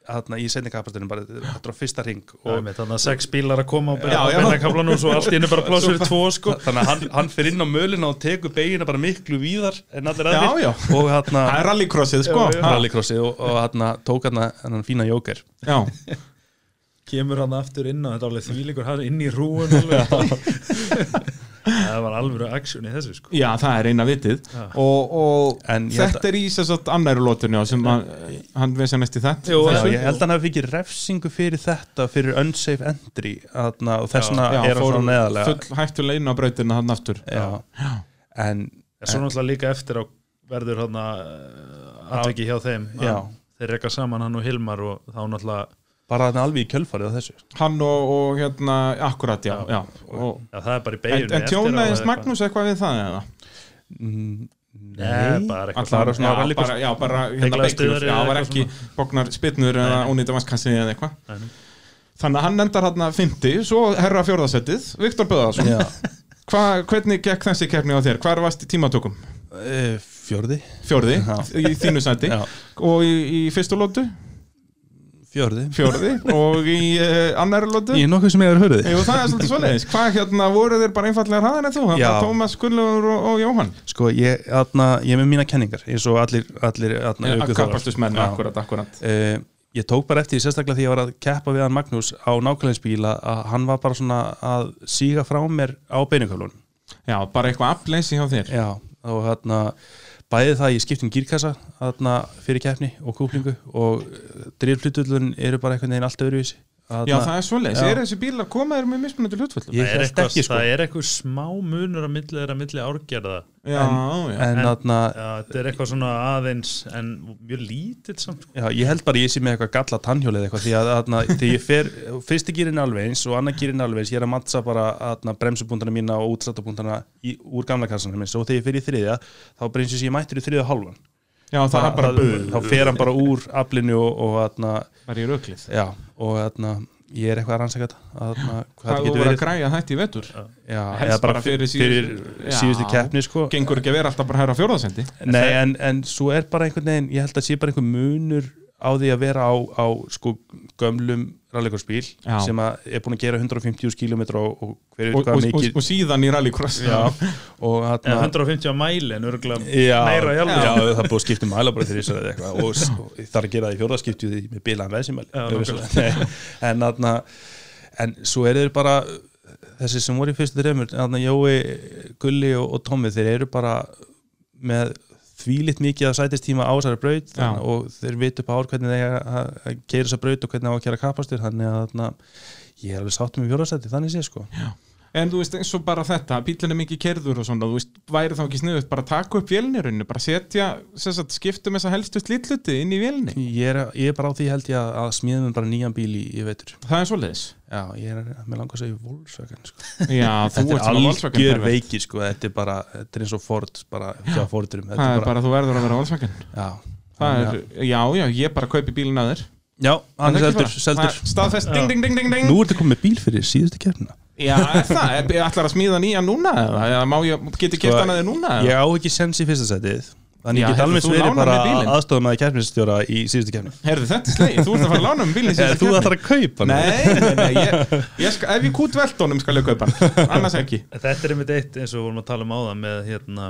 þarna í setni kapasturinn bara þetta er á fyrsta ring og þannig að sex bílar að koma á já. beinakaflanum og svo allt í henni bara pláss fyrir tvo sko. Þannig að hann, hann fyrir inn á mölina og tekur begina bara miklu víðar en allir já. og hann Það er rallycrossið, sko. Og, og hann tók hann hann fína jóker Já, kemur hann aftur inn og þetta er alveg þvílíkur hann inn í rúun alveg. það var alveg aksjón í þessu sko já, það er eina vitið Já. Og, og En þetta er í þess að annæru lótunni sem hann, hann veist að næst í þetta Jú, Já, ég held að hann hafi fikið refsingu fyrir þetta fyrir unsafe entry atna, og þess Já. vegna er hann neðalega full hættulega inn á brautina hann aftur já. en en svo náttúrulega líka eftir á verður hann að atveki hjá þeim Já. Að þeir rekka saman hann og Hilmar og þá náttúrulega bara hann alveg í kjölfarið á þessu Hann og, og hérna, akkurat, já, já. Og, já, það er bara í En, beginni en tjónaðist Magnús eitthvað við það eða? mm, Nei, bara eitthvað Bara svona já, bara, já, bara hérna stuðar Já, var ekki bóknar spytnur eða Nei. ónýta vaskassi eða eitthvað Nei, nei. Þannig að hann endar hérna 50, svo herra fjórðasettið Viktor Böðarsson Já. Hva, Hvernig gekk þessi keppni á þér? Hvar varst í tímatökum? Eh, fjórði Fjórði, Já. í þínu sæti Já. Og í, í fyrstu lótu? fjórði Fjórði Og í uh, annari lótu? ég er nokkuð sem ég er hörði Jú, það er svolítið svoleiðis Hvað hérna, voru þeir bara einfallega hraðan en þú? Já. Þannig Tómas, Gunnlaugur og, og Jóhann sko ég, atna, ég með mína kenningar eins og allir, allir atna, Kappastusmenn, Já. akkurat, akkurat uh, ég tók bara eftir því sérstaklega því ég var að keppa við hann Magnús á nákvæmleginsbíl að hann var bara svona að síga frá mér á beinuköflunum Já, bara eitthvað afleysi hjá þér já, og hérna bæði það ég skiptum gírkassa fyrir keppni og kúplingu og driflutullun eru bara einhvern veginn allt öðruvísi Já, það er Já. er þessi bílar komaðir með mismunandi hlutföllum? Það er eitthvað, sko. það er eitthvað smá munur að milli þeirra milli árgerða Já, já. en En- þarna já, þetta er eitthvað svona aðeins en mjög lítill samt sko. Já, ég held bara ég sé með eitthvað galla tannhjólið eitthvað því að þarna, þegar ég fer fyrsti gýrin alveg eins og annar gýrin alveg eins ég er að mattsa bara bremsubúndana mína og útsattubúndana úr gamla kassanum og þegar ég fer í þriðja þá sé ég mættur í þriðja hálfan. Já, það er bara buð þá fer hann bara úr aflinu og, og þarna, Bara í röklið. Já, og þarna, ég er eitthvað að rannsaka þetta að, þarna, hvað þú getur verið að græja þetta í vetur? já, eða bara bara fyrir fyrir, síðustu- keppni sko. Gengur ekki að vera alltaf bara hæra á fjórðasendi? Nei, en, en svo er bara einhvern veginn ég held að sé bara einhver munur á því að vera á, á sko gömlum rallycrossbíl Já. sem að er búin að gera 150 km og, og hver Og, og, síðan í rallycross. Já, þarna 150 á mæli en örgulega í alveg já, það er búið að skipta um mæla bara þegar ég sagði eitthvað. Og, það er að gera það í fjórðaskiptju því með bilaðan Já, veðsumæli en þarna en svo er þeir bara þessi sem voru í fyrstu þarna Jói, Gulli og, og Tommi þeir eru bara með þvílitt mikið að sætistíma á þessari braut þannig, og þeir vitu upp á ár hvernig þeir að keira þessa braut og hvernig á að kera kapastur þannig að þarna, ég er alveg sáttum í fjórðarsæti þannig sé sko En þú veist eins og bara þetta, bílinn er mikið kerður og svona, þú veist, væri þá ekki sniðut bara taka upp vélnirunni, bara setja sem sagt, skiptum þessa helstu slítluti inn í vélni ég er, ég er bara á því held ég að, að smíðum bara nýjan bíl í, í veitur Það er svoleiðis? Já, ég er með langar að segja Volkswagen sko. Já, þú Þetta ert er svona Volkswagen algjör pervert. veiki sko. Þetta er bara, þetta er eins og Ford bara, hjá Fordurum Það er bara, þú verður að vera Volkswagen. Já, er, já, já, ég bara kaupi bílinn að þér. Já, hann er ekki seldur, bara? er Staðfest, ding, ding, ding, ding, ding. Nú ertu komið með bíl fyrir síðustu keppnina Já, er það, er, ég ætlar að smíða nýja núna eða, má ég, geti kert Sko, hana þið núna eða? Ég á ekki sens í fyrsta setið. Þannig Já, ég get alveg þú verið lánar bara aðstofað með keppnisstjóra í síðustu keppni. Herðu, þetta sleið, þú ert að fara að lána um bílinn Eða þú ætlar að kaupa hann Nei, nei, nei, ég, ég skal, ef ég kút veldónum skal ég kaupa hann, annars ekki. Þetta er einmitt eitt eins og við vorum að tala um áðan með hérna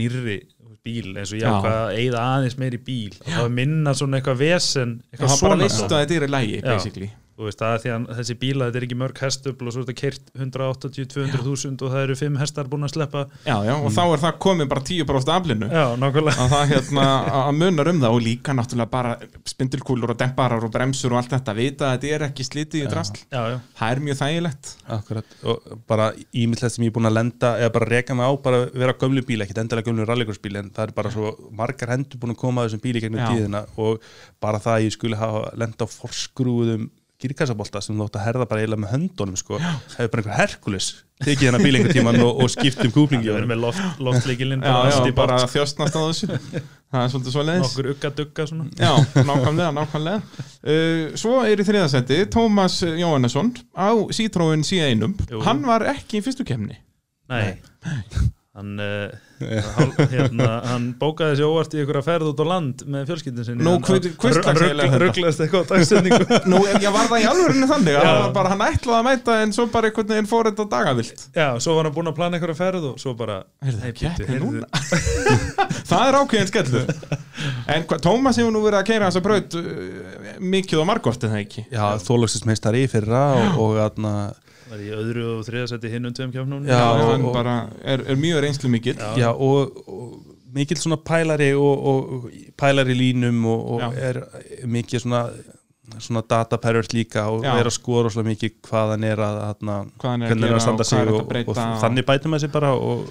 nýrri bíl eins og ég Já. ákvað að eigða aðeins meir í bíl og það minna svona eitthvað vesen Það eitthvað var bara svona. að þetta er í lægi, Já. basically þú veist það er því að þessi bíla þetta er ekki mörg hestöfl og svo er þetta kert 180-200 þúsund og það eru 5 hestar búin að sleppa. Já, já, og þá er það komið bara 10% aflinu. Já, nákvæmlega. Að það hérna að munar um það og líka náttúrulega bara spindilkúlur og demparar og bremsur og allt þetta vita að þetta er ekki slitið í drasl. Já, já, það er mjög þægilegt. Akkurat, og bara ímyndilegt sem ég er búin að lenda eða bara reka mig á, bara vera gömlu bíl ekkert endilega gömlu rallikursbíl en það er bara svo margar hendur búin að koma að þessum bíl í gegnum tíðina og bara það að ég skulle hafa lenda á forskrúðum girkassabolta sem þú átt að herða bara eiginlega með höndunum sko, hefur bara einhver Herkules tekið hennar bíl einhver tíman og, og skipt um kúplingi við erum með loft, loftlíkilinn Já, já, í bara bátt, þjóstnast á þessu. Það er svolítið svo leiðis nokkur ugga-dugga svona. Já, nákvæmlega, nákvæmlega. Uh, Svo er í þriðasetti Tómas Jóhannesson á Citroen C1 Jú. Hann var ekki í fyrstu kemni nei, hann uh, hál- hérna, hann bókaði sér óvart í einhverja ferð út á land með fjölskyldin sinni rugglaðist eitthvað á dagsendingu Nú, ég var það í alvörinu þannig að hann bara, hann ætlaði að mæta en svo bara einhvern veginn fór þetta dagavilt. Já, svo var hann búinn að plana einhverja ferð og svo bara heyrðu. núna? Það er ákveðin skellur. En hva, Tómas hefur nú verið að keira þessa braut uh, mikið og margótt en það ekki? Já, þólagsismeistari í fyrra og, og atna, var í öðru og þriðasetti hinn um tveim kjöfnum Já, Já, og- hann bara er, er mjög reynslu mikill Já. já, og, og mikill svona pælari og, og pælari línum og, og Já. er mikið svona svona datapervert líka og Já. er að skora svo mikið hvað hann er að, Hvað hann er að hvernig hann er að standa hvað sig er og, að breyta og, og- þannig bætum maður sig bara og,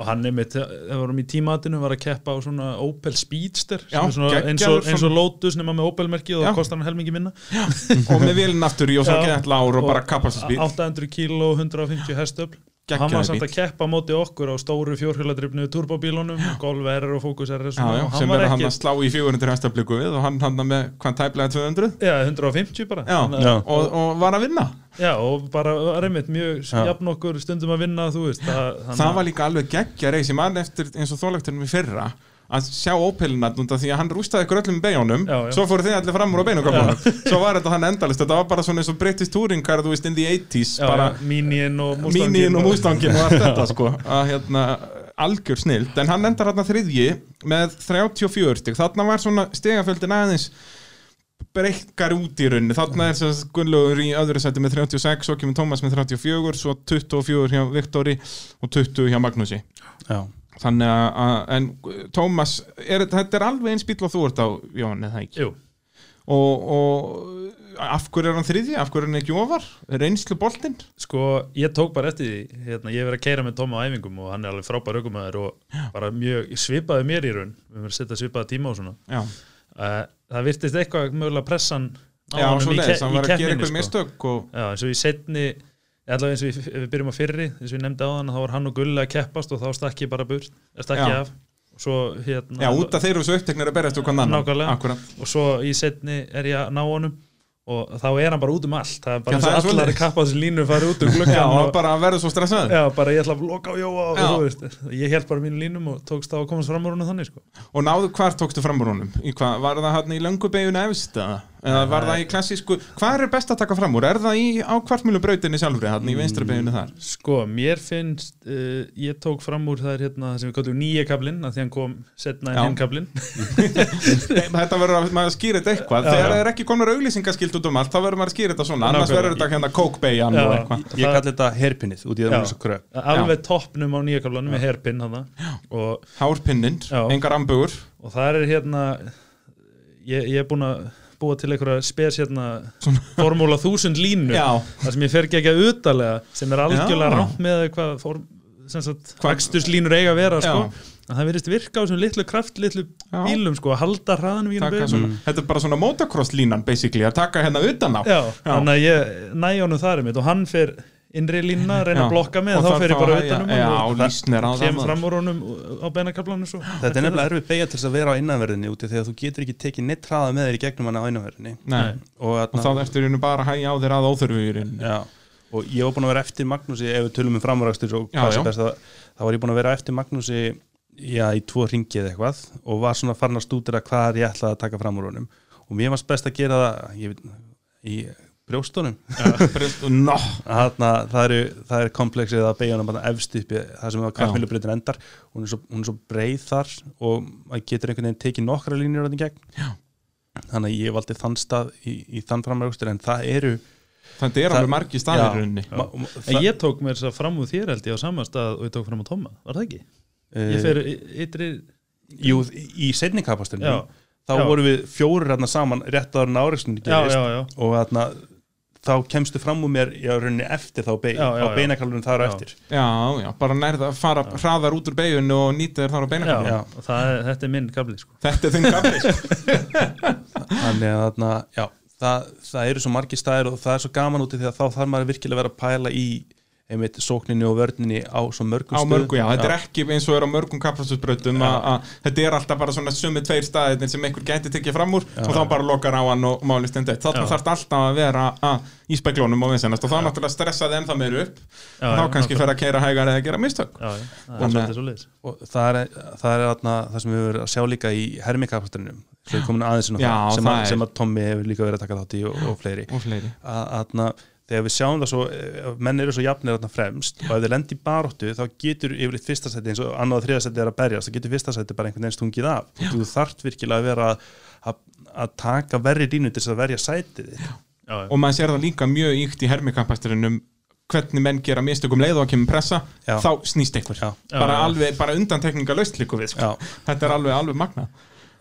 og hann er mitt, þegar vorum í tímatinu var að keppa á svona Opel Speedster Já, svona eins, og, eins og Lotus nema með Opel-merki og það kostar hann helmingi minna. Og með vélinn aftur í og svo gett lár og bara kapastisbíl 800 kíló og 150 hestöfl og hann var samt að keppa móti okkur á stóru fjórhjóladrifnu turbóbílunum Golf R og Focus R og Já, svona, já, og hann sem er hann að slá í 400 hestabliku við og hann hann með hvað tæplega 200 já, 150 bara. Já, að- Já. Og, og var að vinna? Já, og bara var einmitt mjög jafn okkur stundum að vinna þú veist það, það var líka alveg geggja reys ég man eftir eins og þólektunum í fyrra að sjá af því að hann rústaði ykkur öllum beigjónum, Já, já. svo fóru þið allir fram úr á beinuköpunum, svo var þetta hann endalist þetta var bara svona eins og British Touring car þú veist in the 80s, já, bara já, Minion og Mustangin. Og Mustangin og allt þetta sko, að hérna algjör snild, en hann endar hérna þriðji með 34 stig, þarna var svona stigafjöldin aðeins breykkar út í rauninni, þarna er þess að Gunnlaugur í öðru sæti með 36 svo kemur Tómas með 34, svo 24 hjá Viktori og 20 hjá Magnúsi já, þannig að, en Tómas, er, þetta er alveg eins bíl og þú ert á, Jón, eða ekki? Jú, og, og af hverju er hann þriðji, af hverju er hann ekki ofar? Reynslu boltinn? Sko, ég tók bara eftir því hérna, ég hef verið að keira með Tóma á æfingum og hann er alveg frábær aukumæður og bara mjög svipaði mér í raun. Við verðum að setja svipaði tíma og svona. Já, uh, það virtist eitthvað mögulega pressan á já svo í, ke hann í eitthvað sko. og já, eins og í setni allavega eins og við, við byrjum á fyrri eins og ég nefndi á þann, þá var hann og Gulli að keppast og þá stakk ég bara burt, stakk ég Já. af svo hérna Já, út af þeir eru svo uppteknir að berjast úr hvernig annan og svo í setni er ég að ná honum og þá er hann bara út um allt það er bara Já, eins og allar svoleiðis. að kappa þessi línu farið út um Já, gluggan og bara verður svo stressaður já, bara ég ætla að loka á Jóa og Já. þú veist, ég held bara mínu línum og tókst á að komast fram úr húnu þannig sko. Og náðu hvar tókstu fram úr hvað, var það hann í löngu beiguna efst eða? Var það í klassísku Hvað er best að taka fram úr? Er það í á kvartmjölu brautinni sjálfri, hann í vinstri beigunu þar? sko, mér finnst uh, ég tók fram úr það er hérna það sem við kallum nýja kablin að því hann kom setna en hinn kablin Þetta verður að maður skýra þetta eitthvað. Já, Þegar það er ekki komur auglýsingaskilt út um allt þá verður maður að skýra þetta svona. Annars verður þetta hérna coke beigjan Já. og eitthvað. Ég Það- kalli þetta herpinnið út í það Já. alveg toppnum á nýja kablanum er hérna ég, ég er búin að búa til einhverja spes hérna formúla þúsund línu Já, það sem ég fer ekki ekki utalega sem er algjörlega Já. rámt með hvað vexturslínur eiga að vera sko. En það verðist virka á þessum litlu kraft litlu Já. bílum sko, að halda hraðanum í hennum svona, þetta er bara svona motocross línan basically, að taka hérna utan á þannig að ég næ honum þar einmitt og hann fer innri línna, reyna að blokka með Og þá fer ég bara utanum Já, hann og lísnir á kemur það fram úr honum á beinakaflanum svo. Þetta er nefnilega erfið beigja til þess að vera á innanverðinni úti þegar þú getur ekki tekið neitt hraða með þér í gegnum hann á innanverðinni. Nei, og, og þá ertu hérna bara að hægja á þér að óþörfu í rauninni. Já, og ég var búin að vera eftir Magnúsi ef við tölum um að þá var ég búin að vera eftir Magnúsi já, í tvo ringi eða eitthvað og var svona farin að stúdira hvað ég ætlaði að taka fram úr honum. Og mér varst best að gera það ég, í brjóstunum. Nó, Þarna, það, eru, það er komplexið að beigja bara efst uppi það sem að kraftmilubritin endar. Hún er, svo, hún er svo breið þar og maður getur einhvern veginn tekið nokkra línur þarna í gegn. Já. þannig að ég valdi þann stað í, í þann framrækstur en það eru þetta er Það- alveg margi staðir ma, En ég tók mér þess að fram úr þér held ég á sama stað og ég tók fram á Tóma, var það ekki? eh, Ég fer ytri Jú, í setni kapastunum Já. þá Já. vorum við fjórir hérna saman rétt já, já, og hérna þá kemstu fram úr mér í rauninni eftir þá beig, Já, já, á já. beinakalunum þar á Já. eftir Já, já, bara nærða að fara hraðar út úr beigunu og nýta þér þar á já, beinakafla. Já. og það, er- þetta er minn kabli sko. Þetta er þinn kafli, sko. þannig að þarna, já, það, það eru svo margir staðir og það er svo gaman úti því að þá þarf maður virkilega að vera að pæla í einmitt sókninni og vörninni á svo mörgum á stöðum mörgu, já, þetta er ekki eins og er á mörgum kaplastusbrautum að þetta er alltaf bara svona sumi tveir staðir sem einhver gæti tekið fram úr og þá bara lokar á hann og máli stend eitt. Þá Já. þarf alltaf að vera að, í speklónum og vinsennast og þá náttúrulega stressaði ennþá meir upp Já, og þá já, kannski fer að keira hægar eða gera mistök. Já, já, það er Og- svolítið og það er, það er þarna, það sem við verðum að sjá líka í á Já, það sem, það að, er- sem að Tommy hefur líka verið að taka þátt í og, og fleiri. Og fleiri. Að, að, þegar við sjáum það svo ef menn eru svo jafnir þarna fremst og ef þeir lendi í baróttu þá getur yfirleitt fyrsta seti eins og annað og þriða seti er að berjast þá getur fyrsta seti bara einhvern veginn stungið af og þú þarft virkilega að vera að, taka verri dínu til þess að verja sætið þitt. Já, já, og maður sér það líka mjög íkt í hermikampasturinum hvernig menn gera mistök um leið og að kemur pressa Já. þá snýst einhver Já. bara, Já, já. alveg, bara undantekninga laust líku við sko. Já. þetta er alveg, alveg magna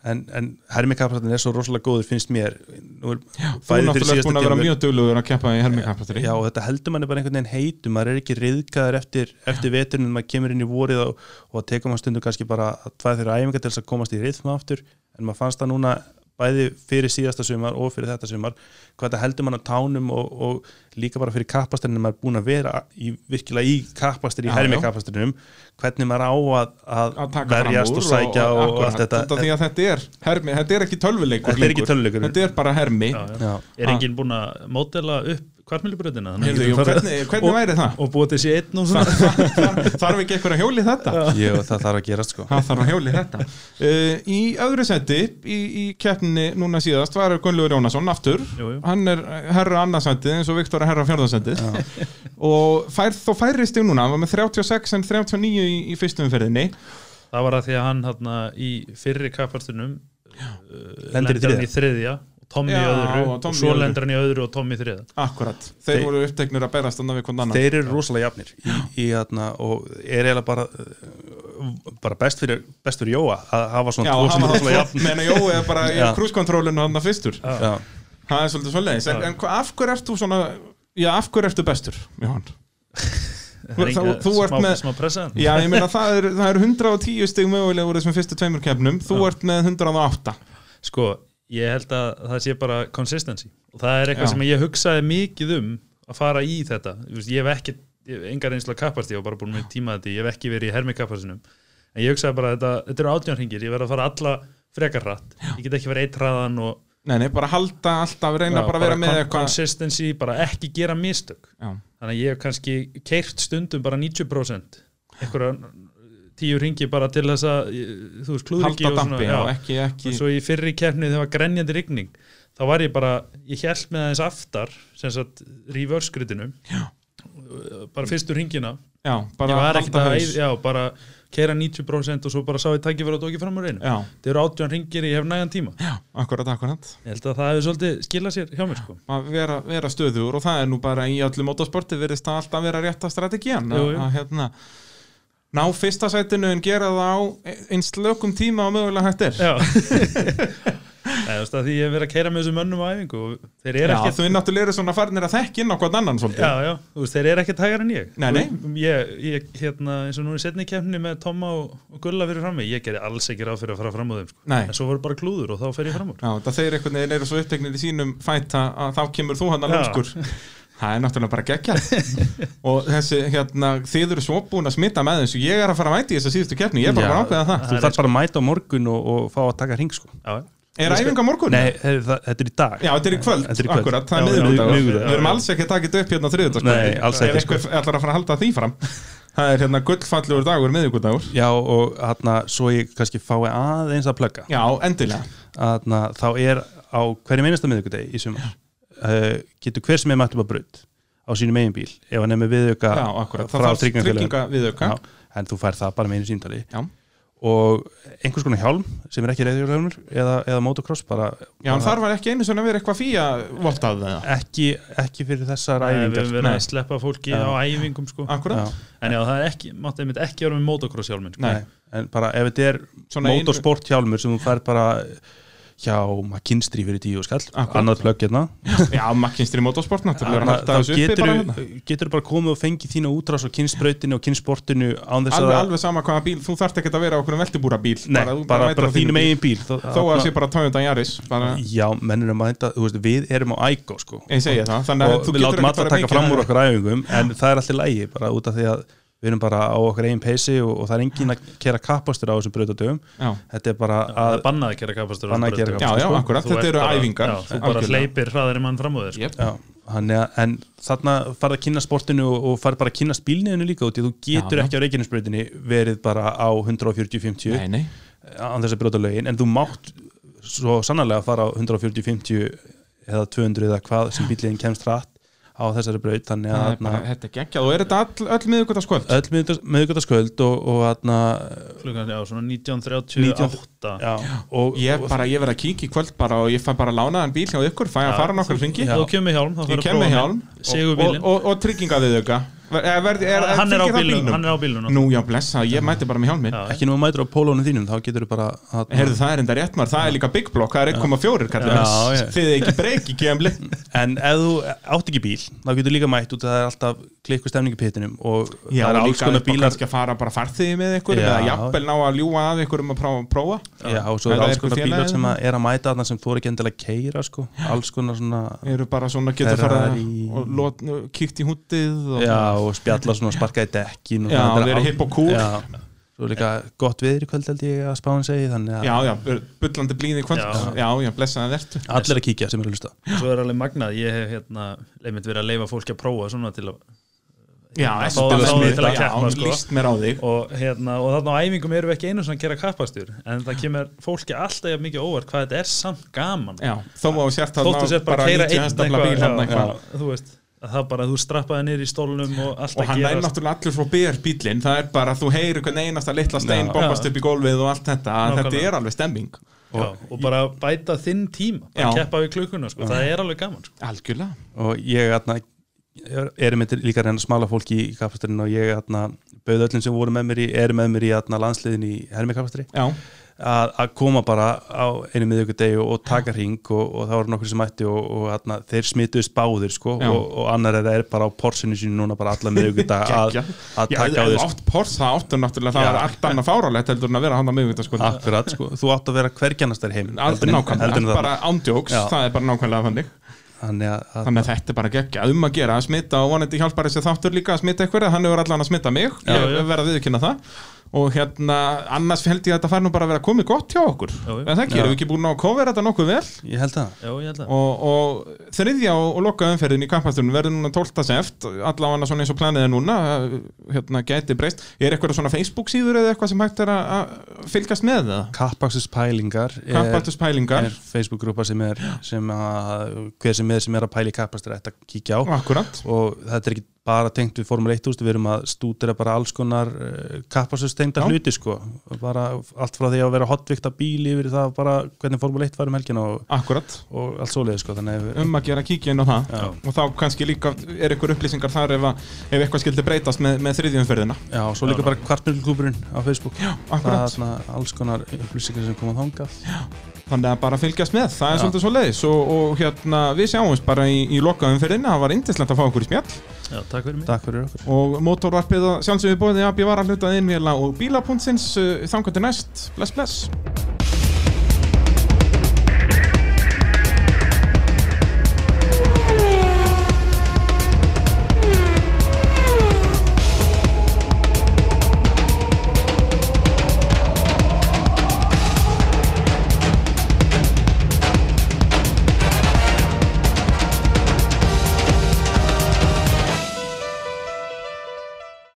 en, en hermikapasturinn er svo rosalega góður finnst mér. Nú er þú er bæði fyrir náttúrulega búin að vera mjög duglugur að keppa í hermikapasturi Já, og þetta heldur manni bara einhvern veginn heitum. Maður er ekki riðgæður eftir, eftir veturinn maður kemur inn í vorið og, og tekur maður stundu kannski bara tvæð þeirra æfingar til þess að komast í rithma aftur. En maður fannst það núna bæði fyrir síðasta sumar og fyrir þetta sumar hvað þetta heldur mann á tánum og, og líka bara fyrir kappasturinn maður er búin að vera í, virkilega í kappastur í Já, hermi já. kappasturinnum hvernig maður á að, að, verjast og sækja og, og, akkurat, allt þetta að þetta er hermi, þetta er ekki tölvuleikur Þetta er ekki lengur. tölvuleikur. þetta er bara hermi já, já. Já. Er enginn búinn að mótela upp kvartmjölubröðina hvernig, hvernig væri það? Og búið til sér einn og svona þarf ekki eitthvað að hjóli þetta? Jú, það þarf að gerast sko Það þarf að hjóli þetta uh, Í öðru seti í, í keppninni núna síðast var Gunnlaugur Jónasson aftur Jú, jú. hann er herra annarsætið eins og Viktor er herra fjörðarsætið og fær, þó færist í núna hann var með 36 en 39 í, í fyrstum umferðinni. Það var að því að hann hérna í fyrri kapparstunum Lendir í hann í þriðja. og Tommy í Já, öðru og og, svo öðru. lendir hann í öðru og Tommy í þriðja. Akkurat, þeir Þeir- voru uppteknir að berast annar við hvern annan þeir eru rosalega jafnir í, í, hérna, og er eiginlega bara uh, bara best fyrir, best fyrir Jóa að hafa svona tvo sem er rosalega jafn meina Jói er bara í krúskontrólinu hann fyrstur. Já. Það er svolítið svolítið en, en hva- af hverju ert þú svona Já, af hverju ertu bestur, Jóhann? Þú- ert með- Já, meina það er, það er 110 stig mögulega úr þessum fyrstu tveimur keppnum. Þú Já. ert með 108 Sko, ég held að það sé bara consistency. Og það er eitthvað sem ég hugsaði mikið um að fara í þetta. Ég hef ekki, hef engar einsla kappast ég var bara búin með tíma þetta, ég hef ekki verið í hermi kapparsinum. En ég hugsaði bara að þetta, þetta eru átjánringir ég verð að fara alla frekar hratt. Ég get ekki verið eitt hraðan og Nei, nei, bara halda alltaf, reyna Já, bara að vera með con- eitthvað. consistency, bara ekki gera mistök. Já, þannig að ég hef kannski keirt stundum bara 90% einhverja tíu ringi bara til þess að þú veist, klúðringi halda og svona, dampi, já, ekki, ekki. Og svo í fyrri keppni þegar var grenjandi rigning þá var ég bara, ég held með aðeins aftar sem sagt reverse gridinu. Bara fyrstu ringina Já, bara halda haus. já, bara keira 90% og svo bara sá ég tæki fyrir að tóki fram á reynu þetta eru 18 ringir, ég hef nægan tíma. Já, akkurat, akkurat ég held að það hefur svolítið skilað sér hjá mér sko. að vera, vera stöður og það er nú bara í öllu motorsporti verðist það alltaf vera strategían Jú, að, jú. að hérna ná fyrsta sætinu en gera það á eins lögum tíma og mögulega hægt er já Nei, því ég hef verið að keira með þessum mönnum á æfingu og þeir eru Já, ekkert þú er náttúrulega svona farnir að þekka inn á hvern annan svolítið Já, já, þú veist, þeir eru ekkert hægar en ég Nei, nei. Og Ég, ég hérna, eins og nú í setni kemni með Tomma og, og Gulla fyrir frammi Ég gerði alls ekki ráð fyrir að fara fram á þeim sko. Nei. En svo voru bara klúður og þá fer ég fram úr Já, það þeir veginn eru svo uppteknir í sínum fæta að þá kemur þú hann Já. Það er náttúrulega bara geggja og þessi, hérna, þið eru svo búin að smita með þessu, ég er að fara að mæti þessa síðustu keppni, ég er bara Já. að ákveða það Þú þarf bara að mæta á morgun og, og fá að taka hring sko. Já, Er æfinga morgun? Nei, það, þetta er í dag. Já, þetta er í kvöld, er í kvöld. akkurat, það er miðvikudagur. Við erum alls ekki að taka þetta upp hérna á þriðutaskvöldi Nei, alls ekki, Ef einhver ætlar að fara að halda því fram? Það er hérna gullfallegur dagur, miðvikudagur. Já, og hérna, svo ég kannski fái aðeins að plugga. Já, endilega. Þarna, þá er á hverjum einasta miðvikudegi í sumar uh, getur hver sem er mættum að braut á sínum eigin bíl ef hann er með viðauka það frá trygginga og einhvers konar hjálm sem er ekki reyðjólhjálmur eða, eða motocross bara, Já en bara þar var ekki einu svona verið eitthvað fía vottað það ekki, ekki fyrir þessar Nei, við æfingar höfum verið Nei. að sleppa fólki Já. á æfingum sko. Akkurat Já, En já, það er ekki, mátti einmitt ekki vera með motocross hjálminn sko. Nei. en bara ef þetta er motorsport hjálmur sem þú fær bara hjá McKinstry fyrir tíu skall. Annað plögg hérna. Já, makkinstri motorsport að þá getur bara þú bara komið og fengið þína útrás á kynnsbrautinu og þess Alveg, að alveg sama hvaða bíl, þú þarft ekki að vera á okkur veltibúra bíl. Nei, bara, bara, á þínum bíl. eigin bíl. Þó, að sé bara Toyota Yaris bara, Já, menn er að veist, við erum á ægó sko. Ég segi það, þannig að þú getur ekki úr okkur æfingum en það er alltaf lægi bara út af því að við erum bara á okkar eigin peysi og, og það er engin að kera kappastur á þessum Já, þetta er bara Það að er bannað að gera kapastur Bannað að gera já, kapastur. já, sko. akkurat, Þú þetta eru æfingar já, Þú bara hleypir hraðari mann fram á þér sko. Jep. já, hann er, en þarna farið að kynna sportinu og, og farið bara að kynna spílniðinu líka út þú getur Já, já. ekki á Reykjanesbrautinni verið bara á 140-50 Nei, nei, án þess að brjóta lögin en þú mátt svo sannarlega fara á 140-50 eða 200 eða hvað sem bíliðin kemst hratt á þessari braut þannig að er bara, þetta er geggjað. Og er þetta all, öll miðugutaskvöld? öll meðgötaskvöld og, og þarna Klukkan, já, svona 1938 já, og, Ég og, bara, ég verð að kíkja í kvöld bara og ég fæ bara lánaðan bíl hjá ykkur, fæ að fara nokkur hringi. Já. Þú kemur hjálm, og, og, og trygginga við auka Verði, er, er, Hann er það bílnum? Hann er á bílnum Nú, já, blessa, ég mæti bara með hjálminn Já, ekki nú að mætur á pólónu þínum þá getur þú bara að, Heyrðu, það er enda rétt maður, það er líka big block, það er 1,4 kallar. Þið er ekki breyki kemli en ef þú átt ekki bíl þá getur líka mætt út að það er alltaf klikku stemning í pittinum og Já, það er alls líka konar upp á bílar kannski að fara bara farþegi með ykkur Já. eða jafnvel ná að ljúa að ykkur um að prófa, prófa. já, og svo er það er alls konar bílar sem að er að mæta þarna sem þú er ekki endilega að keira sko. alls konar svona eru bara svona getur fara Ferrari. og lot, kíkt í hútið og, já, og spjalla svona og sparka í dekkin og Já, þetta er hipp og cool. já, svo er líka gott viður í kvöld held ég að spáin segi þannig að já, já, bullandi blíði kvöld. Já. já, já, blessaði vertu. Allir að kíkja sem eru að hlusta. Svo er alveg magnað, ég hef hérna einmitt verið að leifa fólki að prófa svona til að já, að keppa, sko. líst mér á þig. Og, hérna, og þarna á æfingum erum við ekki einu svona að gera kappastur en það kemur fólki alltaf mikið óvart hvað þetta er samt gaman. Já, þó má sért þóttu þarna sér bara að keira 90 einn hestafla bíl þarna eitthvað, að það bara, þú strappaði niður í stólnum og allt og að hann er gera náttúrulega allur frá ber bílinn það er bara, þú heyrir hvern einasta litla stein bombast upp í gólfið og allt þetta að þetta Nákvæmlega. er alveg stemming. Já, og bara bæta þinn tíma bara keppa við klukkuna, sko. það er alveg gaman sko. algjörlega. Og ég atna, er, er með líka að reyna að smala fólki í kapasturinn og ég atna, bauð öllum sem voru með mér í, er með mér í landsliðin í hermi kapasturi já, að, að koma bara á einu miðjögudegi og, og taka hring og, og það voru nokkur sem mætti og, og atna, þeir smituðust báðir sko, Já. og, og annar er, er bara á porsinu sínu núna bara alla að, Geggjað. að já, taka á ef því þú átt pors það áttu náttúrulega, það Já. er allt annað fáralegt heldur en að vera hann á miðvita sko akkurat, sko, þú átt að vera hverjanastar heim Aldrei nákvæmlega, bara ándjóks, Já. það er bara nákvæmlega þannig þannig að, að Þannig að þetta er bara geggja, um að gera að smita og vonandi hjálpar þessi þáttur líka að smita eitthvað hann hefur allan að smita mig, Já, ég já. verð að viðkynna það og hérna, annars held ég að þetta fær nú bara að vera komið gott hjá okkur. En það ekki, Já. erum við ekki búin að kofera þetta nokkuð vel? Ég held að já, ég held að og, og þriðja og, og loka umferðin í kampastunum verður núna 12. seft allavega svona eins og planið er núna hérna gæti breyst, er eitthvað svona Facebook síður eða eitthvað sem hægt er að- fylgjast með það, Kappaksus pælingar er, er Facebook-grúpa sem er sem að hver sem er sem er að pæla í kappastur ætti að kíkja á. Akkurat, og þetta er ekki bara tengt við Formule 1 úst, við erum að stúdira bara alls konar kappasustengda Já. hluti sko. Bara allt frá því að vera hotvikta bíl yfir það bara hvernig Formule 1 var um helgina og, og allt svoleiði sko að við, um að gera kíkja inn á það. Já. og þá kannski líka er ykkur upplýsingar þar ef, að, ef eitthvað skildi breytast með, með þriðjumferðina já, og svo líka bara kvartmjölklúburinn á Facebook. Já, það er alls konar upplýsingar sem koma þangað þannig að bara fylgjast með það er Já. svolítið svo leiðis og, og hérna við sjáumst bara í, í lokaumferðina það var indislegt að fá okkur í smjall. Já, takk fyrir mig. Takk fyrir okkur. Og mótorvarpið og sjálfsögðu bóðið að býja var að hluta innvila og bílapuntsins uh, þangar til næst, bless bless